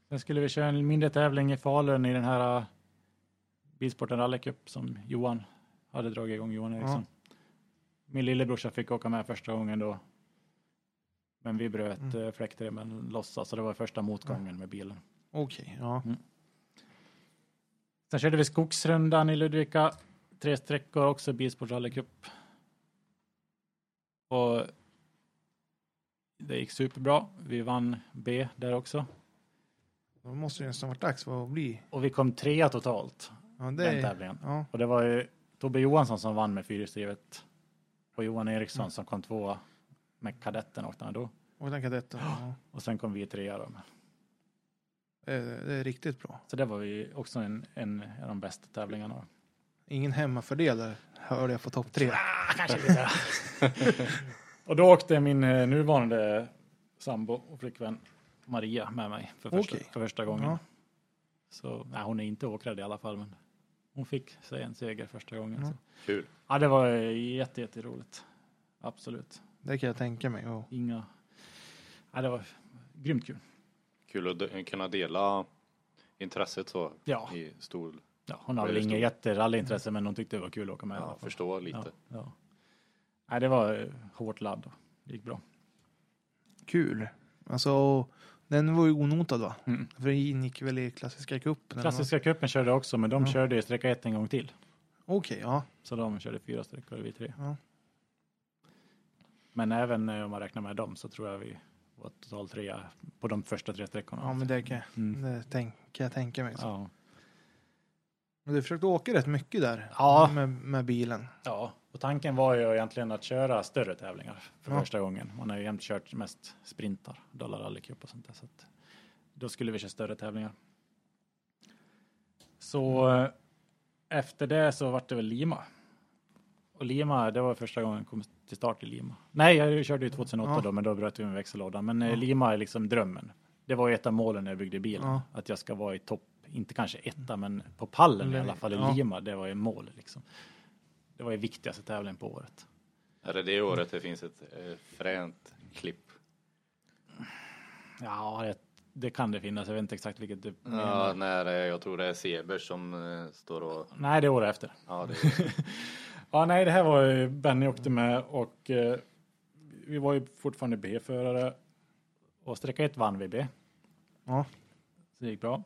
Sen skulle vi köra en mindre tävling i Falun i den här uh, Bilsporten Rally Cup som Johan hade dragit igång, Johan Eriksson. Min lillebrorsa fick åka med första gången då. Men vi bröt Mm. mm. fläktremmen lossa, så det var första motgången med bilen. Okej, ja. Sen körde vi Skogsrundan i Ludvika. Tre sträckor också, Bilsport Rally Cup. Och det gick superbra. Vi vann B där också. Då måste det nästan varit dags för att bli. Och vi kom trea totalt. Ja, det den tävlingen. ja. Och det var ju Tobbe Johansson som vann med fyrhjulsdrivet. Och Johan Eriksson Mm. som kom tvåa med kadetten åkte han då. Och den kadetten. Ja. Och sen kom vi trea då. Det, är, det är riktigt bra. Så det var ju också en, en av de bästa tävlingarna. Ingen hemmafördel där hörde jag på topp tre. Kanske lite. och då åkte min eh, nuvarande sambo och flickvän Maria med mig för första, Okej. för första gången. Ja. Så nej, hon är inte åkrad i alla fall, men hon fick sig en seger första gången. Ja. Så. Kul. Ja, det var jätte, jätteroligt. Absolut. Det kan jag tänka mig. Och, Inga... Ja, det var grymt kul. Kul att kunna dela intresset så Ja. i stor, Ja, hon har väl inget jätterallyintresse, men hon tyckte det var kul att åka med. ja, fall. förstå lite. Ja, ja. Nej, det var eh, hårt ladd. Det gick bra. kul. Alltså, den var ju onotad va? Mm. För den ingick väl i klassiska cupen? Klassiska cupen körde också, men de Ja. körde ju sträcka ett en gång till. Okej, ja. Så de körde fyra sträckor och vi tre. Ja. Men även eh, om man räknar med dem så tror jag vi var totalt trea på de första tre sträckorna. Ja, men det kan, Mm. det tänk, kan jag tänka mig. Så. ja. Men du försökte åka rätt mycket där Ja. med, med bilen. ja, och tanken var ju egentligen att köra större tävlingar för Ja. första gången. Man har ju jämt kört mest sprintar, Dollar Rally Cup och sånt där. Så då skulle vi köra större tävlingar. Så eh, efter det så var det väl Lima. Och Lima, det var första gången jag kom till start i Lima. Nej, jag körde ju 2008 Ja. då, men då bröt vi med växellådan. Men eh, Ja. Lima är liksom drömmen. Det var ju ett av målen när jag byggde bilen. Ja. Att jag ska vara i topp, inte kanske etta, men på pallen i Men- alla fall i ja. Lima. Det var ju mål liksom. Det var ju viktigaste tävlingen på året. Är det det året det finns ett eh, fränt klipp? Ja, det, det kan det finnas. Jag vet inte exakt vilket du Ja, när eh, jag tror det är Sebers som eh, står och... Nej, det är året efter. Ja, det Ja, nej, det här var ju Benny åkte med och eh, vi var ju fortfarande B-förare. Och sträcka ett vann vi B. Ja. Så det gick bra.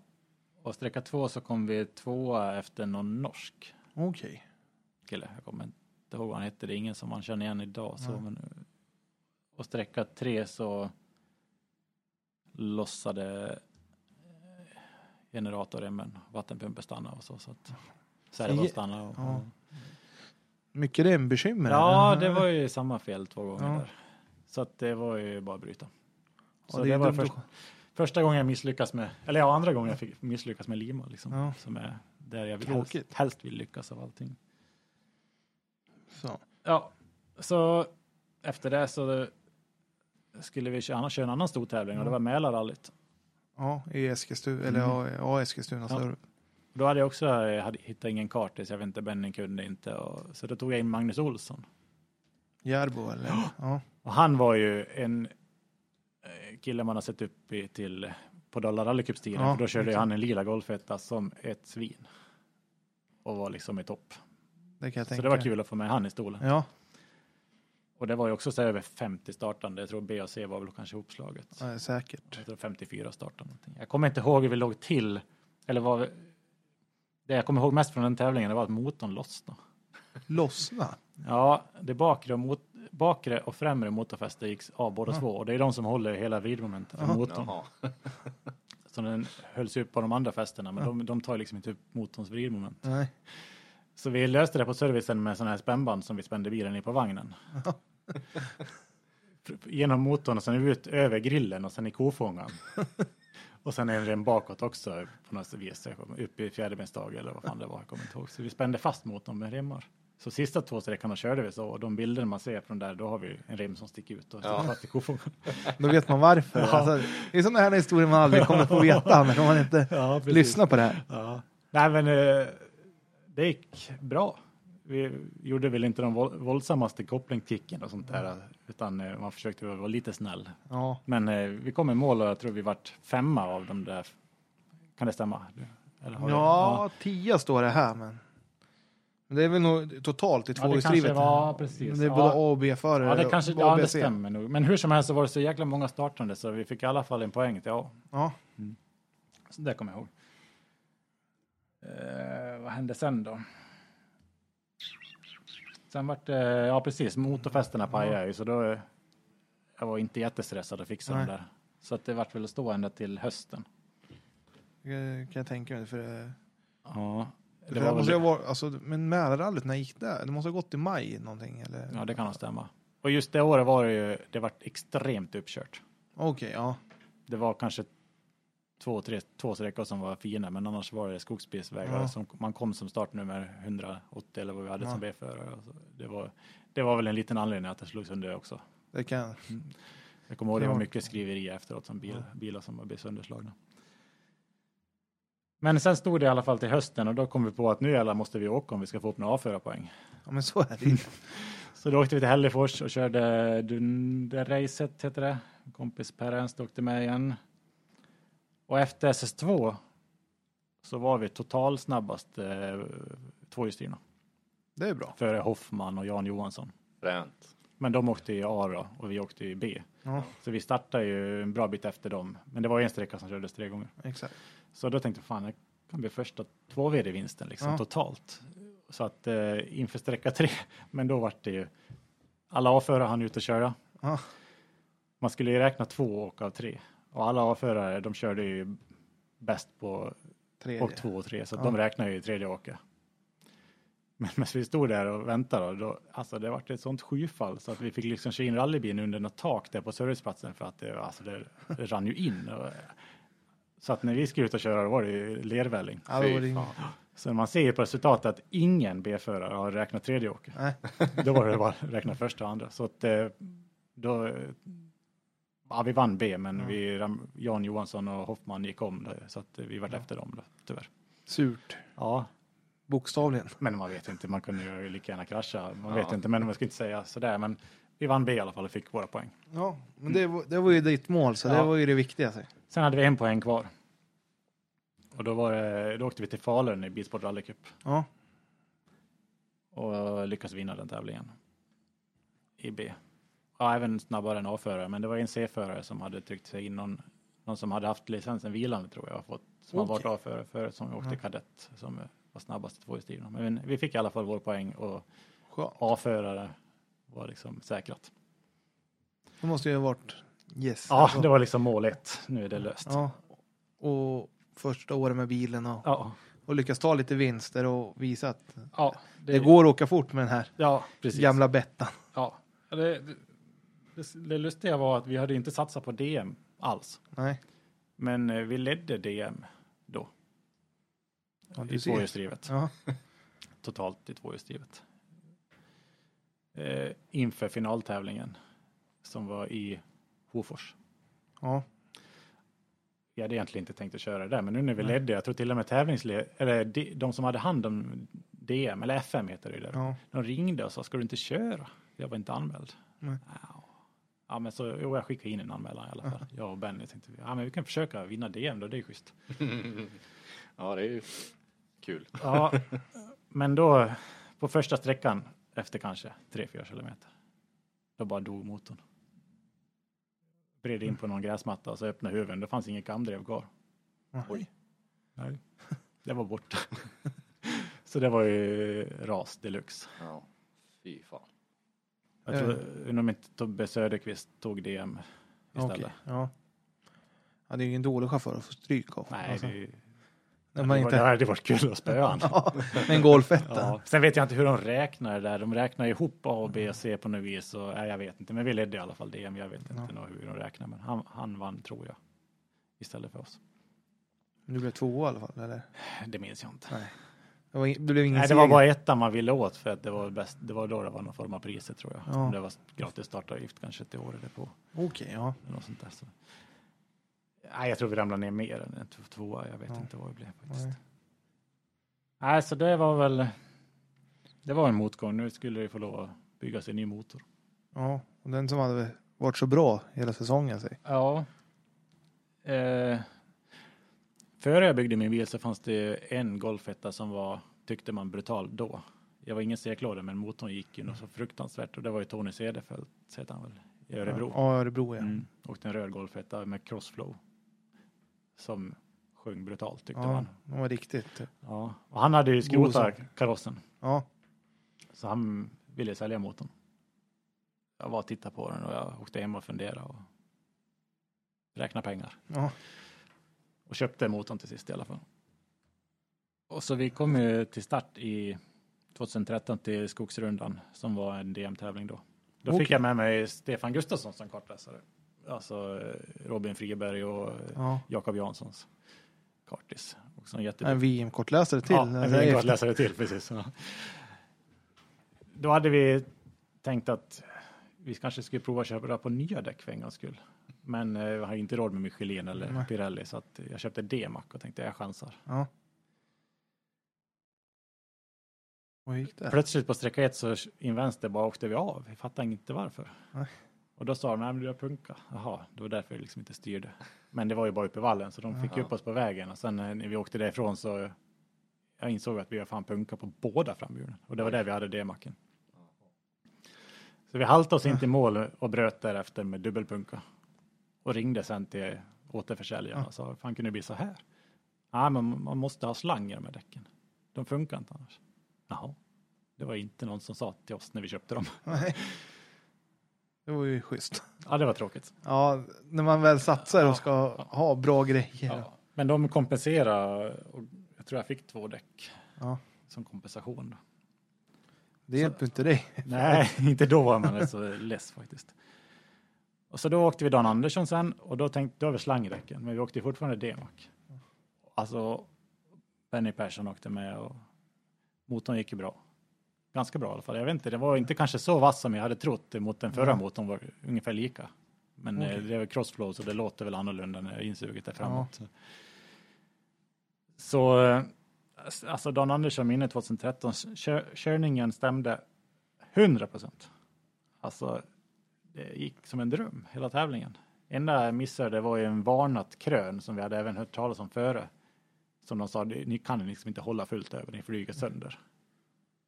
Och sträcka två så kom vi tvåa efter någon norsk Okej. kille. Jag kommer inte ihåg vad han hette. Det är ingen som man känner igen idag. Så, Ja. men, eh, och sträcka tre så lossade eh, generatorremmen, vattenpumpen stannade och så. så att servon Ge- stannade. Och, ja. Mycket det är en bekymmer. Ja, det var ju samma fel två gånger Ja. där. Så att det var ju bara att bryta. Så Ja, det, är var först, första gången jag misslyckas med, eller ja, andra gången jag fick misslyckas med Lima liksom. Ja. Som är där jag vill, helst, helst vill lyckas av allting. Så. Ja, så efter det så skulle vi köra, köra en annan stor tävling och det var Mälarrallyt. Ja, i Eskilstuna. Eller Mm. ja, ja, Eskilstuna. Ja. Då hade jag också jag hade, hittat ingen karta så jag vet inte, Benny kunde inte. Och, så då tog jag in Magnus Olsson. Järbo eller? Ja. Och han var ju en eh, kille man har sett upp i, till på Dollar Rally Cup-stilen. Ja, för då körde exakt. han en lila golfetta som ett svin. Och var liksom i topp. Det kan jag Så tänka det var kul att få med han i stolen. Ja, Och det var ju också så över 50 startande. Jag tror B och C var väl kanske ihopslaget. ja, säkert. Jag tror 54 startande. Jag kommer inte ihåg hur vi låg till. Eller vi, det jag kommer ihåg mest från den tävlingen det var att motorn lossnade. Lossna? Ja, det bakre och, mot, bakre och främre motorfäste gick av båda Ja. två. Och det är de som håller hela vridmomentet för Ja. motorn. Så den hölls upp på de andra fästena, men de, de tar liksom inte upp motorns vridmoment. Nej. Så vi löste det på servicen med sådana här spännband som vi spände bilen i på vagnen. Genom motorn och sen ut över grillen och sen i kofångaren. och sen en rem bakåt också på något vis, upp i fjäderbensdag eller vad fan det var, jag kommer inte ihåg. Så vi spände fast motorn med remmar. Så sista två sträckorna körde vi så och de bilder man ser från där, då har vi en rem som sticker ut och sitter Ja. fast i kofångaren. Då vet man varför. Ja. Alltså, det är sådana här historier man aldrig kommer få veta när man inte Ja, lyssnar på det här. Ja. Nej, men eh, det gick bra. Vi gjorde väl inte de våld- våldsammaste kopplingskicken och sånt där, utan eh, man försökte vara lite snäll. Ja, Men eh, vi kom i mål och jag tror vi vart femma av de där. Kan det stämma? Eller vi- ja tia står det här men. det är väl nog totalt i Ja, det tvåhjulsdrivet. precis. Men det är Ja. både A och B-förare. Ja, det kanske ja, det stämmer nog. Men hur som helst så var det så jäkla många startande så vi fick i alla fall en poäng till A. Ja, Så det kommer jag ihåg. Eh, vad hände sen då? Sen vart det, ja precis, motorfästena pajade ju så då eh, jag var inte jättestressad att fixa Nej. dem där. Så att det vart väl att stå ända till hösten. det kan jag tänka mig. För, det, Ja, för det det var måste väl, varit, alltså, men Mälarrallyt, när gick det? Det måste ha gått i maj någonting eller? ja det kan nog stämma. Och just det året var det ju, det vart extremt uppkört. Okej, ja. Det var kanske två, tre, två sträckor som var fina, men annars var det skogsbilsvägar Ja. som man kom som startnummer 180 eller vad vi hade Ja. som B-förare. Alltså, Det var, det var väl en liten anledning att det slogs under också. Det kan Jag kommer ihåg det var mycket skriverier efteråt som bil, Ja. bilar som blev sönderslagna. Men sen stod det i alla fall till hösten och då kom vi på att nu jävlar måste vi åka om vi ska få upp några A4-poäng. Ja, men så är det. Så då åkte vi till Hällefors och körde Dunderracet, heter det. Kompis Per Ernst åkte med igen. Och efter SS2 så var vi total snabbast eh, tvåhjulsdrivna. Det är bra. Före Hoffman och Jan Johansson. Fränt. Men de åkte i A då, och vi åkte i B. Ja, Så vi startade ju en bra bit efter dem. Men det var en sträcka som kördes tre gånger. exakt. Så då tänkte jag fan, det kan bli första två VD-vinsten liksom Ja. totalt. Så att eh, inför sträcka tre, men då var det ju alla A-förare han ut och köra. Ja. Man skulle ju räkna två åk av tre och alla A-förare de körde ju bäst på Tredje. åk två och tre så Ja. de räknar ju i tredje åket. Men medan vi stod där och väntade då, då alltså det var ett sånt skyfall så att vi fick liksom köra in rallybilen under något tak där på serviceplatsen för att det, alltså det, det rann ju in. Och, så att när vi skulle ut och köra då var det ju lervälling. Ja, det. Så man ser ju på resultatet att ingen B-förare har räknat tredje. Nej. Då var det bara att räkna första och andra. Så att eh, då, ja vi vann B men Ja. vi, Jan Johansson och Hoffman gick om det, så att vi var efter dem tyvärr. Surt. Ja, Bokstavligen. men man vet inte, man kunde ju lika gärna krascha. Man Ja. vet inte, men man ska inte säga sådär. Men vi vann B i alla fall och fick våra poäng. Ja, men det var, det var ju ditt mål, så det Ja. var ju det viktigaste. Sen hade vi en poäng kvar. Och då, var det, då åkte vi till Falun i Bilsport Rally Cup Ja, och lyckades vinna den tävlingen. I B. Ja, även snabbare än A-förare, men det var en C-förare som hade tryckt sig in någon, någon som hade haft licensen vilande tror jag, fått, som har varit. A-förare förut, som åkte Ja. kadett, som var snabbast i tvåhjulsdrivna. Men vi fick i alla fall vår poäng och. A-förare var liksom säkrat. Det måste ju ha varit yes. Ja, alltså. det var liksom mål ett. Nu är det löst. Ja. Och första året med bilen och, Ja, och lyckas ta lite vinster och visa att ja det, går att åka fort med den här Ja, precis. gamla Bettan. Ja. Det, det, lustiga var att vi hade inte satsat på DM alls. Nej, Men eh, vi ledde DM då. Ja, I tvåhjulsdrivet. ja. Totalt i tvåhjulsdrivet. Eh, inför finaltävlingen som var i Hofors. ja. Vi hade egentligen inte tänkt att köra det där, men nu när vi Nej. ledde, jag tror till och med tävlingsled, eller de, de som hade hand om DM, eller FM heter det där. ja. De ringde och sa, ska du inte köra? Jag var inte anmäld. Nej. Ja. Ja, men så, jo, jag skickade in en anmälan i alla fall. Jag och Benny tänkte, ja men vi kan försöka vinna DM då, det är schysst. Ja, det är ju kul. Ja, men då på första sträckan efter kanske 3-4 kilometer. Då bara dog motorn. Bred in på någon gräsmatta och så öppnade huven. Det fanns inget kamdrev kvar. Oj. Nej, det var borta. så det var ju ras deluxe. Ja, fy fan. Jag tror, undrar om inte Tobbe Söderqvist tog DM istället. Okej, ja. ja. Det är ju ingen dålig chaufför att få stryk av. Nej, Alltså, det, när det, man var, inte... det hade varit kul att spöa han. ja, med en golfetta. Ja. Sen vet jag inte hur de räknar det där. De räknar ihop A och B och C på något vis. Och, nej, jag vet inte, men vi ledde i alla fall DM. Jag vet inte Ja. nog hur de räknar, men han, han vann tror jag. Istället för oss. Du blev två i alla fall, eller? Det minns jag inte. Nej. Det, var, det blev ingen Nej, det var bara ettan man ville åt för att det var bäst. Det var då det var någon form av priset tror jag. Ja. Det var gratis startavgift kanske till året därpå. Okej, ja. eller Något sånt där. Så. Nej, jag tror vi ramlade ner mer än en tvåa. Jag vet Ja. inte vad det blev faktiskt. Nej. Nej, så det var väl. Det var en motgång. Nu skulle det få lov att byggas en ny motor. Ja, och den som hade varit så bra hela säsongen. Säg. Ja. Eh, före jag byggde min bil så fanns det en golfetta som var, tyckte man, brutal då. Jag var ingen seklåda men motorn gick ju något så fruktansvärt och det var ju Tony Cederfelt, heter han väl, i Örebro. Ja, Örebro ja. Mm. Och en röd golfetta med crossflow. Som sjöng brutalt tyckte Ja, man. de var riktigt. Ja. Och han hade ju skrotat karossen. Ja, Så han ville sälja motorn. Jag var och tittade på den och jag åkte hem och funderade och räknade pengar. ja. Och köpte motorn till sist i alla fall. Och så vi kom ju till start i 2013 till Skogsrundan som var en DM-tävling då. Då fick Okej. jag med mig Stefan Gustafsson som kartläsare. Alltså eh, Robin Friberg och eh, ja. Jakob Janssons kartis. Också en En jätteduktig VM-kortläsare till. Ja, en efter. kartläsare till, precis. Ja. Då hade vi tänkt att vi kanske skulle prova att köra på nya däck för en gångs skull. Men eh, jag har inte råd med Michelin eller Nej. Pirelli så att jag köpte D-Mac och tänkte jag chansar. Ja. Gick det? Plötsligt på sträcka ett så in vänster bara åkte vi av. Jag fattar inte varför. Nej. Och då sa de, nej men du har punka. Jaha, det var därför jag liksom inte styrde. Men det var ju bara uppe i vallen så de fick Jaha. upp oss på vägen och sen eh, när vi åkte därifrån så jag insåg att vi har fan punka på båda framhjulen. Och det var där vi hade D-macken. Så vi haltade oss inte i mål och bröt därefter med dubbelpunka. Och ringde sen till återförsäljaren och sa, fan kunde det bli så här? Nej, men man måste ha slang i de här däcken. De funkar inte annars. Jaha. Det var inte någon som sa till oss när vi köpte dem. Nej. Det var ju schysst. Ja, det var tråkigt. Ja, när man väl satsar och ska ha bra grejer. Ja. Men de kompenserade och jag tror jag fick två däck Ja. som kompensation. Då. Det hjälper inte dig. Nej, inte då var man så less faktiskt. Och så då åkte vi Dan Andersson sen och då tänkte då har vi slang i däcken, men vi åkte fortfarande D-mac. Alltså Benny Persson åkte med och motorn gick ju bra. Ganska bra i alla fall. Jag vet inte, det var inte kanske så vass som jag hade trott mot den förra Mm. motorn var ungefär lika. Men eh, Okej. det är väl crossflow så det låter väl annorlunda när insuget är framåt. Så eh, alltså Dan Andersson minne 2013, kör, körningen stämde 100 procent. Alltså det gick som en dröm hela tävlingen. Enda jag missade var ju en varnat krön som vi hade även hört talas om före. Som de sa, "Det- ni kan liksom inte hålla fullt över, ni flyger sönder.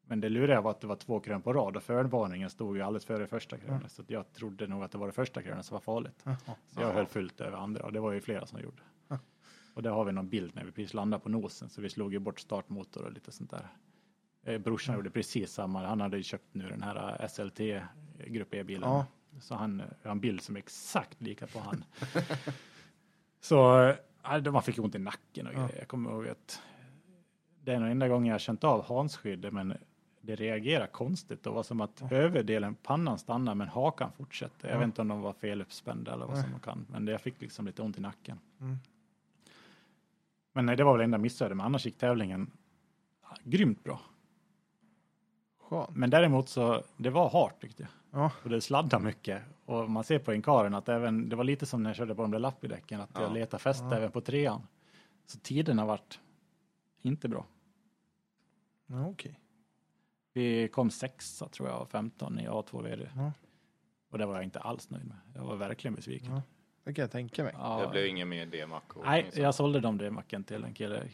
Men det luriga var att det var två krön på rad och förvarningen stod ju alldeles före första krönet. Så att jag trodde nog att det var det första krönet som var farligt. Jaha. Så jag höll fullt över andra och det var ju flera som gjorde. Ja. Och där har vi någon bild när vi precis landade på nosen så vi slog ju bort startmotor och lite sånt där. Eh, brorsan gjorde precis samma. Han hade ju köpt nu den här SLT Grupp E-bilen. Ja. Så han har en bild som är exakt lika på han. så äh, man fick ont i nacken och Ja. grejer. Jag kommer ihåg att det är den enda gången jag känt av hanskyddet men det reagerar konstigt. Det var som att överdelen, pannan stannar men hakan fortsätter. Jag Ja. vet inte om de var feluppspända eller vad Nej. som man kan. Men jag fick liksom lite ont i nacken. Mm. Men nej, det var väl enda missödet. Men annars gick tävlingen ja, grymt bra. Skönt. Men däremot så, det var hårt tyckte jag. Ja. Och det sladdade mycket. Och man ser på inkaren att även, det var lite som när jag körde på de där lappidäcken, att jag Ja. letade fäste Ja. även på trean. Så tiden har varit inte bra. Ja, Okej. Vi kom sexa tror jag, av 15 i A2 VD. Ja. Och det var jag inte alls nöjd med. Jag var verkligen besviken. Ja. Det kan jag tänka mig. Ja. Det blev ingen mer D-mac. Nej, jag sålde dem det macken till en kille i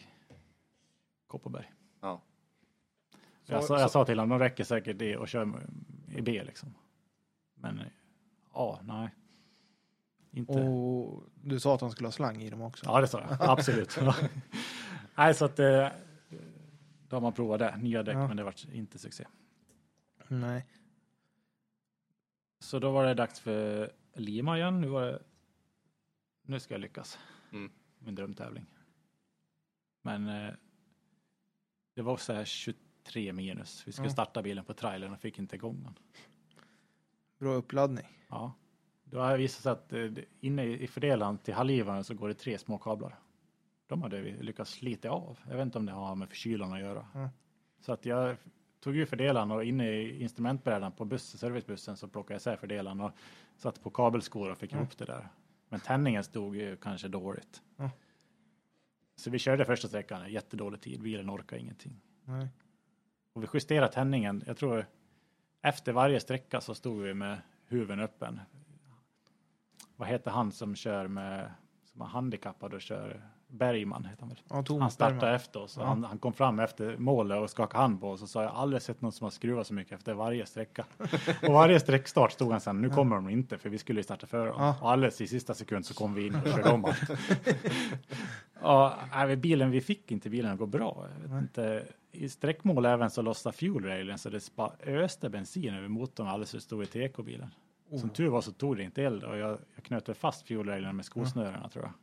Kopparberg. Ja. Så- jag, sa, jag sa till honom, de räcker säkert det och kör i B liksom. Men ja, nej. Inte. Och du sa att han skulle ha slang i dem också. Ja, det sa jag. Absolut. nej, så att eh, då har man provat det. Nya däck, Ja. men det var inte succé. Nej. Så då var det dags för Lima igen. Nu var det, nu ska jag lyckas. Mm. Min drömtävling. Men eh, det var så här 23 minus. Vi skulle Ja. starta bilen på trailern och fick inte igång den. Bra uppladdning. Ja. Då har visat sig att eh, inne i fördelaren till halvgivaren så går det tre små kablar. De hade vi lyckats slita av. Jag vet inte om det har med förkylan att göra. Ja. Så att jag tog ju fördelaren och inne i instrumentbrädan på buss, servicebussen så plockade jag isär fördelaren och satte på kabelskor och fick Ja. ihop det där. Men tändningen stod ju kanske dåligt. Ja. Så vi körde första sträckan, jättedålig tid, bilen orkade ingenting. Nej. Och vi justerade tändningen, jag tror efter varje sträcka så stod vi med huven öppen. Vad heter han som kör med, som är handikappad och kör, Bergman heter han väl? Ja, Han startade Bergman. efter oss Ja. han, han kom fram efter målet och skakade hand på oss och sa jag har aldrig sett någon som har skruvat så mycket efter varje sträcka. och varje sträckstart stod han sen, nu kommer de inte för vi skulle ju starta före dem. Ja. Och alldeles i sista sekund så kom vi in och körde om allt. ja, nej, bilen, vi fick inte bilen att gå bra. Jag vet inte. I sträckmål även så lossade fuelrailen så det bara öste bensin över motorn alldeles för stor i TK-bilen. Som Oh. tur var så tog det inte eld och jag, jag knöt fast fuelrailen med skosnörena tror jag.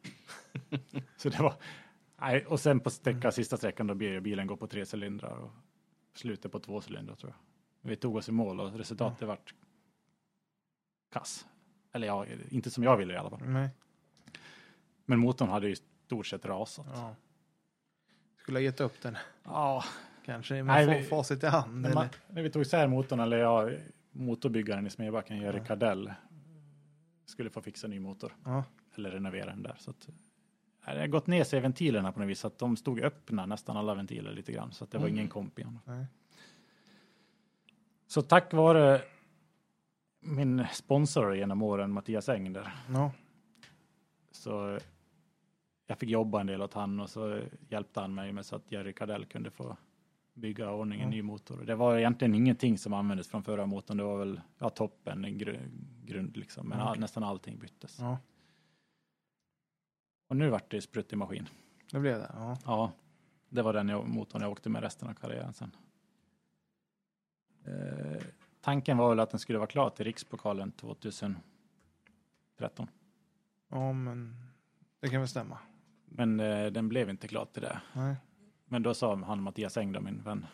så det var, nej, och sen på sträcka, sista sträckan då blir bilen gå på tre cylindrar och slutet på två cylindrar tror jag. Vi tog oss i mål och resultatet vart kass. Eller ja, inte som jag ville i alla fall. Nej. Men motorn hade ju stort sett rasat. Ja. Skulle ha gett upp den. Ja, Kanske. Man Nej, får vi- facit i hand. när, man, när vi tog isär motorn, eller ja, motorbyggaren i Smedbacken, Jerry Ja. Kardell, skulle få fixa ny motor Ja. eller renovera den där. Så att, det har gått ner sig i ventilerna på något vis, så att de stod öppna nästan alla ventiler lite grann, så att det var Mm. ingen komp igen. Nej. Så tack vare min sponsor genom åren, Mattias Eng där, Ja. så jag fick jobba en del åt han och så hjälpte han mig med så att Jerry Cardell kunde få bygga ordning en Ja. ny motor. Det var egentligen ingenting som användes från förra motorn. Det var väl ja, toppen, en gru grund liksom, men all, okej. nästan allting byttes. ja, Och nu vart det sprutt i maskin. det blev det. Ja. Ja, det var den jag, motorn jag åkte med resten av karriären sen. Eh, tanken var väl att den skulle vara klar till Rikspokalen 2013. ja, men det kan väl stämma. Men eh, den blev inte klar till det. Nej. Men då sa han Mattias Eng, då, min vän.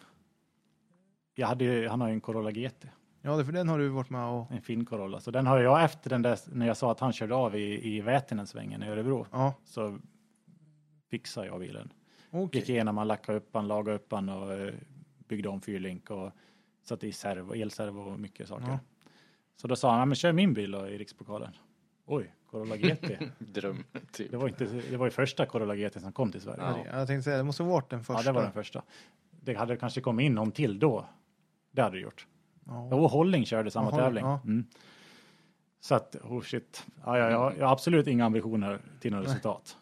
Jag hade ju, han har ju en Corolla GT, Ja, det för den har du varit med och... en fin Corolla. Så den har jag efter den där, när jag sa att han körde av i, i Väternensvängen i Örebro, Ja, så fixade jag bilen. okej. Gick igenom, han lackade upp han, lagade upp han och eh, byggde om fyrlink och satte i servo, elservo och mycket saker. Ja. Så då sa han, "Ja, men kör min bil då i Rikspokalen. Oj, Corolla GT. Dröm, typ. det, var inte, det var ju första Corolla GT som kom till Sverige. Ja. Jag tänkte säga, det måste ha varit den första. Ja, det var den första. Det hade kanske kommit in någon till då. Det hade det gjort. Ja. Jo, Holling körde samma Holling, tävling. ja. Mm. Så att, oh shit. Ja, ja, ja, jag har absolut inga ambitioner till något resultat.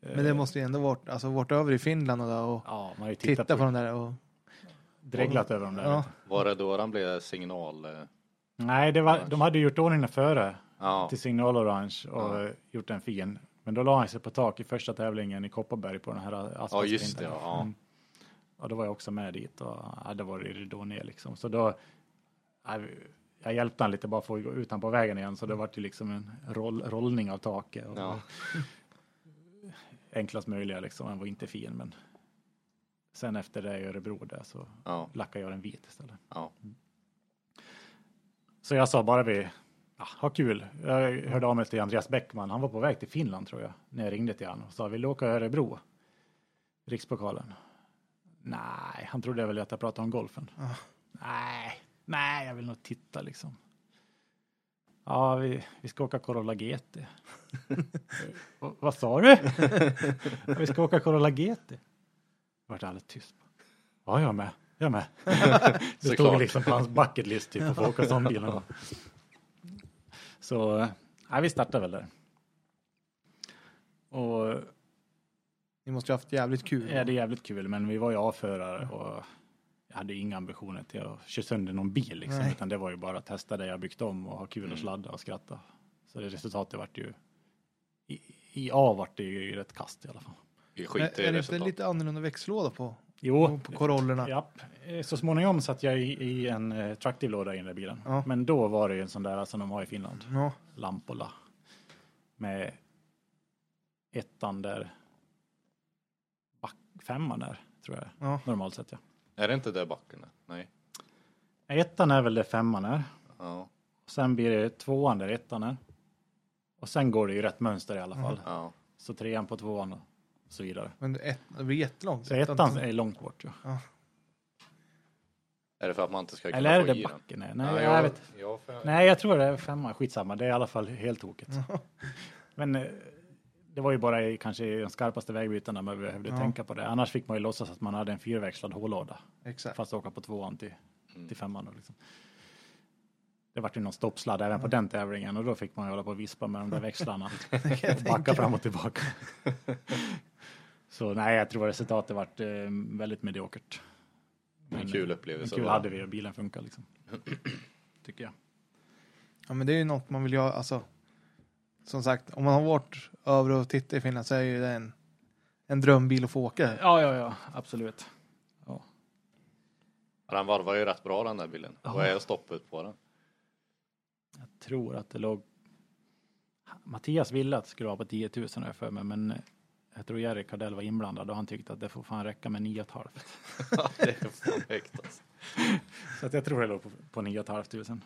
Men det måste ju ändå varit, alltså varit över i Finland och, där och Ja, man har ju titta tittat på, på, de där och... dreglat över dem där. Ja, Var det då han blev signal? Nej, det var, de hade gjort ordningen före Ja, till signal orange och Ja. gjort en fin. Men då la han sig på tak i första tävlingen i Kopparberg på den här asfaltsprinten. Ja, just det, ja. Mm. Och då var jag också med dit och ja, det var det då ner liksom. Så då, ja, jag hjälpte han lite bara för att gå ut han på vägen igen, så det var det liksom en roll, rollning av taket. Och ja. Enklast möjliga liksom, han var inte fin men sen efter det i Örebro där så ja, lackade jag den vit istället. ja. Så jag sa bara vi, ja, ha kul. Jag hörde av mig till Andreas Bäckman, han var på väg till Finland tror jag, när jag ringde till honom och sa vill du åka Örebro? Rikspokalen. Nej, han trodde väl att jag pratade om golfen. Ja. Nej, nej, jag vill nog titta liksom. Ja, vi, vi ska åka Corolla GT. "Va- Vad sa du? vi ska åka Corolla GT. Det vart alldeles tyst. Ja, jag med. Jag med. det stod liksom på hans bucket list typ att få åka sån bil. Så, ja, vi startade väl där. Och ni måste ju haft jävligt kul. Ja, det är jävligt kul, men vi var ju avförare och jag hade inga ambitioner till att köra sönder någon bil liksom, Nej. utan det var ju bara att testa det jag byggt om och ha kul och sladda och skratta. Så det resultatet vart ju i, i A vart det ju rätt kast i alla fall. Skiter i är det inte lite annorlunda växellåda på, Jo, på Corollorna? ja, eh, så småningom satt jag i, i en eh, traktivlåda i den där bilen. Ja. Men då var det ju en sån där som de har i Finland, Ja, Lampola, med ettan där, back, femman där, tror jag ja. normalt sett ja. Är det inte där backen är? Nej. Ettan är väl där femman är. Ja, Sen blir det tvåan där ettan är. Och sen går det ju rätt mönster i alla fall. ja. Så trean på tvåan och så vidare. Men det, ett, det blir jättelångt. Så ettan är långt bort. Ja. Är det för att man inte ska kunna Eller är få det i den? backen? Nej, nej, Ja, jag, jag, vet. jag, för, nej, jag tror det är femman. Skitsamma, det är i alla fall helt tokigt. Men eh, det var ju bara i kanske i de skarpaste vägbytena man behövde Ja. tänka på det. Annars fick man ju låtsas att man hade en fyrväxlad hållåda. Exakt. Fast åka på tvåan till, Mm. till femman. Då, liksom. Det var ju någon stoppsladd även på den tävlingen och då fick man ju hålla på och vispa med de där växlarna. och backa fram och tillbaka. Så nej, jag tror resultatet vart eh, väldigt mediokert. En kul upplevelse. Men kul va? hade vi och bilen funkar liksom. Tycker jag. Ja, men det är ju något man vill göra. Alltså, som sagt, om man har varit över och tittat i Finland så är ju det en, en drömbil att få åka. Ja, ja, ja, absolut. Ja. Ja, Den varvar ju rätt bra den där bilen. Vad är stoppet på den? Jag tror att det låg... Mattias ville att det skulle vara på 10 000 har jag för mig, men jag tror Jerry Cardell var inblandad och han tyckte att det får fan räcka med 9 500. det är fan högt alltså. Så att jag tror det låg på, på 9 500.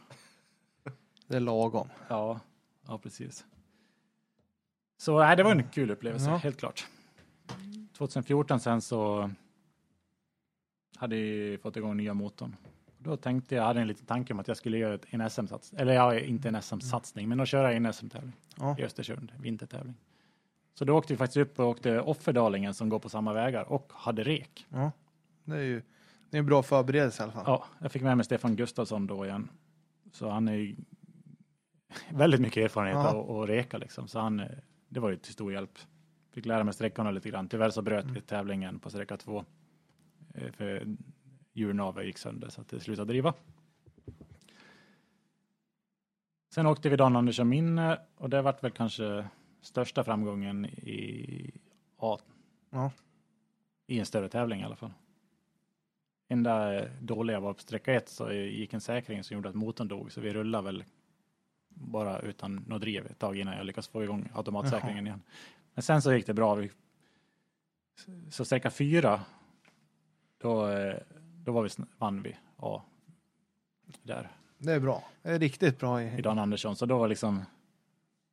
Det är lagom. Ja, ja precis. Så nej, det var en kul upplevelse, Ja. helt klart. 2014 sen så hade vi fått igång nya motorn. Då tänkte jag, hade en liten tanke om att jag skulle göra en SM-satsning, eller ja, inte en SM-satsning, men att köra en SM-tävling Ja. i Östersund, vintertävling. Så då åkte vi faktiskt upp och åkte Offerdalingen som går på samma vägar och hade rek. ja. Det är ju det är en bra förberedelse i alla fall. Ja, jag fick med mig Stefan Gustafsson då igen. Så han är ju väldigt mycket erfarenhet Ja. av att reka liksom. Så han, det var ju till stor hjälp. Fick lära mig sträckorna lite grann. Tyvärr så bröt Mm. vi tävlingen på sträcka två. eh, För djurnavet gick sönder så att det slutade driva. Sen åkte vi Dan Andersson minne och det vart väl kanske största framgången i, ja, Ja. i en större tävling i alla fall. Enda dåliga var på sträcka ett så gick en säkring som gjorde att motorn dog så vi rullade väl bara utan något driv ett tag innan jag lyckades få igång automatsäkringen igen. Men sen så gick det bra. Så sträcka fyra då, då var vi, vann vi ja, där Det är bra. Det är riktigt bra. i I, Dan Andersson. Så då var liksom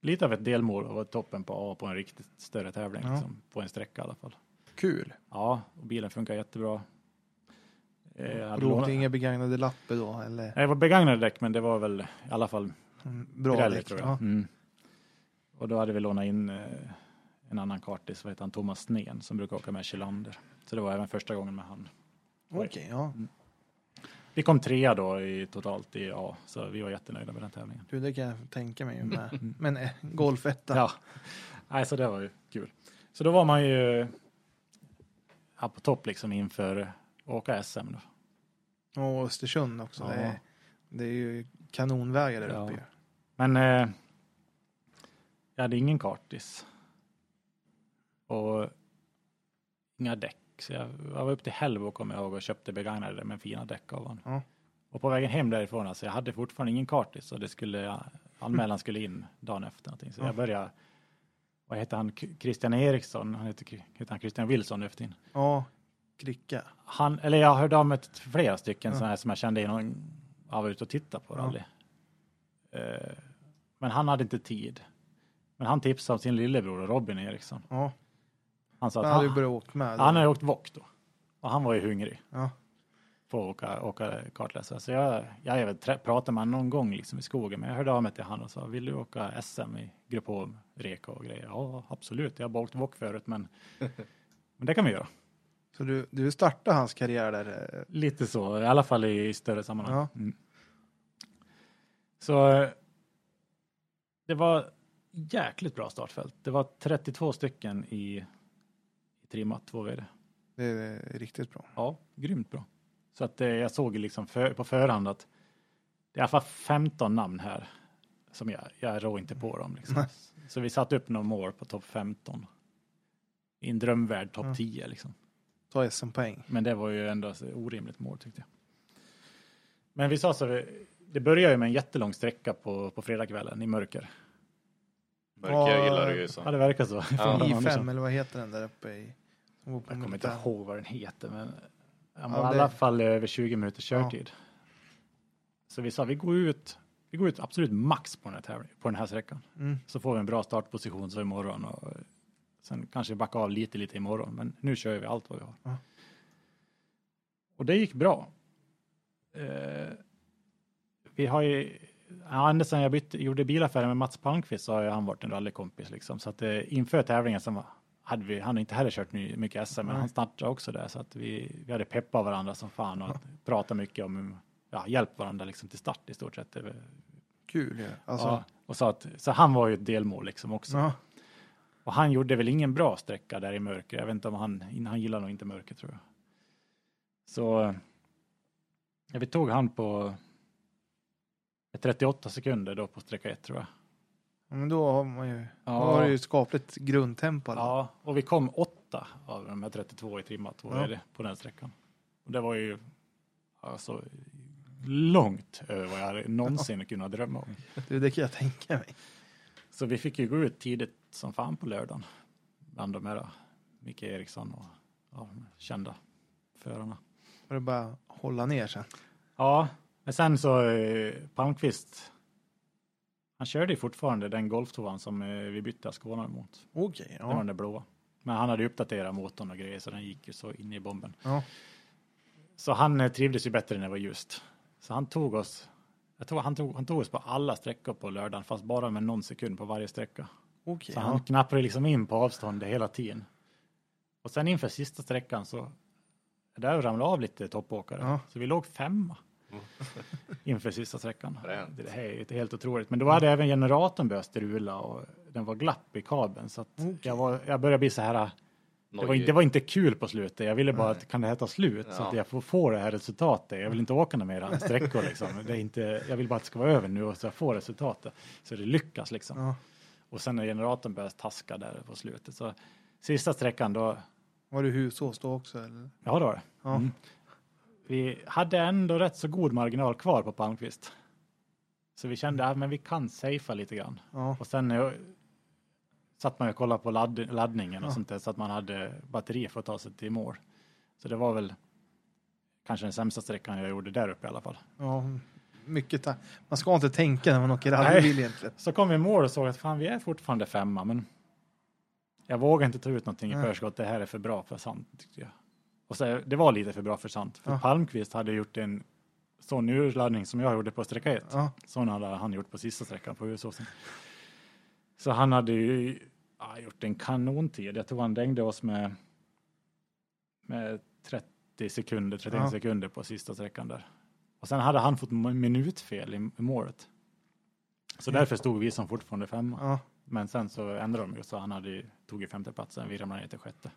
lite av ett delmål och var toppen på A på en riktigt större tävling. Ja. Liksom, på en sträcka i alla fall. kul. Ja, och bilen funkar jättebra. Eh, jag lånat- inga begagnade lappar då? Eller Det var begagnade däck, men det var väl i alla fall mm, bra Pirelli, däck? tror jag. Ja. Mm. Och då hade vi lånat in eh, en annan kartis, vad heter han, Thomas Sneen, som brukar åka med Kjellander. Så det var även första gången med han. Okej, ja. Vi kom trea då i totalt i A, så vi var jättenöjda med den tävlingen. Du, det kan jag tänka mig med. Men eh, golfetta. Ja, Nej, så det var ju kul. Så då var man ju ja, på topp liksom inför att åka SM då. Och Östersund också. Ja. Det, är, det är ju kanonvägar där Ja. uppe ju. Men eh, jag hade ingen kartis. Och inga däck. Så jag, jag var upp till Hellbo kommer jag ihåg och köpte begagnade med fina däck av honom. Ja. Och på vägen hem därifrån, alltså jag hade fortfarande ingen kartis och det skulle, anmälan skulle in dagen efter någonting. Så Ja. jag började, vad heter han, Christian Eriksson, han heter, heter han Christian Wilson efter in. Ja, Kricka. Han, eller jag hörde av mig till flera stycken Ja. sådana här som jag kände innan jag var ute och tittade på Ja. rally. Eh, men han hade inte tid. Men han tipsade om sin lillebror Robin Eriksson. Ja, Han sa han att hade ju han, börjat åka med. han hade åkt Wok då. Och han var ju hungrig Ja, på att åka, åka kartläsare. Så jag, jag trä- pratat med honom någon gång liksom i skogen. Men jag hörde av mig till honom och sa, vill du åka SM i Grupp H, Reka och grejer? Ja, absolut. Jag har bara åkt Wok förut, men, men det kan vi göra. så du, du startade hans karriär där. eh, Lite så, i alla fall i större sammanhang. Ja. Mm. Så det var jäkligt bra startfält. Det var 32 stycken i trimmat, två VD. Det är riktigt bra. Ja, grymt bra. Så att eh, jag såg liksom för, på förhand att det är i alla fall 15 namn här som jag, jag rår inte på dem. Liksom. Så vi satte upp några mål på topp 15. I en drömvärld topp Ja. 10 liksom. Ta SM-poäng. Men det var ju ändå ett orimligt mål tyckte jag. Men vi sa så, det börjar ju med en jättelång sträcka på, på fredagskvällen i mörker. Mörker Ja, gillar du ju så. Ja, det verkar så. Dan I5 Andersson. eller vad heter den där uppe i? Jag kommer inte ihåg vad den heter, men Ja, i det- alla fall över 20 minuters körtid. Så vi sa, vi går ut, vi går ut absolut max på den här, tävlingen, på den här sträckan. Mm. Så får vi en bra startposition så imorgon och sen kanske backa av lite, lite imorgon. Men nu kör vi allt vad vi har. Ja. Och det gick bra. Eh, vi har ju, ja, ända sedan jag bytte, gjorde bilaffären med Mats Palmqvist så har han varit en rallykompis liksom. Så att eh, inför tävlingen så hade vi, han har inte heller kört ny, mycket SM, men han startade också där. Så att vi, vi hade peppat varandra som fan och pratat mycket om, ja, hjälpt varandra liksom till start i stort sett. Kul ju. Alltså, ja, och så, att, så han var ju ett delmål liksom också. ja. Och han gjorde väl ingen bra sträcka där i mörker. Jag vet inte om han, han gillar nog inte mörker tror jag. Så ja, vi tog han på 38 sekunder då på sträcka 1 tror jag. Ja, Men då har man ju, Ja. har ju skapligt grundtempo. Ja. Ja, och vi kom åtta av de här 32 i trimmat var Ja. det, på den sträckan. Och det var ju alltså långt över vad jag någonsin kunnat drömma om. Det, det kan jag tänka mig. Så vi fick ju gå ut tidigt som fan på lördagen. Bland de här Micke Eriksson och ja, kända förarna. Och det bara hålla ner sen. Ja, men sen så eh, Palmqvist. Han körde ju fortfarande den golftoan som eh, vi bytte Skåne mot. Okej, Det var ja. den där blåa. Men han hade ju uppdaterat motorn och grejer så den gick ju så in i bomben. ja. Så han eh, trivdes ju bättre när det var ljust. Så han tog oss, jag tror han tog, han tog oss på alla sträckor på lördagen, fast bara med någon sekund på varje sträcka. Okej. Så ja. han knappade liksom in på avstånd hela tiden. Och sen inför sista sträckan så, där ramlade av lite toppåkare. Ja. Så vi låg femma inför sista sträckan. Det är ju helt otroligt. Men då hade även generatorn börjat strula och den var glapp i kabeln. Så att jag, var, jag började bli så här, det var, inte- det var inte kul på slutet. Jag ville bara att kan det här ta slut så Ja. att jag får få det här resultatet. Jag vill inte åka några mer sträckor liksom. Det är inte, jag vill bara att det ska vara över nu och så jag får resultatet. Så det lyckas liksom. Ja. Och sen när generatorn började taska där på slutet. Så sista sträckan då, Var du husås då också? Eller? ja då var det. Ja. Mm. Vi hade ändå rätt så god marginal kvar på Palmqvist. Så vi kände att men vi kan safea lite grann. Ja. Och sen eh, satt man ju och kollade på ladd, laddningen och Ja. sånt där så att man hade batteri för att ta sig till mål. Så det var väl kanske den sämsta sträckan jag gjorde där uppe i alla fall. ja. Mycket Man ska inte tänka när man åker rallybil egentligen. Så kom vi i mål och såg att fan vi är fortfarande femma men jag vågar inte ta ut någonting i förskott. Det här är för bra för sant tyckte jag. Och så, det var lite för bra för sant. För Ja. Palmqvist hade gjort en sån urladdning som jag gjorde på sträcka ett. Ja. Sån hade han gjort på sista sträckan på Husåsen. Så han hade ju ja, gjort en kanontid. Jag tror han dängde oss med, med 30 sekunder, 31 Ja. sekunder på sista sträckan där. Och sen hade han fått minutfel i, i målet. Så därför stod vi som fortfarande femma. Men sen så ändrade de ju så han hade, tog ju femteplatsen, vi ramlade ner till sjätte.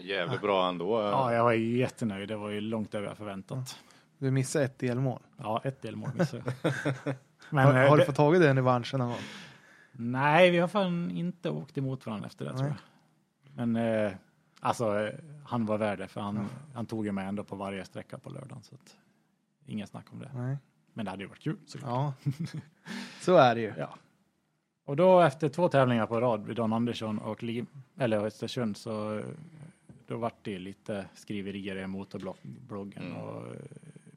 Jävligt bra ändå. Ja, jag var jättenöjd. Det var ju långt över förväntat. Du missade ett delmål. Ja, ett delmål missade jag. Men, har, eh, har du fått tag i den i revanschen någon gång? Nej, vi har fan inte åkt emot varandra efter det tror Nej. jag. Men eh, alltså, eh, han var värd det för han, han tog ju mig ändå på varje sträcka på lördagen. Så att, ingen snack om det. Nej. Men det hade ju varit kul såklart. Ja. Så är det ju. Ja. Och då efter två tävlingar på rad vid Don Andersson och Lim, eller Östersund så då vart det lite skriverier i motorbloggen Mm. och eh,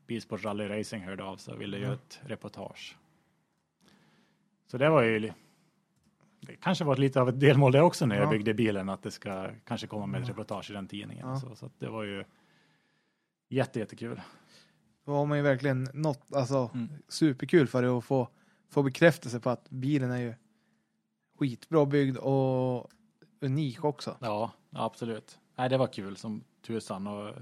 Bilsport Rally Racing hörde av sig och ville göra ett reportage. Så det var ju det kanske var lite av ett delmål det också när jag Ja. byggde bilen att det ska kanske komma med ett reportage i den tidningen. Ja. Så, så det var ju jätte, jättekul. Då har man ju verkligen något, alltså Mm. superkul för det att få, få bekräftelse på att bilen är ju skitbra byggd och unik också. Ja, absolut. Nej, det var kul som tusan och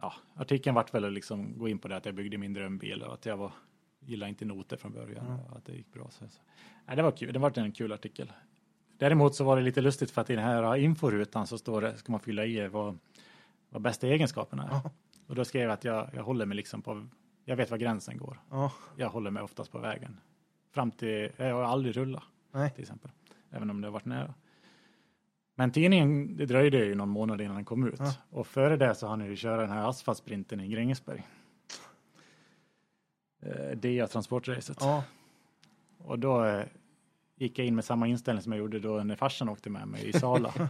ja, artikeln vart väl att liksom gå in på det att jag byggde min drömbil och att jag var gillar inte noter från början Ja. och att det gick bra. Så, så. Nej, det var kul. Det var en kul artikel. Däremot så var det lite lustigt för att i den här inforutan så står det, ska man fylla i vad, vad bästa egenskaperna är. Ja. Och då skrev jag att jag, jag håller mig liksom på, jag vet var gränsen går. Ja, Jag håller mig oftast på vägen. Fram till, jag har aldrig rullat nej. till exempel. Även om det har varit nära. Men tidningen, det dröjde ju någon månad innan den kom ut. Ja. Och före det så hann jag ju köra den här asfaltsprinten i Grängesberg. Eh, DA Transportracet. Ja, Och då eh, gick jag in med samma inställning som jag gjorde då när farsan åkte med mig i Sala.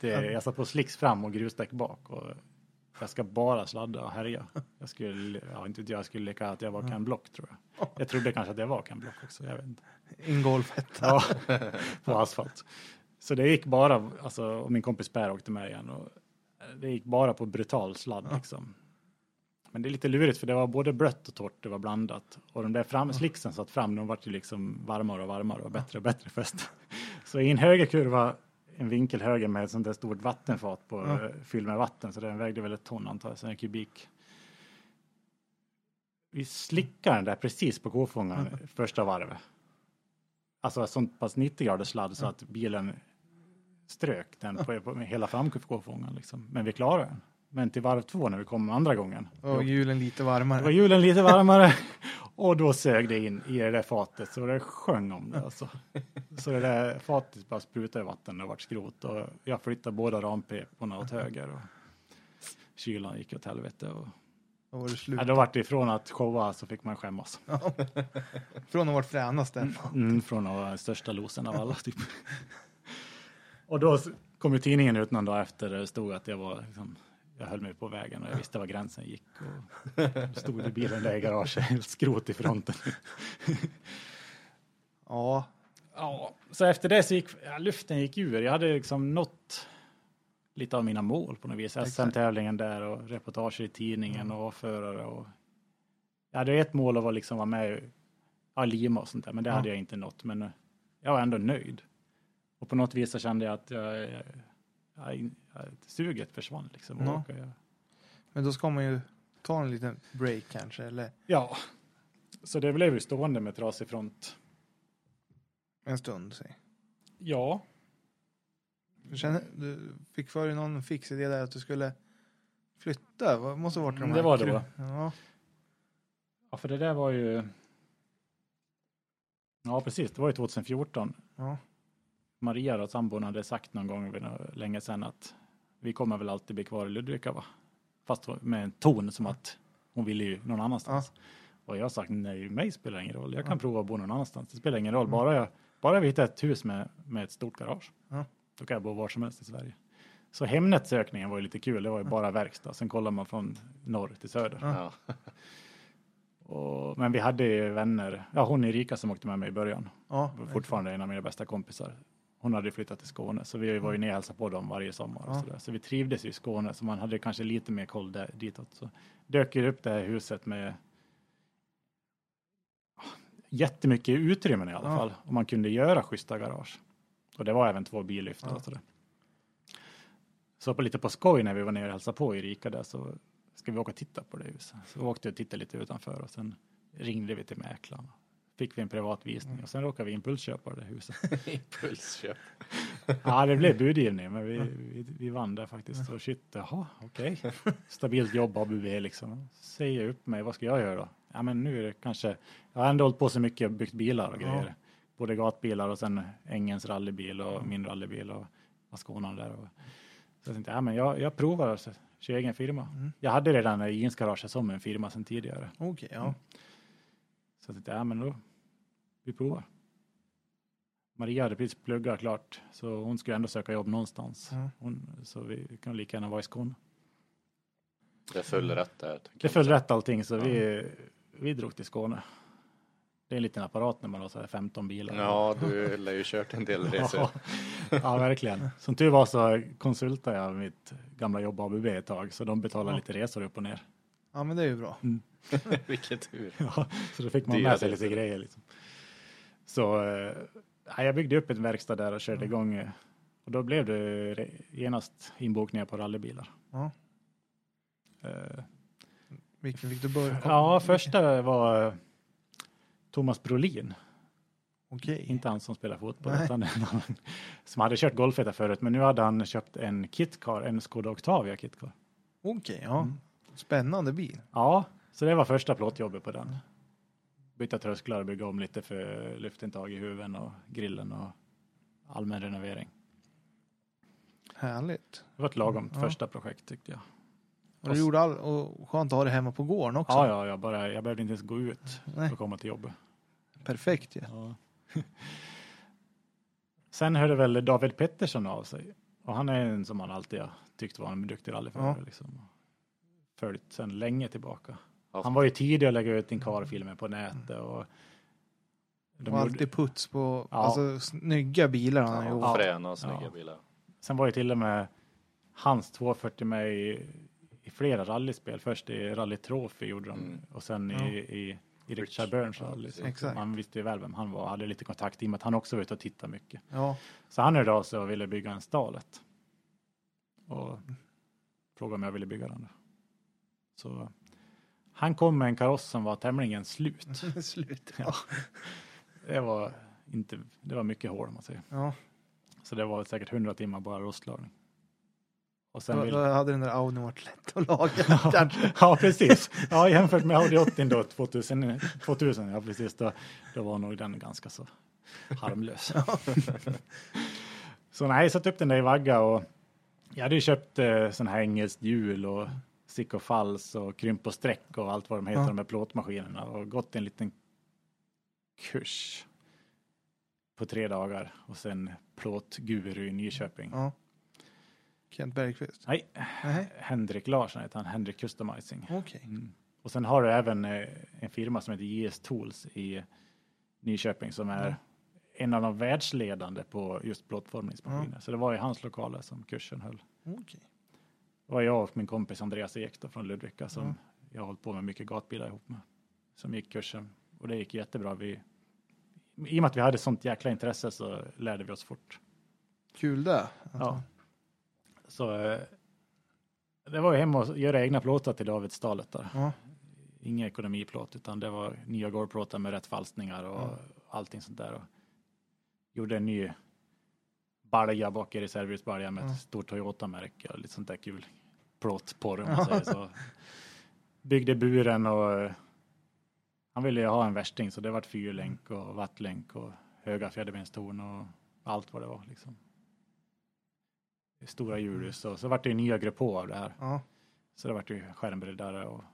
Eh, jag satt på slicks fram och grusdäck bak. Och jag ska bara sladda och härja. Jag skulle, ja, inte jag, skulle leka att jag var Ken Block tror jag. Jag trodde kanske att jag var Ken Block också, jag vet inte. en golfetta. Ja, på asfalt. Så det gick bara, alltså, och min kompis Per åkte med igen. Och det gick bara på brutal sladd liksom. Men det är lite lurigt för det var både blött och torrt, det var blandat. Och de där fram, slicksen satt fram, de vart ju liksom varmare och varmare och bättre och bättre fäste. Så i en högerkurva, en vinkel höger med ett sånt där stort vattenfat på, Ja. eh, fylld med vatten, så den vägde väl ett ton antar jag, så en kubik. Vi slickade den där precis på kofångaren första varvet. Alltså sånt pass 90 graders sladd så att bilen strök den på, på hela framkofångaren liksom. Men vi klarade den. Men till varv två när vi kom andra gången. Och hjulen lite Då var varmare. hjulen lite varmare och då sög det in i det där fatet så det sjöng om det alltså. Så det där fatet bara sprutade vatten och vart skrot och jag flyttade båda rampeporna åt höger och kylan gick åt helvete. Och, Då var det slut. ja, då vart det ifrån att showa så fick man skämmas. Från att vara fränaste. Mm, från att vara största losen av alla. Typ. Och då kom ju tidningen ut någon dag efter det stod att jag var liksom, jag höll mig på vägen och jag visste var gränsen gick. Och stod det bilen där i garaget, helt skrot i fronten. Ja, Ja, så efter det så gick ja, luften gick ur. Jag hade liksom nått lite av mina mål på något vis. SM-tävlingen där och reportage i tidningen och avförare och jag hade ett mål att vara liksom vara med i ja, Lima och sånt där, men det Ja. hade jag inte nått. Men jag var ändå nöjd. Och på något vis så kände jag att jag, jag, jag, suget försvann liksom. Ja. Och Men då ska man ju ta en liten break kanske, eller ja, så det blev ju stående med trasig front. en stund. Säg. Ja, Du, känner, du fick för dig någon fix idé där att du skulle flytta? Vad måste ha varit de Mm, här det var det? Ja, ja, för det där var ju Ja, precis. Det var ju 2014. ja, Maria, då, sambon, hade sagt någon gång länge sedan att vi kommer väl alltid bli kvar i Ludvika, va? Fast med en ton som att hon ville ju någon annanstans. Och jag har sagt nej, mig spelar ingen roll. Jag kan Ja. prova att bo någon annanstans. Det spelar ingen roll. Mm. Bara, jag, bara vi hittar ett hus med, med ett stort garage. Ja. Då kan jag bo var som helst i Sverige. Så Hemnet-sökningen var ju lite kul. Det var ju bara verkstad. Sen kollar man från norr till söder. Ja. Och, men vi hade ju vänner. Ja, hon Erika som åkte med mig i början. ja. Fortfarande en av mina bästa kompisar. Hon hade flyttat till Skåne så vi var ju ner och hälsade på dem varje sommar. Och Ja. så, så vi trivdes ju i Skåne så man hade kanske lite mer koll där, ditåt. Så dök ju upp det här huset med jättemycket utrymmen i alla Ja. fall. Och man kunde göra schyssta garage. Och det var även två billyft Ja. sådär. Så på lite på skoj när vi var nere och hälsade på Erika där så ska vi åka och titta på det huset. Så vi åkte och tittade lite utanför och sen ringde vi till mäklaren. Fick vi en privat visning och sen råkade vi impulsköpa det huset. Impulsköp. Ja, det blev budgivning, men vi, vi, vi vann där faktiskt. Och shit, jaha, okej. Stabilt jobb ABB liksom. Säger upp mig, vad ska jag göra då? Ja, men nu är det kanske, jag har ändå hållit på så mycket och byggt bilar och Ja. grejer. Både gatbilar och sen Ängens rallybil och min rallybil och Asconan där. Och, så jag tänkte, ja men jag, jag provar att köra egen firma. Mm. Jag hade redan i Jeansgaraget som en firma sedan tidigare. Okej, ja. Mm. Så jag tänkte, ja men då, vi provar. Maria hade precis pluggat klart, så hon skulle ändå söka jobb någonstans. Ja. Hon, så vi kan lika gärna vara i Skåne. Det föll rätt där. Det föll rätt allting, så vi, vi drog till Skåne. Det är en liten apparat när man har så här 15 bilar. Ja, du lär ju kört en del resor. ja, ja, verkligen. Som tur var så konsultade jag mitt gamla jobb ABB ett tag, så de betalade Ja. lite resor upp och ner. ja, men det är ju bra. Vilket tur. Ja, så då fick man Dyra med sig lite grejer. Liksom. Så eh, ja, jag byggde upp ett verkstad där och körde Mm. igång. eh, Och då blev det genast inbokningar på rallybilar. Ja. Eh, Vilken fick du börja? ja, första var eh, Thomas Brolin. Okej. Inte han som spelar fotboll, Nej. utan en annan som hade kört golfetta förut. Men nu hade han köpt en kitcar, en Skoda Octavia kitcar. Okej, ja. Mm. Spännande bil. Ja, så det var första plåtjobbet på den. Byta trösklar bygga om lite för luftintag i huven och grillen och allmän renovering. Härligt. Det var ett lagom Ja. första projekt tyckte jag. Och du gjorde all, och skönt att ha det hemma på gården också. Ja, ja, jag, bara, jag behövde inte ens gå ut Nej, för att komma till jobbet. perfekt ju. Ja. Sen hörde väl David Pettersson av sig. Och han är en som man alltid har tyckt var en duktig rallyförare. Ja. Liksom. Följt sedan länge tillbaka. Ja. Han var ju tidig att lägga ut Incar-filmer på nätet. Och de och gjorde- alltid puts på Ja. alltså, snygga bilar han har Ja, gjort. Ja. Fräna och snygga Ja. bilar. Sen var ju till och med hans 240 med i, i flera rallyspel. Först i Rally Trophy gjorde de Mm. och sen Ja. i, i, i Rich. Richard Burns Ja, rally. Exakt. Man visste ju väl vem han var, hade lite kontakt i och med att han också var ute och tittade mycket. Ja. Så han hörde av sig och ville bygga en Stalet. Och frågade om jag ville bygga den. Så han kom med en kaross som var tämligen slut. Slut. Ja. Det var inte, det var mycket hål om man säger. Ja. Så det var säkert 100 timmar bara rostlagning. Och sen Då, vill... då hade den där Audin varit lätt att laga kanske. ja, precis. Ja, jämfört med Audi 80 då, 2000, 2000 ja precis, då, då var nog den ganska så harmlös. så nej, jag satte upp den där i vagga och jag hade ju köpt eh, sån här engelskt hjul och stick och fals och krymp och streck och allt vad de heter, Ja. de här plåtmaskinerna och gått en liten kurs på tre dagar och sen plåtguru i Nyköping. Ja. Kent Bergqvist. Nej, Nej. Henrik Larsson heter han, Henrik Customizing. Okej. Mm. Och sen har du även eh, en firma som heter JS Tools i Nyköping som är en av de världsledande på just plåtformningsmaskiner. Så det var i hans lokaler som kursen höll. Okej. Det var jag och min kompis Andreas Ek då, från Ludvika som Ja. jag har hållit på med mycket gatbilar ihop med. Som gick kursen och det gick jättebra. Vi, I och med att vi hade sånt jäkla intresse så lärde vi oss fort. Kul det. Ja. Så eh, det var ju hem och göra egna plåtar till Davidsstalet där. Ja. Ingen ekonomiplåt utan det var nya golvplåtar med rätt falsningar och Ja. allting sånt där. Och gjorde en ny balja bak i reservhjulsbalja med ett stort Toyota-märke och lite sånt där kul plåtporr om man säger så. Byggde buren och eh, han ville ju ha en värsting så det vart fyrlänk och vattlänk och höga fjäderbenstorn och allt vad det var liksom. Stora hjulhus och så vart det ju nya grupp på av det här. Ja. Så det vart ju skärmbreddare och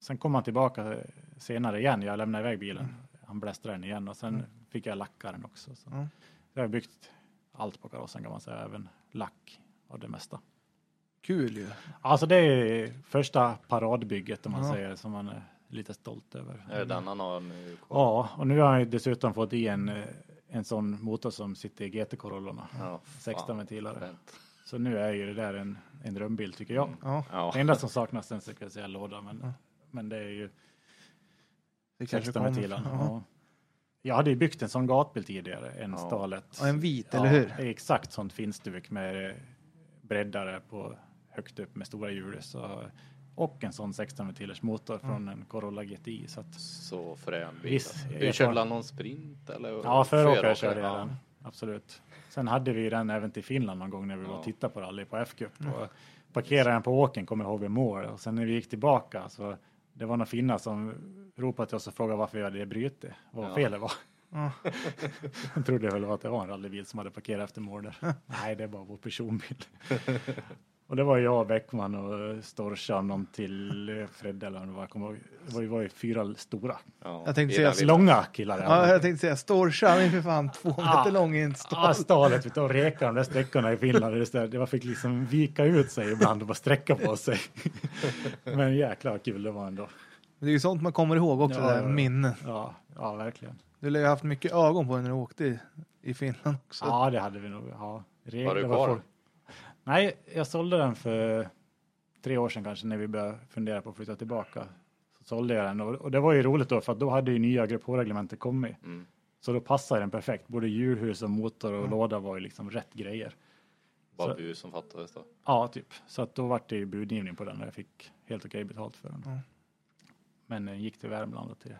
sen kom han tillbaka senare igen. Jag lämnade iväg bilen. Han blästrade den igen och sen Mm. fick jag lacka den också. Så Ja. jag har byggt allt på karossen kan man säga, även lack av det mesta. Kul ju. Alltså det är första paradbygget om man Ja. säger som man är lite stolt över. Är det den han har nu kvar? Ja, och nu har han ju dessutom fått i en, eh, en sån motor som sitter i GT-Corollorna. Ja, 16 fan, ventilare. Så nu är ju det där en, en drömbil tycker jag. Ja. Ja. Det enda som saknas kan jag säga låda, men, Ja. men det är ju Det kanske 16 kommer. ventilen. Ja. Ja. Jag hade ju byggt en sån gatbil tidigare, en Ja. Stalet. Ja, en vit, Ja, eller hur? är Exakt sånt finstuk med breddare på högt upp med stora hjul. Så, och en sån 16 ventilers motor från en Corolla GTI. Så att, Så frän bil. Visst, alltså. Du körde någon sprint eller? ja, föråkare Föråkare, körde jag ja. den. Absolut. Sen hade vi den även till Finland någon gång när vi var Ja. och tittade på rally på F-cup. Och parkerade den på åken, kommer ihåg vid mål. Och sen när vi gick tillbaka så det var några finnar som ropade till oss och frågade varför vi hade brutit. Vad Ja. felet var. Ja. De trodde väl att det var en rallybil som hade parkerat efter mål där. Nej, det var vår personbil. Och det var jag, Bäckman och Storcha och någon till eh, Fredde eller vad det var. Jag kommer ihåg. Det var ju, var ju fyra stora, Ja, Jag tänkte säga långa killar. Ja, jag tänkte säga Storcha, han är för fan två Ah. meter lång i en Ja, stad. stalet, vet du, och reka de där sträckorna i Finland. Det, där, det var fick liksom vika ut sig ibland och bara sträcka på sig. Men jäklar vad kul det var ändå. Det är ju sånt man kommer ihåg också, Ja, där minnen. Ja, ja verkligen. Du lär ju ha haft mycket ögon på dig när du åkte i, i Finland också. Ja, det hade vi nog. Ja. Var du kvar? folk- Nej, jag sålde den för tre år sedan kanske när vi började fundera på att flytta tillbaka. Så sålde jag den och, och det var ju roligt då för att då hade ju nya Grupp H-reglementet kommit. Mm. Så då passade den perfekt. Både hjulhus och motor och låda var ju liksom rätt grejer. Bara Så- som fattades då. Ja, typ. Så att då vart det ju budgivning på den och jag fick helt okej betalt för den. Ja. Men den gick till Värmland och till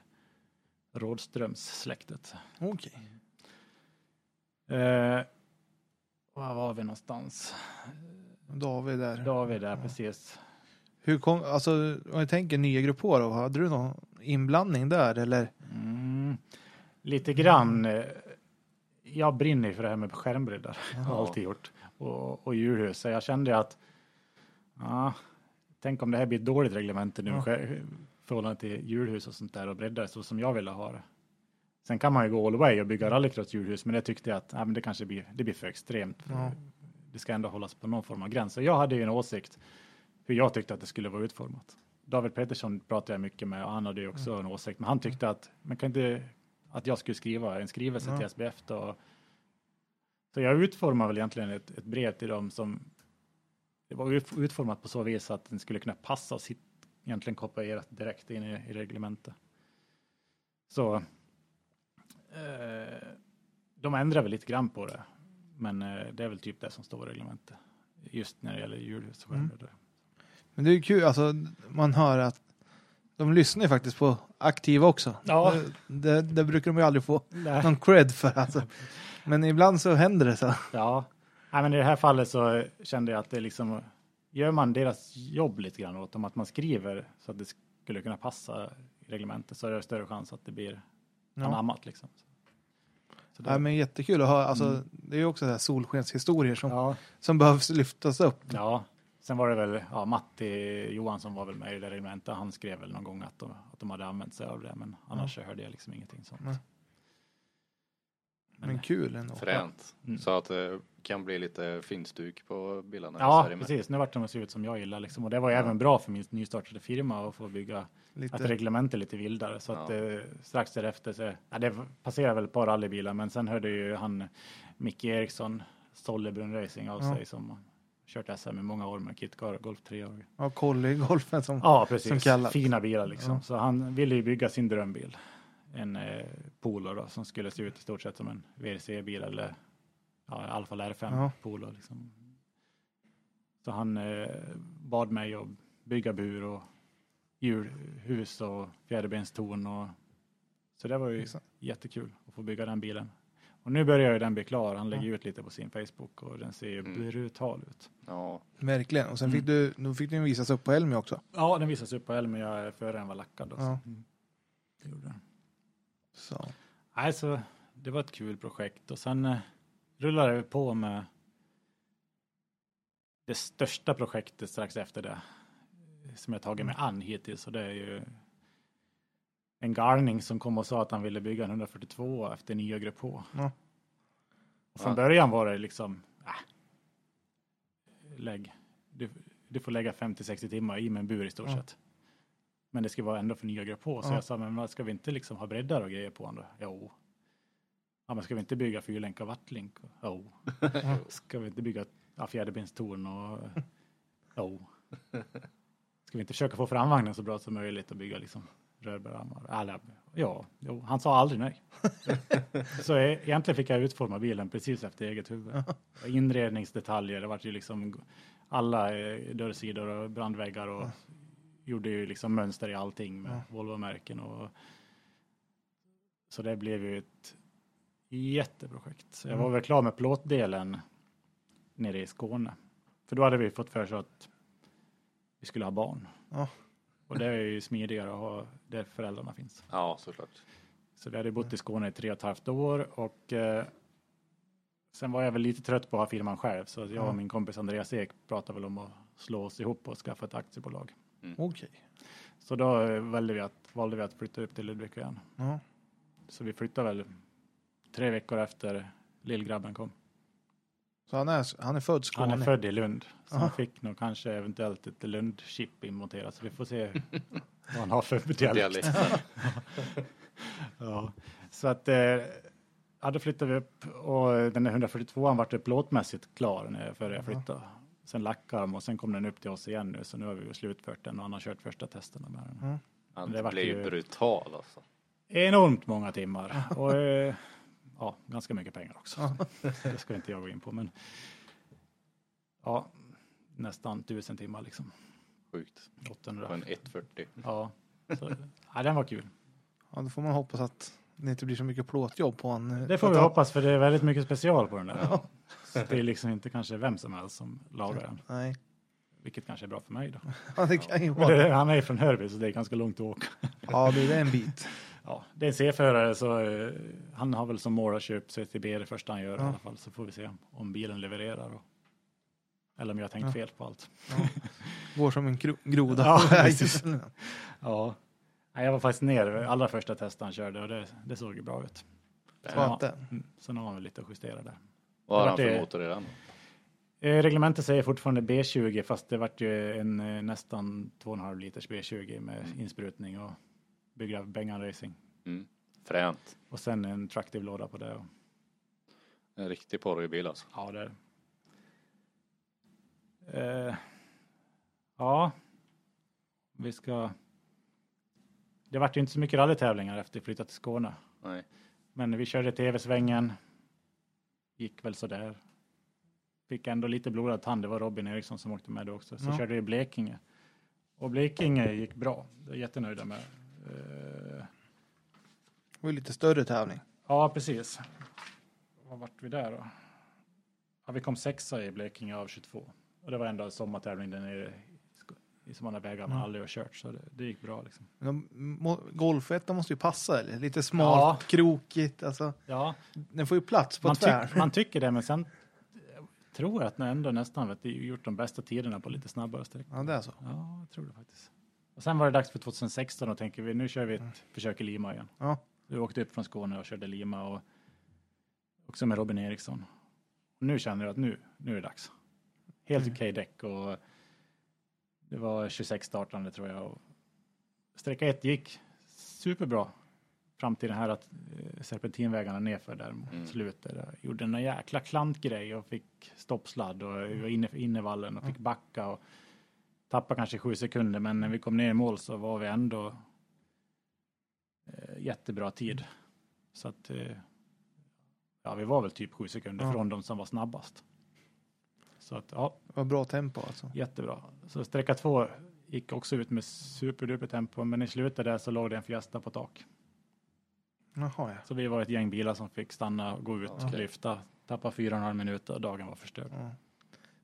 Rådströmssläktet. Okej. Eh, var var vi någonstans? David där. David där, precis. Hur kom, alltså om jag tänker nya grupp H då, hade du någon inblandning där eller? Mm, lite grann. eh, Jag brinner för det här med skärmbreddar. Har Ja. alltid gjort. Och, och djurhus. Så jag kände att ja, tänk om det här blir ett dåligt reglemente nu. Ja. förhållande till djurhus och sånt där och breddar så som jag ville ha det. Sen kan man ju gå all way och bygga rallycross djurhus. Men det tyckte jag att ja, men det kanske blir, det blir för extremt. Ja. Det ska ändå hållas på någon form av gräns. Så jag hade ju en åsikt hur jag tyckte att det skulle vara utformat. David Petersson pratade jag mycket med och han hade ju också Mm. en åsikt. Men han tyckte att man kan inte att jag skulle skriva en skrivelse Ja. till SBF då. Så jag utformade väl egentligen ett, ett brev till dem som det var ut- utformat på så vis att den skulle kunna passa och sitt, egentligen kopierat direkt in i, i reglementet. Så de ändrar väl lite grann på det. Men eh, det är väl typ det som står i reglementet. Just när det gäller och Mm. Men det är kul, alltså man hör att de lyssnar ju faktiskt på aktiva också. Ja. Det, det brukar de ju aldrig få Nej. någon cred för alltså. Men ibland så händer det så. Ja, Nej, men i det här fallet så kände jag att det liksom gör man deras jobb lite grann åt dem, att man skriver så att det skulle kunna passa i reglementet så är det större chans att det blir Ja. anammat liksom. Så Ja, men jättekul att höra, alltså Mm. det är ju också så här solskenshistorier som, ja, som behövs lyftas upp. ja, sen var det väl, ja, Matti Johansson var väl med i det reglementet, han skrev väl någon gång att de, att de hade använt sig av det, men annars så hörde jag liksom ingenting sånt. Nej. Men kul ändå. Fränt. Mm. Så att det kan bli lite finstuk på bilarna. Ja, precis. Nu vart de att se ut som jag gillar liksom. Och det var ju Ja. även bra för min nystartade firma att få bygga att Lite, reglementet är lite vildare. Så att Ja. eh, strax därefter så, ja, det passerade väl ett par rallybilar, men sen hörde ju han Micke Eriksson, Sollebrunn Racing av Ja. sig som kört SM i många år med KitKar Golf 3 år. ja, Collie-golfen som... Ja, precis. Som. Fina bilar liksom. Ja. Så han ville ju bygga sin drömbil. En eh, Polo då, som skulle se ut i stort sett som en WRC-bil eller ja, fall R5 Ja. Polo. Liksom. Så han eh, bad mig att bygga bur och hjulhus och fjäderbenstorn. Och, så det var ju Exakt. jättekul att få bygga den bilen. Och nu börjar ju den bli klar. Han lägger ut lite på sin Facebook och den ser ju Mm. brutal ut. Ja, Verkligen. Och sen Mm. fick du, då fick den visas upp på Elmia också. Ja, den visas upp på Elmia före den var lackad. Också. Ja. Mm. Det gjorde den. Så. Nej, så det var ett kul projekt och sen eh, rullade vi på med det största projektet strax efter det som jag tagit mig an hittills och det är ju en galning som kom och sa att han ville bygga en 142 efter nya Grupp H. Ja. Och från Ja. början var det liksom, äh, lägg, du, du får lägga 50-60 timmar i med en bur i stort Ja. sett. Men det ska vara ändå för nya Grupp H. Så Ja. jag sa, men ska vi inte liksom ha breddar och grejer på honom då? Jo. Ja, men ska vi inte bygga fyrlänk och vattlink? Jo. Ska vi inte bygga ja, fjäderbenstorn och jo. Ska vi inte försöka få framvagnen så bra som möjligt och bygga liksom rörbärarmar? Ja, jo, han sa aldrig nej. så e- egentligen fick jag utforma bilen precis efter eget huvud. Inredningsdetaljer, det var ju liksom alla eh, dörrsidor och brandväggar och gjorde ju liksom mönster i allting med Ja. Volvo-märken och så det blev ju ett jätteprojekt. Så jag Mm. var väl klar med plåtdelen nere i Skåne. För då hade vi fått för sig att vi skulle ha barn. Ja. Och det är ju smidigare att ha där föräldrarna finns. ja såklart. Så vi hade bott i Skåne i tre och ett halvt år och eh, sen var jag väl lite trött på att ha firman själv så jag Ja. och min kompis Andreas Ek pratade väl om att slå oss ihop och skaffa ett aktiebolag. Okej. Så då valde vi att, valde vi att flytta upp till Ludvika igen. Ja. Så vi flyttade väl tre veckor efter lillgrabben kom. Så han är, han är född Skåne? Han är född i Lund. Så Ja. han fick nog kanske eventuellt ett Lund-chip inmonterat. Så vi får se vad han har för dialekt. Ja. Så att eh, ja, då flyttade vi upp och den där 142 an vart ju plåtmässigt klar när jag, före jag flyttade. Sen lackade de och sen kom den upp till oss igen nu så nu har vi slutfört den och han har kört första testerna med den. Mm. Han Det vart blir ju brutal alltså. Enormt många timmar och eh, ja, ganska mycket pengar också. Det ska inte jag gå in på men ja, nästan tusen timmar liksom. Sjukt. 800. På en 140. Ja, så, ja, den var kul. Ja, då får man hoppas att det inte blir så mycket plåtjobb på han. Det får vi hoppas för det är väldigt mycket special på den där. Så det är liksom inte kanske vem som helst som lagar den. Nej, Vilket kanske är bra för mig då. ja, det kan ju vara. det, han är från Hörby så det är ganska långt att åka. Ja, det är en bit. Ja, det är en C-förare så eh, han har väl som mål att köpa CTB det första han gör i Ja. alla fall. Så får vi se om bilen levererar. Och, eller om jag har tänkt Ja. fel på allt. Går som en gro- groda. Ja. Ja. Jag var faktiskt ner allra första testet han körde och det, det såg ju bra ut. Skönt det. Mm, Sen har han lite att justera där. Vad har han för motor i den? Eh, Reglementet säger fortfarande B20 fast det vart ju en eh, nästan 2,5 liters B20 med insprutning och byggd av Bengan Racing. Mm. Fränt. Och sen en Tractive låda på det. En riktig porrbil alltså. ja, det är det. eh, Ja, vi ska... Det vart ju inte så mycket rallytävlingar efter vi flyttade till Skåne. Nej. Men vi körde TV-svängen. Gick väl sådär. Fick ändå lite blodad tand. Det var Robin Eriksson som åkte med då också. Så Ja. körde vi i Blekinge. Och Blekinge gick bra. Det är jättenöjda med. Eh, Det var ju lite större tävling. ja, precis. Vad vart vi där då? Ja, vi kom sexa i Blekinge av 22. Och det var ändå sommartävling där nere i i sådana vägar man Ja. aldrig har kört. Så det, det gick bra liksom. Golfettan måste ju passa eller? Lite smalt, Ja. krokigt. Alltså, Ja, den får ju plats på man, tvär. tyck, man tycker det, men sen eh, tror jag att ni ändå nästan vet, gjort de bästa tiderna på lite snabbare sträckor. Ja, det är så. Ja, jag tror det faktiskt. Och sen var det dags för 2016 och tänker vi nu kör vi ett försök i Lima igen. Ja. Vi åkte upp från Skåne och körde Lima och Också med Robin Eriksson. Och nu känner jag att nu, nu är det dags. Helt Mm. okej däck och det var 26 startande tror jag. Och sträcka ett gick superbra fram till den här att eh, serpentinvägarna nerför där mot Mm. slutet. Jag gjorde en jäkla klantgrej och fick stoppsladd och var inne för innevallen och fick backa och tappa kanske sju sekunder. Men när vi kom ner i mål så var vi ändå eh, jättebra tid. Så att eh, ja, vi var väl typ sju sekunder Ja. från de som var snabbast. Så att ja, Det var bra tempo alltså. jättebra. Så sträcka två gick också ut med superduper tempo, men i slutet där så låg det en Fiesta på tak. Jaha ja. Så vi var ett gäng bilar som fick stanna, och gå ut, Okej. lyfta, tappa fyra och en halv minut och dagen var förstörd. ja.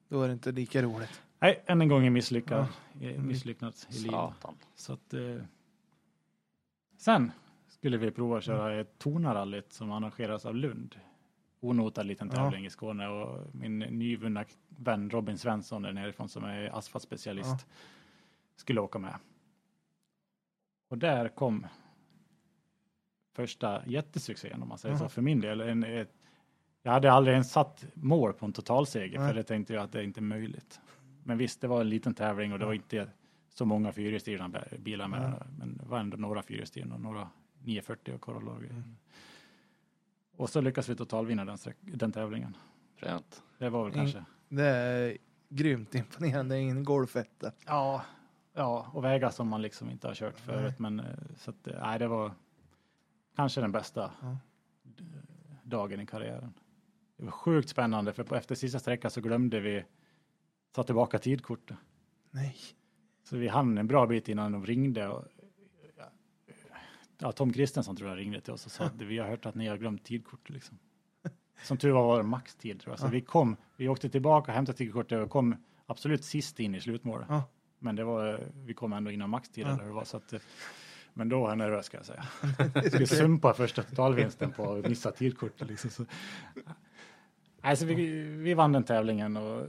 Då är det inte lika roligt. Nej, än en gång en misslyckad, i- Mm. misslyckad i livet. Så att, eh, sen skulle vi prova att köra ett Tornarallyt som arrangeras av Lund. Onotad liten Ja. tävling i Skåne och min nyvunna vän Robin Svensson där nerifrån som är asfaltspecialist skulle åka med. Och där kom första jättesuccén om man säger Jaha. så för min del. En, ett, jag hade aldrig ens satt mål på en totalseger Nej. för det tänkte jag att det är inte möjligt. Men visst, det var en liten tävling och det var inte så många fyrhjulsdrivna bilar med. Mm. Men det var ändå några fyrhjulsdrivna och några 940 och Corolla. Mm. Och så lyckades vi totalvinna den, den tävlingen. Fränt. Det var väl Mm. kanske. Det är grymt imponerande. Ingen golfetta. Ja, ja, och vägar som man liksom inte har kört förut. Men eh, så att, eh, nej, det var kanske den bästa Ja. dagen i karriären. Det var sjukt spännande för på efter sista sträckan så glömde vi ta tillbaka tidkortet. Nej. Så vi hann en bra bit innan de ringde. Och, ja, Tom Kristensson tror jag ringde till oss och sa att vi har hört att ni har glömt tidkortet. Liksom. Som tur var var det maxtid. Tror jag. Så Ja. vi kom, vi åkte tillbaka, hämtade tidkortet och kom absolut sist in i slutmålet. Ja. Men det var, vi kom ändå innan maxtid. Eller hur det var, så att, men då var jag nervös ska jag säga. Jag skulle sumpa första totalvinsten på att missa tidkortet. Liksom. Så, alltså, vi, vi vann den tävlingen och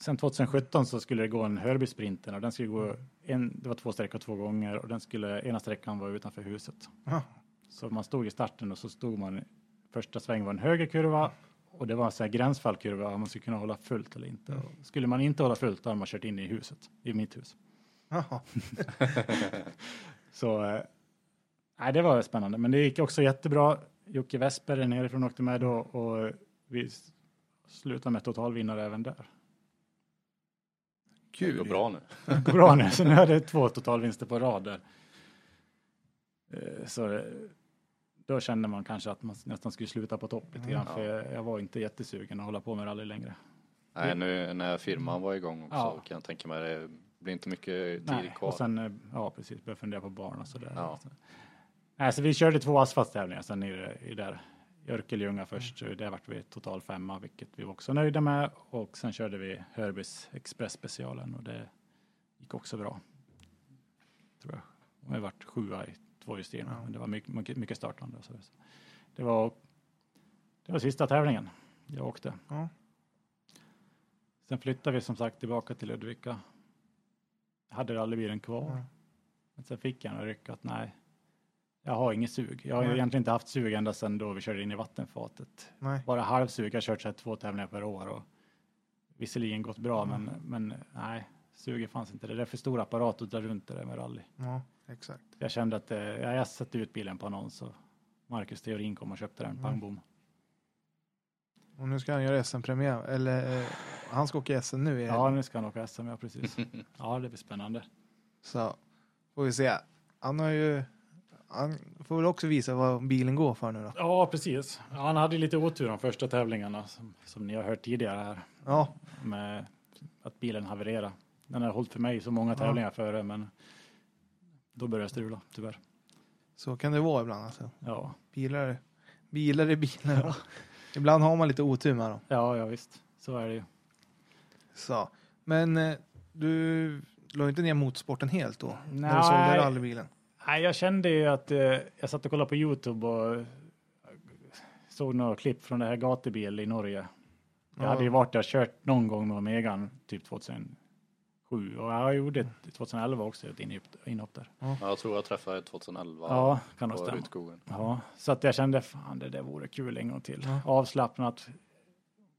sen 2017 så skulle det gå en Hörby-sprinten och den skulle gå en, det var två sträckor två gånger och den skulle, ena sträckan var utanför huset. Ja. Så man stod i starten och så stod man, första sväng var en högerkurva och det var en sån här gränsfallkurva om man skulle kunna hålla fullt eller inte. Och skulle man inte hålla fullt då hade man kört in i huset, i mitt hus. Så nej, det var spännande, men det gick också jättebra. Jocke Westberg nerifrån åkte med då och vi slutade med totalvinnare även där. Det Kul. går bra nu. Det går bra nu, så nu hade jag två totalvinster på rad där. Eh, Så eh, då kände man kanske att man nästan skulle sluta på topp lite grann, Ja. för jag, jag var inte jättesugen att hålla på med rally längre. Nej, nu när firman var igång också Ja. kan jag tänka mig det blir inte mycket tid Nej, kvar. och sen, eh, ja precis, började fundera på barn och sådär. Ja. Så- Nej, så vi körde två asfalttävlingar sen i, i där. Örkelljunga först, Mm. där vart vi total femma, vilket vi var också nöjda med. Och sen körde vi Hörbys Express-specialen och det gick också bra. Tror jag. Och vi vart sjua i tvåhjulsdrivna, Ja. men det var mycket, mycket, startande. så Det var, det var sista tävlingen jag åkte. Ja. Sen flyttade vi som sagt tillbaka till Ludvika. Jag hade rallybilen kvar. Ja. Men sen fick jag en ryck att nej, jag har inget sug. Jag har Nej. egentligen inte haft sug ända sedan då vi körde in i vattenfatet. Nej. Bara halvsug. Jag har kört så här två tävlingar per år och visserligen gått bra, Mm. men, men nej, suget fanns inte. Det är för stor apparat att dra runt det där med rally. Ja, exakt. Jag kände att eh, ja, jag satte ut bilen på annons och Marcus Theorin kom och köpte den, Mm. pang bom. Och nu ska han göra SM-premiär. Eller eh, han ska åka SM nu i Ja, nu ska han åka SM, ja precis. Ja, det blir spännande. Så får vi se. Han har ju... Han får väl också visa vad bilen går för nu då. Ja, precis. Ja, han hade lite otur de första tävlingarna som, som ni har hört tidigare här. Ja, med att bilen havererade. Den har hållit för mig så många Ja. tävlingar före, men då börjar det strula, tyvärr. Så kan det vara ibland alltså. Ja. Bilar, bilar är bilar. Ja. Ibland har man lite otur med dem. Ja, ja visst. Så är det ju. Så. Men eh, du la inte ner motorsporten helt då? Nej. När du sålde rallybilen? Nej, jag kände ju att eh, jag satt och kollade på Youtube och eh, såg några klipp från det här gatubil i Norge. Jag ja. hade ju varit där och kört någon gång med Megan, typ 2000, 7, och jag gjorde ett 2011 också ett inhopp, där. Ja. Jag tror jag träffade 2011 ja, kan på Rutskogen. Ja, så att jag kände fan det där vore kul en gång till. Ja. Avslappnat,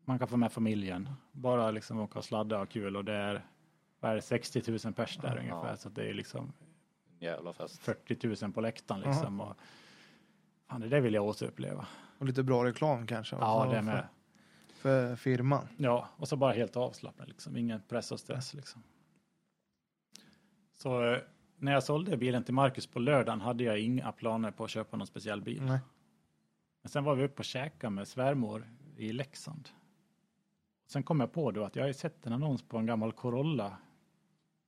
man kan få med familjen, bara liksom åka och sladda och ha kul och det är, är det, 60 000 pers där ja. ungefär så det är liksom Jävla fest. 40 000 på läktaren liksom. Och, fan, det vill jag återuppleva. Och lite bra reklam kanske? Ja, det med. För, firman? Ja, och så bara helt avslappnat liksom, ingen press och stress liksom. Så eh, när jag sålde bilen till Marcus på lördagen hade jag inga planer på att köpa någon speciell bil. Nej. Men sen var vi uppe och käkade med svärmor i Leksand. Sen kom jag på då att jag har sett en annons på en gammal Corolla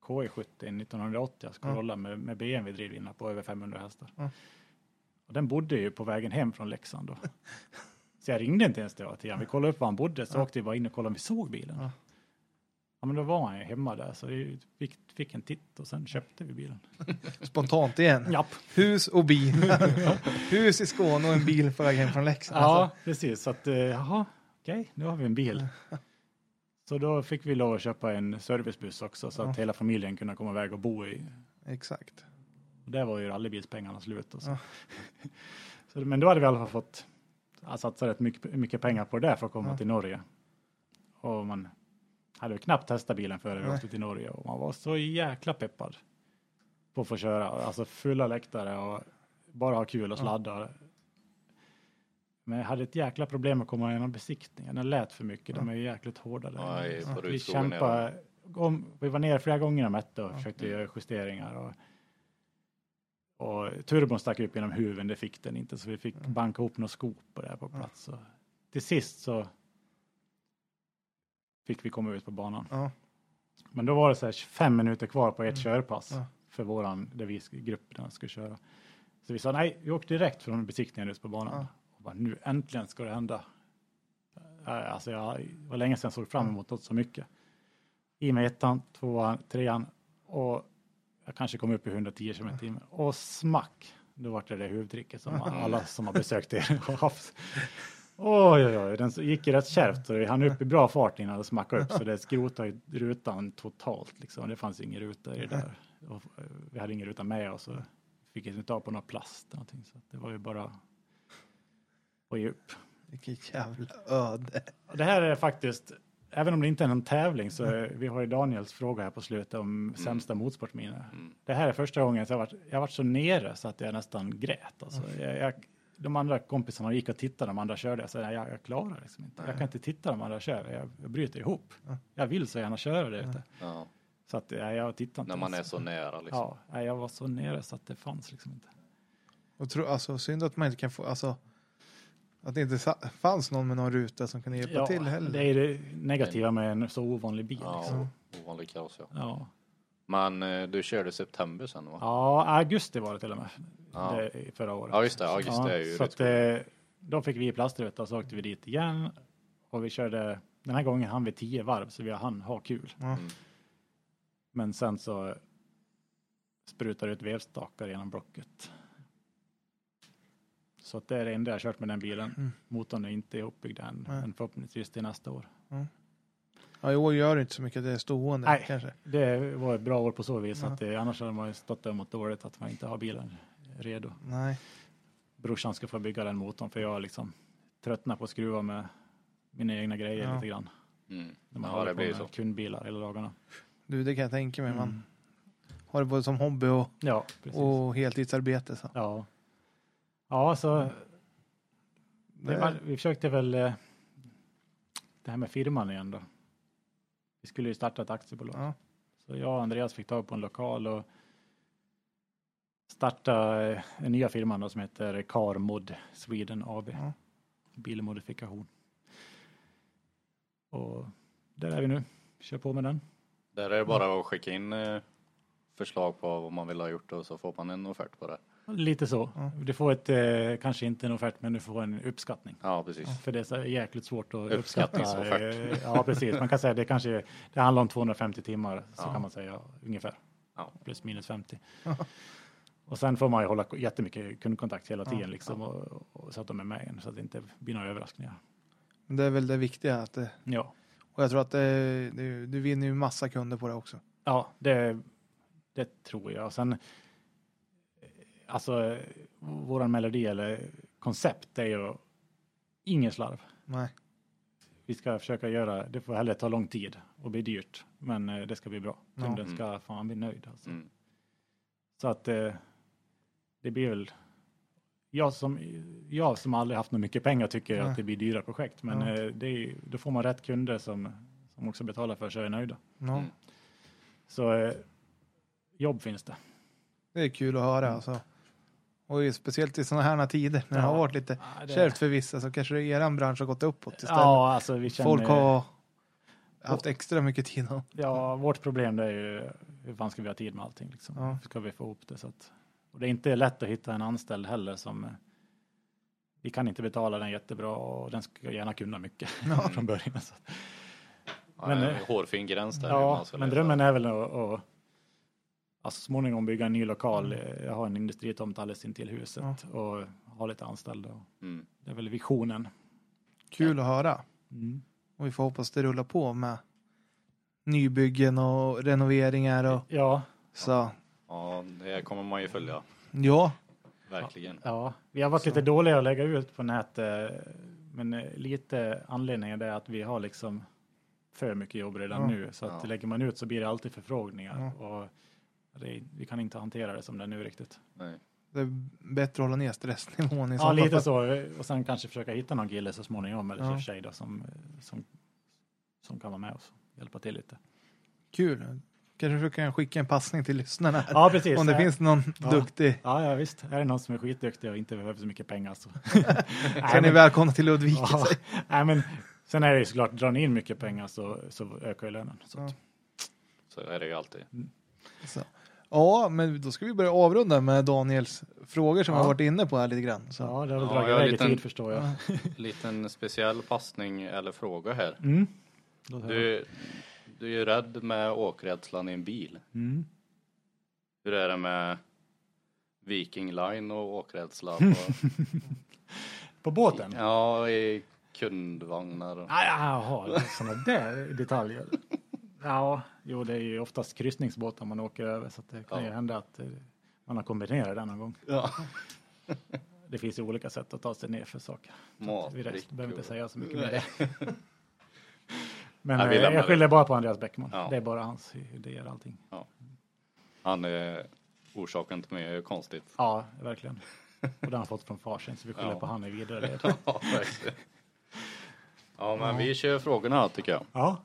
KE70 1980, alltså. Corolla med, med BMW-drivlina på över 500 hästar. Ja. Och den bodde ju på vägen hem från Leksand då. Så jag ringde inte ens till till honom. Vi kollade upp var han bodde, så Ja. åkte vi bara in och kollade om vi såg bilen. Ja. Ja. men då var han ju hemma där, så vi fick, fick en titt och sen köpte vi bilen. Spontant igen. Japp. Hus och bil. Hus i Skåne och en bil på väg hem från Leksand. Ja, Alltså, precis. Så att, eh, jaha, okej, nu har vi en bil. Så då fick vi lov att köpa en servicebuss också så att hela familjen kunde komma iväg och bo i. exakt. Och där var ju rallybilspengarna slut. Och så. Så, men då hade vi i alla fall fått satsa rätt mycket, mycket pengar på det där för att komma till Norge. Och man hade ju knappt testat bilen före vi åkte till Norge och man var så jäkla peppad på att få köra. Alltså fulla läktare och bara ha kul och Ja. sladda. Men jag hade ett jäkla problem med att komma igenom besiktningen. Den lät för mycket. De är ju jäkligt hårda där. Ja, på vi kämpade. Om, vi var ner flera gånger och mätte och Ja. försökte göra justeringar. Och, och turbon stack upp genom huven, det fick den inte. Så vi fick banka ihop några skop och det här på Ja. plats. Så till sist så fick vi komma ut på banan. Ja. Men då var det så här 25 minuter kvar på ett Mm. körpass Ja. för våran, där vi grupperna skulle köra. Så vi sa nej, vi åker direkt från besiktningen ut på banan. Ja. Och bara, nu äntligen ska det hända. Äh, Alltså jag var länge sedan jag såg fram emot något så mycket. I med ettan, tvåan, trean och jag kanske kom upp i 110 km i. Och smack, då var det det huvudtricket som alla som har besökt er har haft. Oj, oj, oj, den gick ju rätt kärvt så vi hann upp i bra fart innan det smackade upp så det skrotade rutan totalt liksom. Det fanns ingen ruta i det där. Och eh, vi hade ingen ruta med oss och fick inte ta på någon plast eller någonting så att det var ju bara på djup. Vilket jävla öde. Det här är faktiskt, även om det inte är någon tävling så är, vi har ju Daniels fråga här på slutet om sämsta motorsportminne. Mm. Det här är första gången jag varit, jag varit så nere så att jag nästan grät. Alltså, jag, jag, de andra kompisarna gick och tittade, de andra körde. Jag sa, jag, jag klarar liksom inte. Jag kan inte titta de andra kör. Jag, jag bryter ihop. Ja. Jag vill så gärna köra det ute. Ja, Så att jag, jag tittar inte. när man är ens. så nära liksom. Ja, nej, jag var så nere så att det fanns liksom inte. Och tro, alltså, synd att man inte kan få, alltså, att det inte fanns någon med någon ruta som kunde hjälpa till heller. det är det negativa med en så ovanlig bil. Ja, Liksom. ovanlig kaos ja. Ja. Men eh, du körde i september sen va? ja, augusti var det till och med. Ja. Det, i förra året. Ja, just det, augusti är ju så rätt att, eh, Då fick vi plastruta och så åkte vi dit igen. Och vi körde, den här gången hann vi tio varv så vi hann ha kul. Ja. Mm. Men sen så sprutar det ut vevstakar genom blocket. Så att det är det enda jag har kört med den bilen. Mm. Motorn är inte ihopbyggd än, men förhoppningsvis till nästa år. Ja, i år gör det inte så mycket att det är stående Nej. kanske. Det var ett bra år på så vis Ja. att det, annars hade man ju stått emot dåligt att man inte har bilen redo. Nej. Brorsan ska få bygga den motorn för jag har liksom tröttnat på att skruva med mina egna grejer Ja. lite grann. Mm. När man Ja, håller det på blir med så. kundbilar hela dagarna. Du, det kan jag tänka mig. Man Mm. har det både som hobby och, Ja, precis. och heltidsarbete. Så. Ja. Ja, så det var, vi försökte väl eh, det här med firman igen då. Vi skulle ju starta ett aktiebolag. Ja. Så jag och Andreas fick tag på en lokal och starta eh, en nya firma då som heter Carmod Sweden AB. Ja. Bilmodifikation. Och där är vi nu. Kör på med den. Där är det bara att skicka in eh, förslag på vad man vill ha gjort och så får man en offert på det. Lite så. Ja. Du får ett, eh, kanske inte en offert, men du får en uppskattning. Ja, precis. För det är så jäkligt svårt att uppskatta. Eh, Ja, precis. Man kan säga det kanske det handlar om 250 timmar, så Ja. kan man säga ungefär. Ja. Plus minus 50. Ja. Och sen får man ju hålla jättemycket kundkontakt hela Ja. tiden liksom, och, och, så att de är med så att det inte blir några överraskningar. Men Det är väl det viktiga. Att det, Ja, och jag tror att det, det, du vinner ju massa kunder på det också. Ja, det, det tror jag. Och sen, eh, alltså, våran melodi eller koncept är ju ingen slarv. Nej. Vi ska försöka göra, det får hellre ta lång tid och bli dyrt, men eh, det ska bli bra. Ja. Kunden Mm. ska fan bli nöjd. Alltså. Mm. Så att eh, det blir väl, jag som, jag som aldrig haft något mycket pengar tycker Nej. att det blir dyra projekt, men Ja. eh, det är, då får man rätt kunder som, som också betalar för sig och är nöjda. Ja. Mm. Så jobb finns det. Det är kul att höra alltså. Och ju speciellt i sådana här tider när det Ja. har varit lite Ja, det- kärvt för vissa så kanske eran bransch har gått uppåt istället. Ja, alltså vi känner, Folk har haft extra mycket tid. att- Ja, vårt problem det är ju hur fan ska vi ha tid med allting liksom? Ja. Hur ska vi få ihop det? Så att, och det är inte lätt att hitta en anställd heller som vi kan inte betala den jättebra och den ska gärna kunna mycket Ja. från början. Så. Ja, Men, en eh, hårfin gräns där. Ja, men drömmen är väl att, att alltså, så småningom bygga en ny lokal. Mm. Jag har en industritomt alldeles intill huset och ha lite anställda. Mm. Det är väl visionen. Kul att höra. Mm. Och vi får hoppas det rullar på med nybyggen och renoveringar och Ja, så. Ja, det kommer man ju följa. Ja, Verkligen. Ja, vi har varit lite dåliga att lägga ut på nätet, men eh, lite anledningen är att vi har liksom för mycket jobb redan Ja. nu, så att Ja. lägger man ut så blir det alltid förfrågningar Ja. och det, vi kan inte hantera det som det är nu riktigt. Nej. det är bättre att hålla ner stressnivån i Ja, lite fall. så, och sen kanske försöka hitta någon kille så småningom eller Ja. tjej då, som, som, som kan vara med oss och hjälpa till lite. Kul. Kanske du kan skicka en passning till lyssnarna. Ja, precis. Om det Ja. finns någon Ja. duktig. Ja, ja, visst. Är det någon som är skitduktig och inte behöver så mycket pengar så. Så är ni men- välkomna till Ludvika. Ja, nej, men sen är det ju såklart, drar ni in mycket pengar så, så ökar ju lönen. Så Ja. Så är det ju alltid. Så. Ja, men då ska vi börja avrunda med Daniels frågor som Ja. jag har varit inne på här lite grann. Så. ja, det har väl dragit jag har iväg liten- tid förstår jag. Ja. Liten speciell passning eller fråga här. Mm. Du, du är ju rädd med åkrädslan i en bil. Mm. Hur är det med Viking Line och åkrädsla? På, På båten? ja, i kundvagnar. och- Ah, Jaha, sådana där detaljer. Ja, jo det är ju oftast kryssningsbåtar man åker över så det kan ju Ja. hända att eh, man har kombinerat det någon gång. Ja. Det finns ju olika sätt att ta sig ner för saker. Att vi rest- behöver inte säga så mycket mer. Men Nej, eh, jag det. skyller bara på Andreas Bäckman. Ja. Det är bara hans idéer allting. Han är orsaken till mycket konstigt. Ja, verkligen. Och den har han fått från farsen så vi skyller Ja. på han i vidare led. Ja, verkligen. Ja, men vi kör frågorna tycker jag. Ja.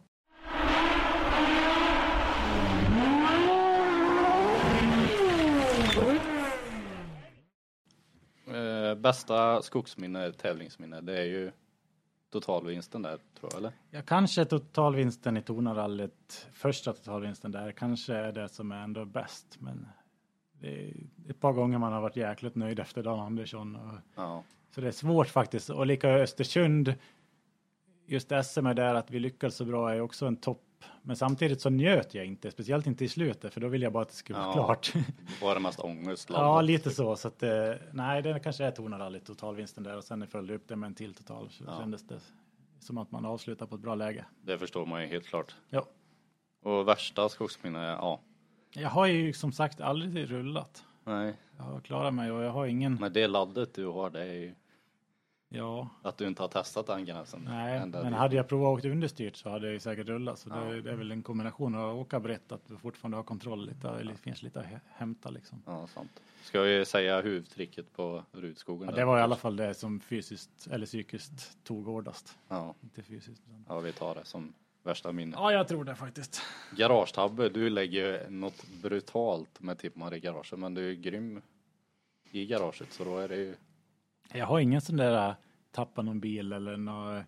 Eh, bästa skogsminne, tävlingsminne, det är ju totalvinsten där tror jag, eller? Ja, kanske totalvinsten i Tonarallyt, första totalvinsten där, kanske är det som är ändå bäst. Men det är ett par gånger man har varit jäkligt nöjd efter Dan Andersson. Och, Ja. så det är svårt faktiskt. Och lika Östersund, just SM är där att vi lyckades så bra är också en topp. Men samtidigt så njöt jag inte, speciellt inte i slutet, för då ville jag bara att det skulle vara Ja. klart. Var det mest ångest? ja, lite så. så att, eh, nej, det kanske är Tonarallyt, totalvinsten där. Och sen följde upp det med en till total. Så Ja. kändes det som att man avslutar på ett bra läge. Det förstår man ju helt klart. Ja. Och värsta skogsminne, ja. Jag har ju som sagt aldrig rullat. Nej, Jag har klarat mig och jag har ingen. men det laddet du har, det är ju Ja, att du inte har testat den gränsen. nej, men dit. hade jag provat att åka understyrt så hade jag säkert rullat. Så Ja. det, det är väl en kombination av att åka brett, att du fortfarande har kontroll lite, eller det finns lite att hä- hämta liksom. Ja, sant. Ska vi säga huvudtricket på Rudskogen? Ja, det var i alla fall det som fysiskt eller psykiskt tog hårdast. Ja, Inte fysiskt. utan- ja, vi tar det som värsta minne. Ja, jag tror det faktiskt. Garagetabbe, du lägger något brutalt med tippar i garaget, men du är grym i garaget, så då är det ju... Jag har ingen sån där äh, tappa någon bil eller nå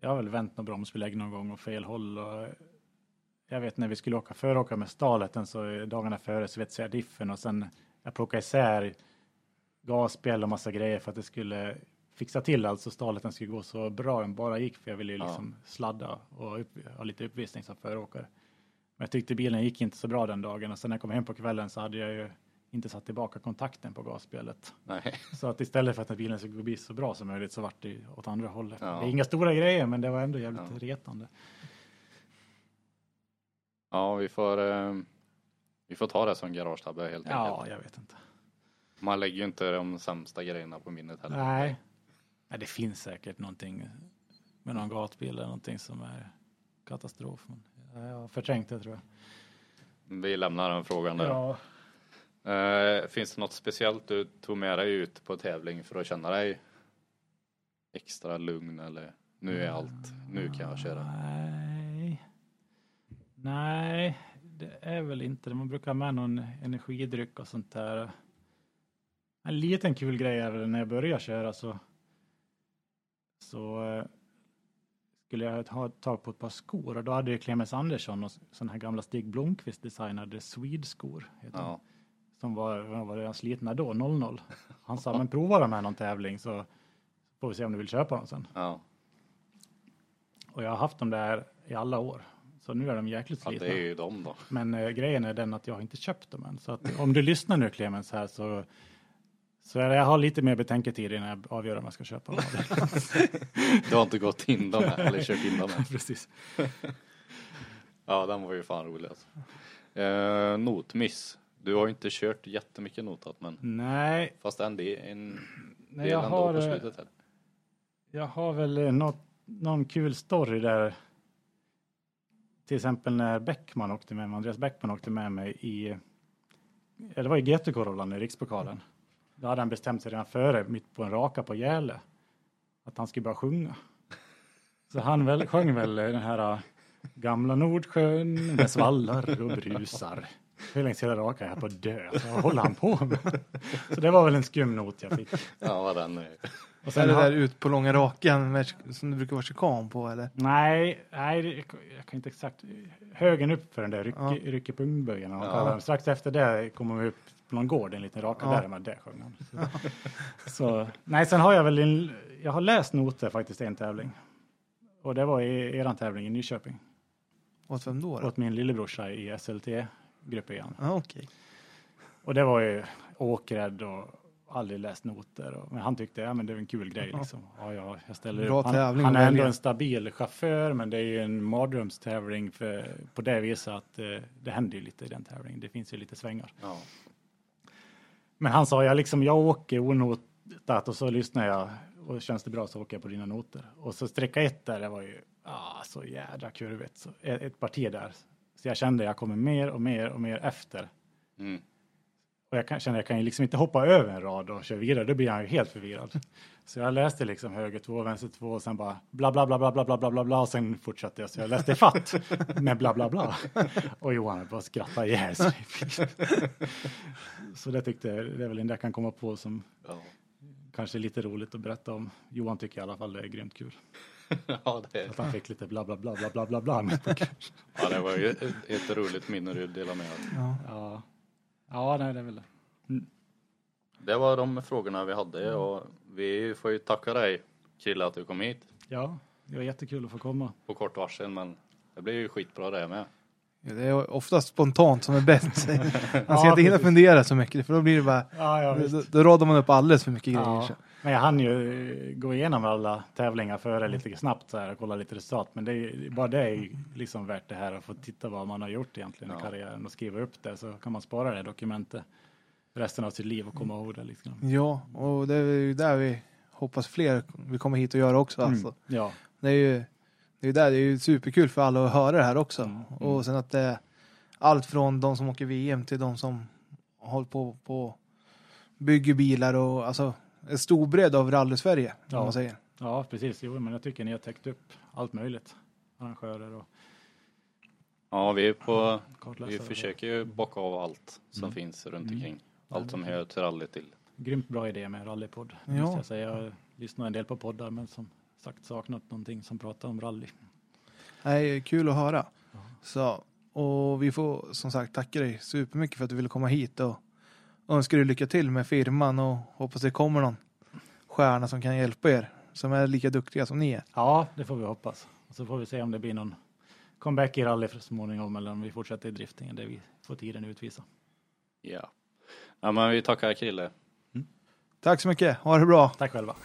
Jag har väl vänt någon bromsbelägg någon gång och fel håll och jag vet när vi skulle åka föråka med Staleten så dagarna före svetsade jag diffen och sen jag plockade isär gasspel och massa grejer för att det skulle fixa till alltså Staleten skulle gå så bra den bara gick för jag ville ju Ja. liksom sladda och upp, ha lite uppvisning som föråkare. Men jag tyckte bilen gick inte så bra den dagen och sen när jag kom hem på kvällen så hade jag ju inte satt tillbaka kontakten på gasspelet. Nej, Så att istället för att bilen skulle bli så bra som möjligt så vart det åt andra hållet. Ja. Det är inga stora grejer men det var ändå jävligt Ja. retande. Ja, vi får, eh, vi får ta det som garagetabbe helt Ja, enkelt. jag vet inte. Man lägger ju inte de sämsta grejerna på minnet heller. Nej. Nej, det finns säkert någonting med någon gatbil eller någonting som är katastrof. Men jag har förträngt det tror jag. Vi lämnar den frågan där. Ja. Eh, finns det något speciellt du tog med dig ut på tävling för att känna dig extra lugn eller nu är allt, nu kan jag köra? Nej. Nej, det är väl inte det. Man brukar ha med någon energidryck och sånt där. En liten kul grej är väl när jag började köra så så eh, skulle jag ha tag på ett par skor och då hade ju Clemens Andersson och sådana här gamla Stig Blomqvist designade Swede-skor. de. Ja, Som var, var redan slitna då, 00. Han sa, men prova de här någon tävling så får vi se om du vill köpa dem sen. ja. Och jag har haft dem där i alla år. Så nu är de jäkligt ja slitna. det är ju de då. Men eh, grejen är den att jag har inte köpt dem än. Så att, om du lyssnar nu Clemens här så, så jag har lite mer betänketid innan jag avgör om jag ska köpa dem. Du har inte gått in dem här, eller kört in dem här. Precis. Ja, den var ju fan rolig alltså. Eh, notmiss. Du har ju inte kört jättemycket notat men Nej, fast en del, en nej del jag, ändå har, på eh, slutet här. jag har väl eh, något, någon kul story där. Till exempel när Bäckman åkte med mig, Andreas Bäckman åkte med mig i, ja, det var i GT-Corollan i Rikspokalen. Då hade han bestämt sig redan före, mitt på en raka på Gäle, att han skulle börja sjunga. Så han väl, sjöng väl den här Gamla Nordsjön, det svallar och brusar. Hur länge hela raka är jag på att dö? Så vad håller han på med? Så det var väl en skum not jag fick. Ja, vad den är. Och Är sen det har- där ut på långa rakan med, som det brukar vara chikan på eller? Nej, nej, det- jag jag kan inte exakt. Högen upp för den där ryck, Ja. ryckepungböjen. Ja. Ja. Strax efter det kommer vi upp på någon gård, en liten raka Ja. där, men det sjöng han. Så, så, nej, sen har jag väl, en, jag har läst noter faktiskt en tävling. Och det var i eran tävling i Nyköping. Åt vem då? då? Åt min lillebrorsa i SLT-grupp igen. Ja, okej. Och det var ju åkrädd och aldrig läst noter. Och, men han tyckte, ja men det är en kul grej liksom. Ja, ja, jag ställer Bra upp. Han, han är ändå en stabil chaufför, men det är ju en mardrömstävling för, på det viset att eh, det händer ju lite i den tävlingen. Det finns ju lite svängar. Ja. Men han sa, jag liksom, jag åker onotat och så lyssnar jag och känns det bra så åker jag på dina noter. Och så sträcka ett där, det var ju ah, så jädra kurvigt. Så ett, ett parti där. Så jag kände jag kommer mer och mer och mer efter. Mm. Och jag kan, känner jag kan ju liksom inte hoppa över en rad och köra vidare, då blir han ju helt förvirrad. Så jag läste liksom höger två, vänster två och sen bara bla bla bla bla bla bla bla bla bla och sen fortsatte jag så jag läste fatt med bla bla bla. Och Johan bara skrattade ihjäl sig. Så det tyckte jag, det är väl det jag kan komma på som Ja. kanske är lite roligt att berätta om. Johan tycker i alla fall det är grymt kul. ja, det, Att han fick lite bla bla bla bla bla bla bla ja, det var ju ett, roligt minne du delade med oss. Ja. Ja, ja nej, det är väl det. Det var de frågorna vi hade och vi får ju tacka dig Krille att du kom hit Ja, det var jättekul att få komma. på kort varsel men det blev ju skitbra det med. Det är oftast spontant som är bäst. Man ska inte hinna fundera så mycket för då blir det bara, Ja, ja, då, då radar man upp alldeles för mycket grejer. Ja, så. men jag hann ju eh, gå igenom alla tävlingar före lite snabbt så här och kolla lite resultat. Men det är, bara det är liksom värt det här att få titta vad man har gjort egentligen i Ja. karriären och skriva upp det så kan man spara det dokumentet resten av sitt liv och komma ihåg det. Liksom. Ja, och det är ju där vi hoppas fler vi kommer hit och göra också. Alltså. Mm. Ja, Det är ju det är där, det är ju superkul för alla att höra det här också. Mm, Och sen att det är allt från de som åker VM till de som håller på på bygger bilar och alltså en stor bredd av rally-Sverige. Ja. Man säger. ja, precis. Jo, men jag tycker ni har täckt upp allt möjligt. Arrangörer och Ja, vi är på, vi försöker ju bocka av allt som Mm. finns runt Mm. omkring. Allt som hör till rally till. Grymt bra idé med rallypodd. Ja. Ja. Jag, säga. jag lyssnar en del på poddar men som sagt saknat någonting som pratar om rally. Nej, kul att höra. Ja. Så, och vi får som sagt tacka dig supermycket för att du ville komma hit och önskar dig lycka till med firman och hoppas det kommer någon stjärna som kan hjälpa er som är lika duktiga som ni är. Ja, det får vi hoppas. Och så får vi se om det blir någon comeback i rally så småningom eller om vi fortsätter i driftingen. Det vi får tiden utvisa. Ja. Ja, men vi tackar Krille. Tack så mycket, ha det bra! Tack själva.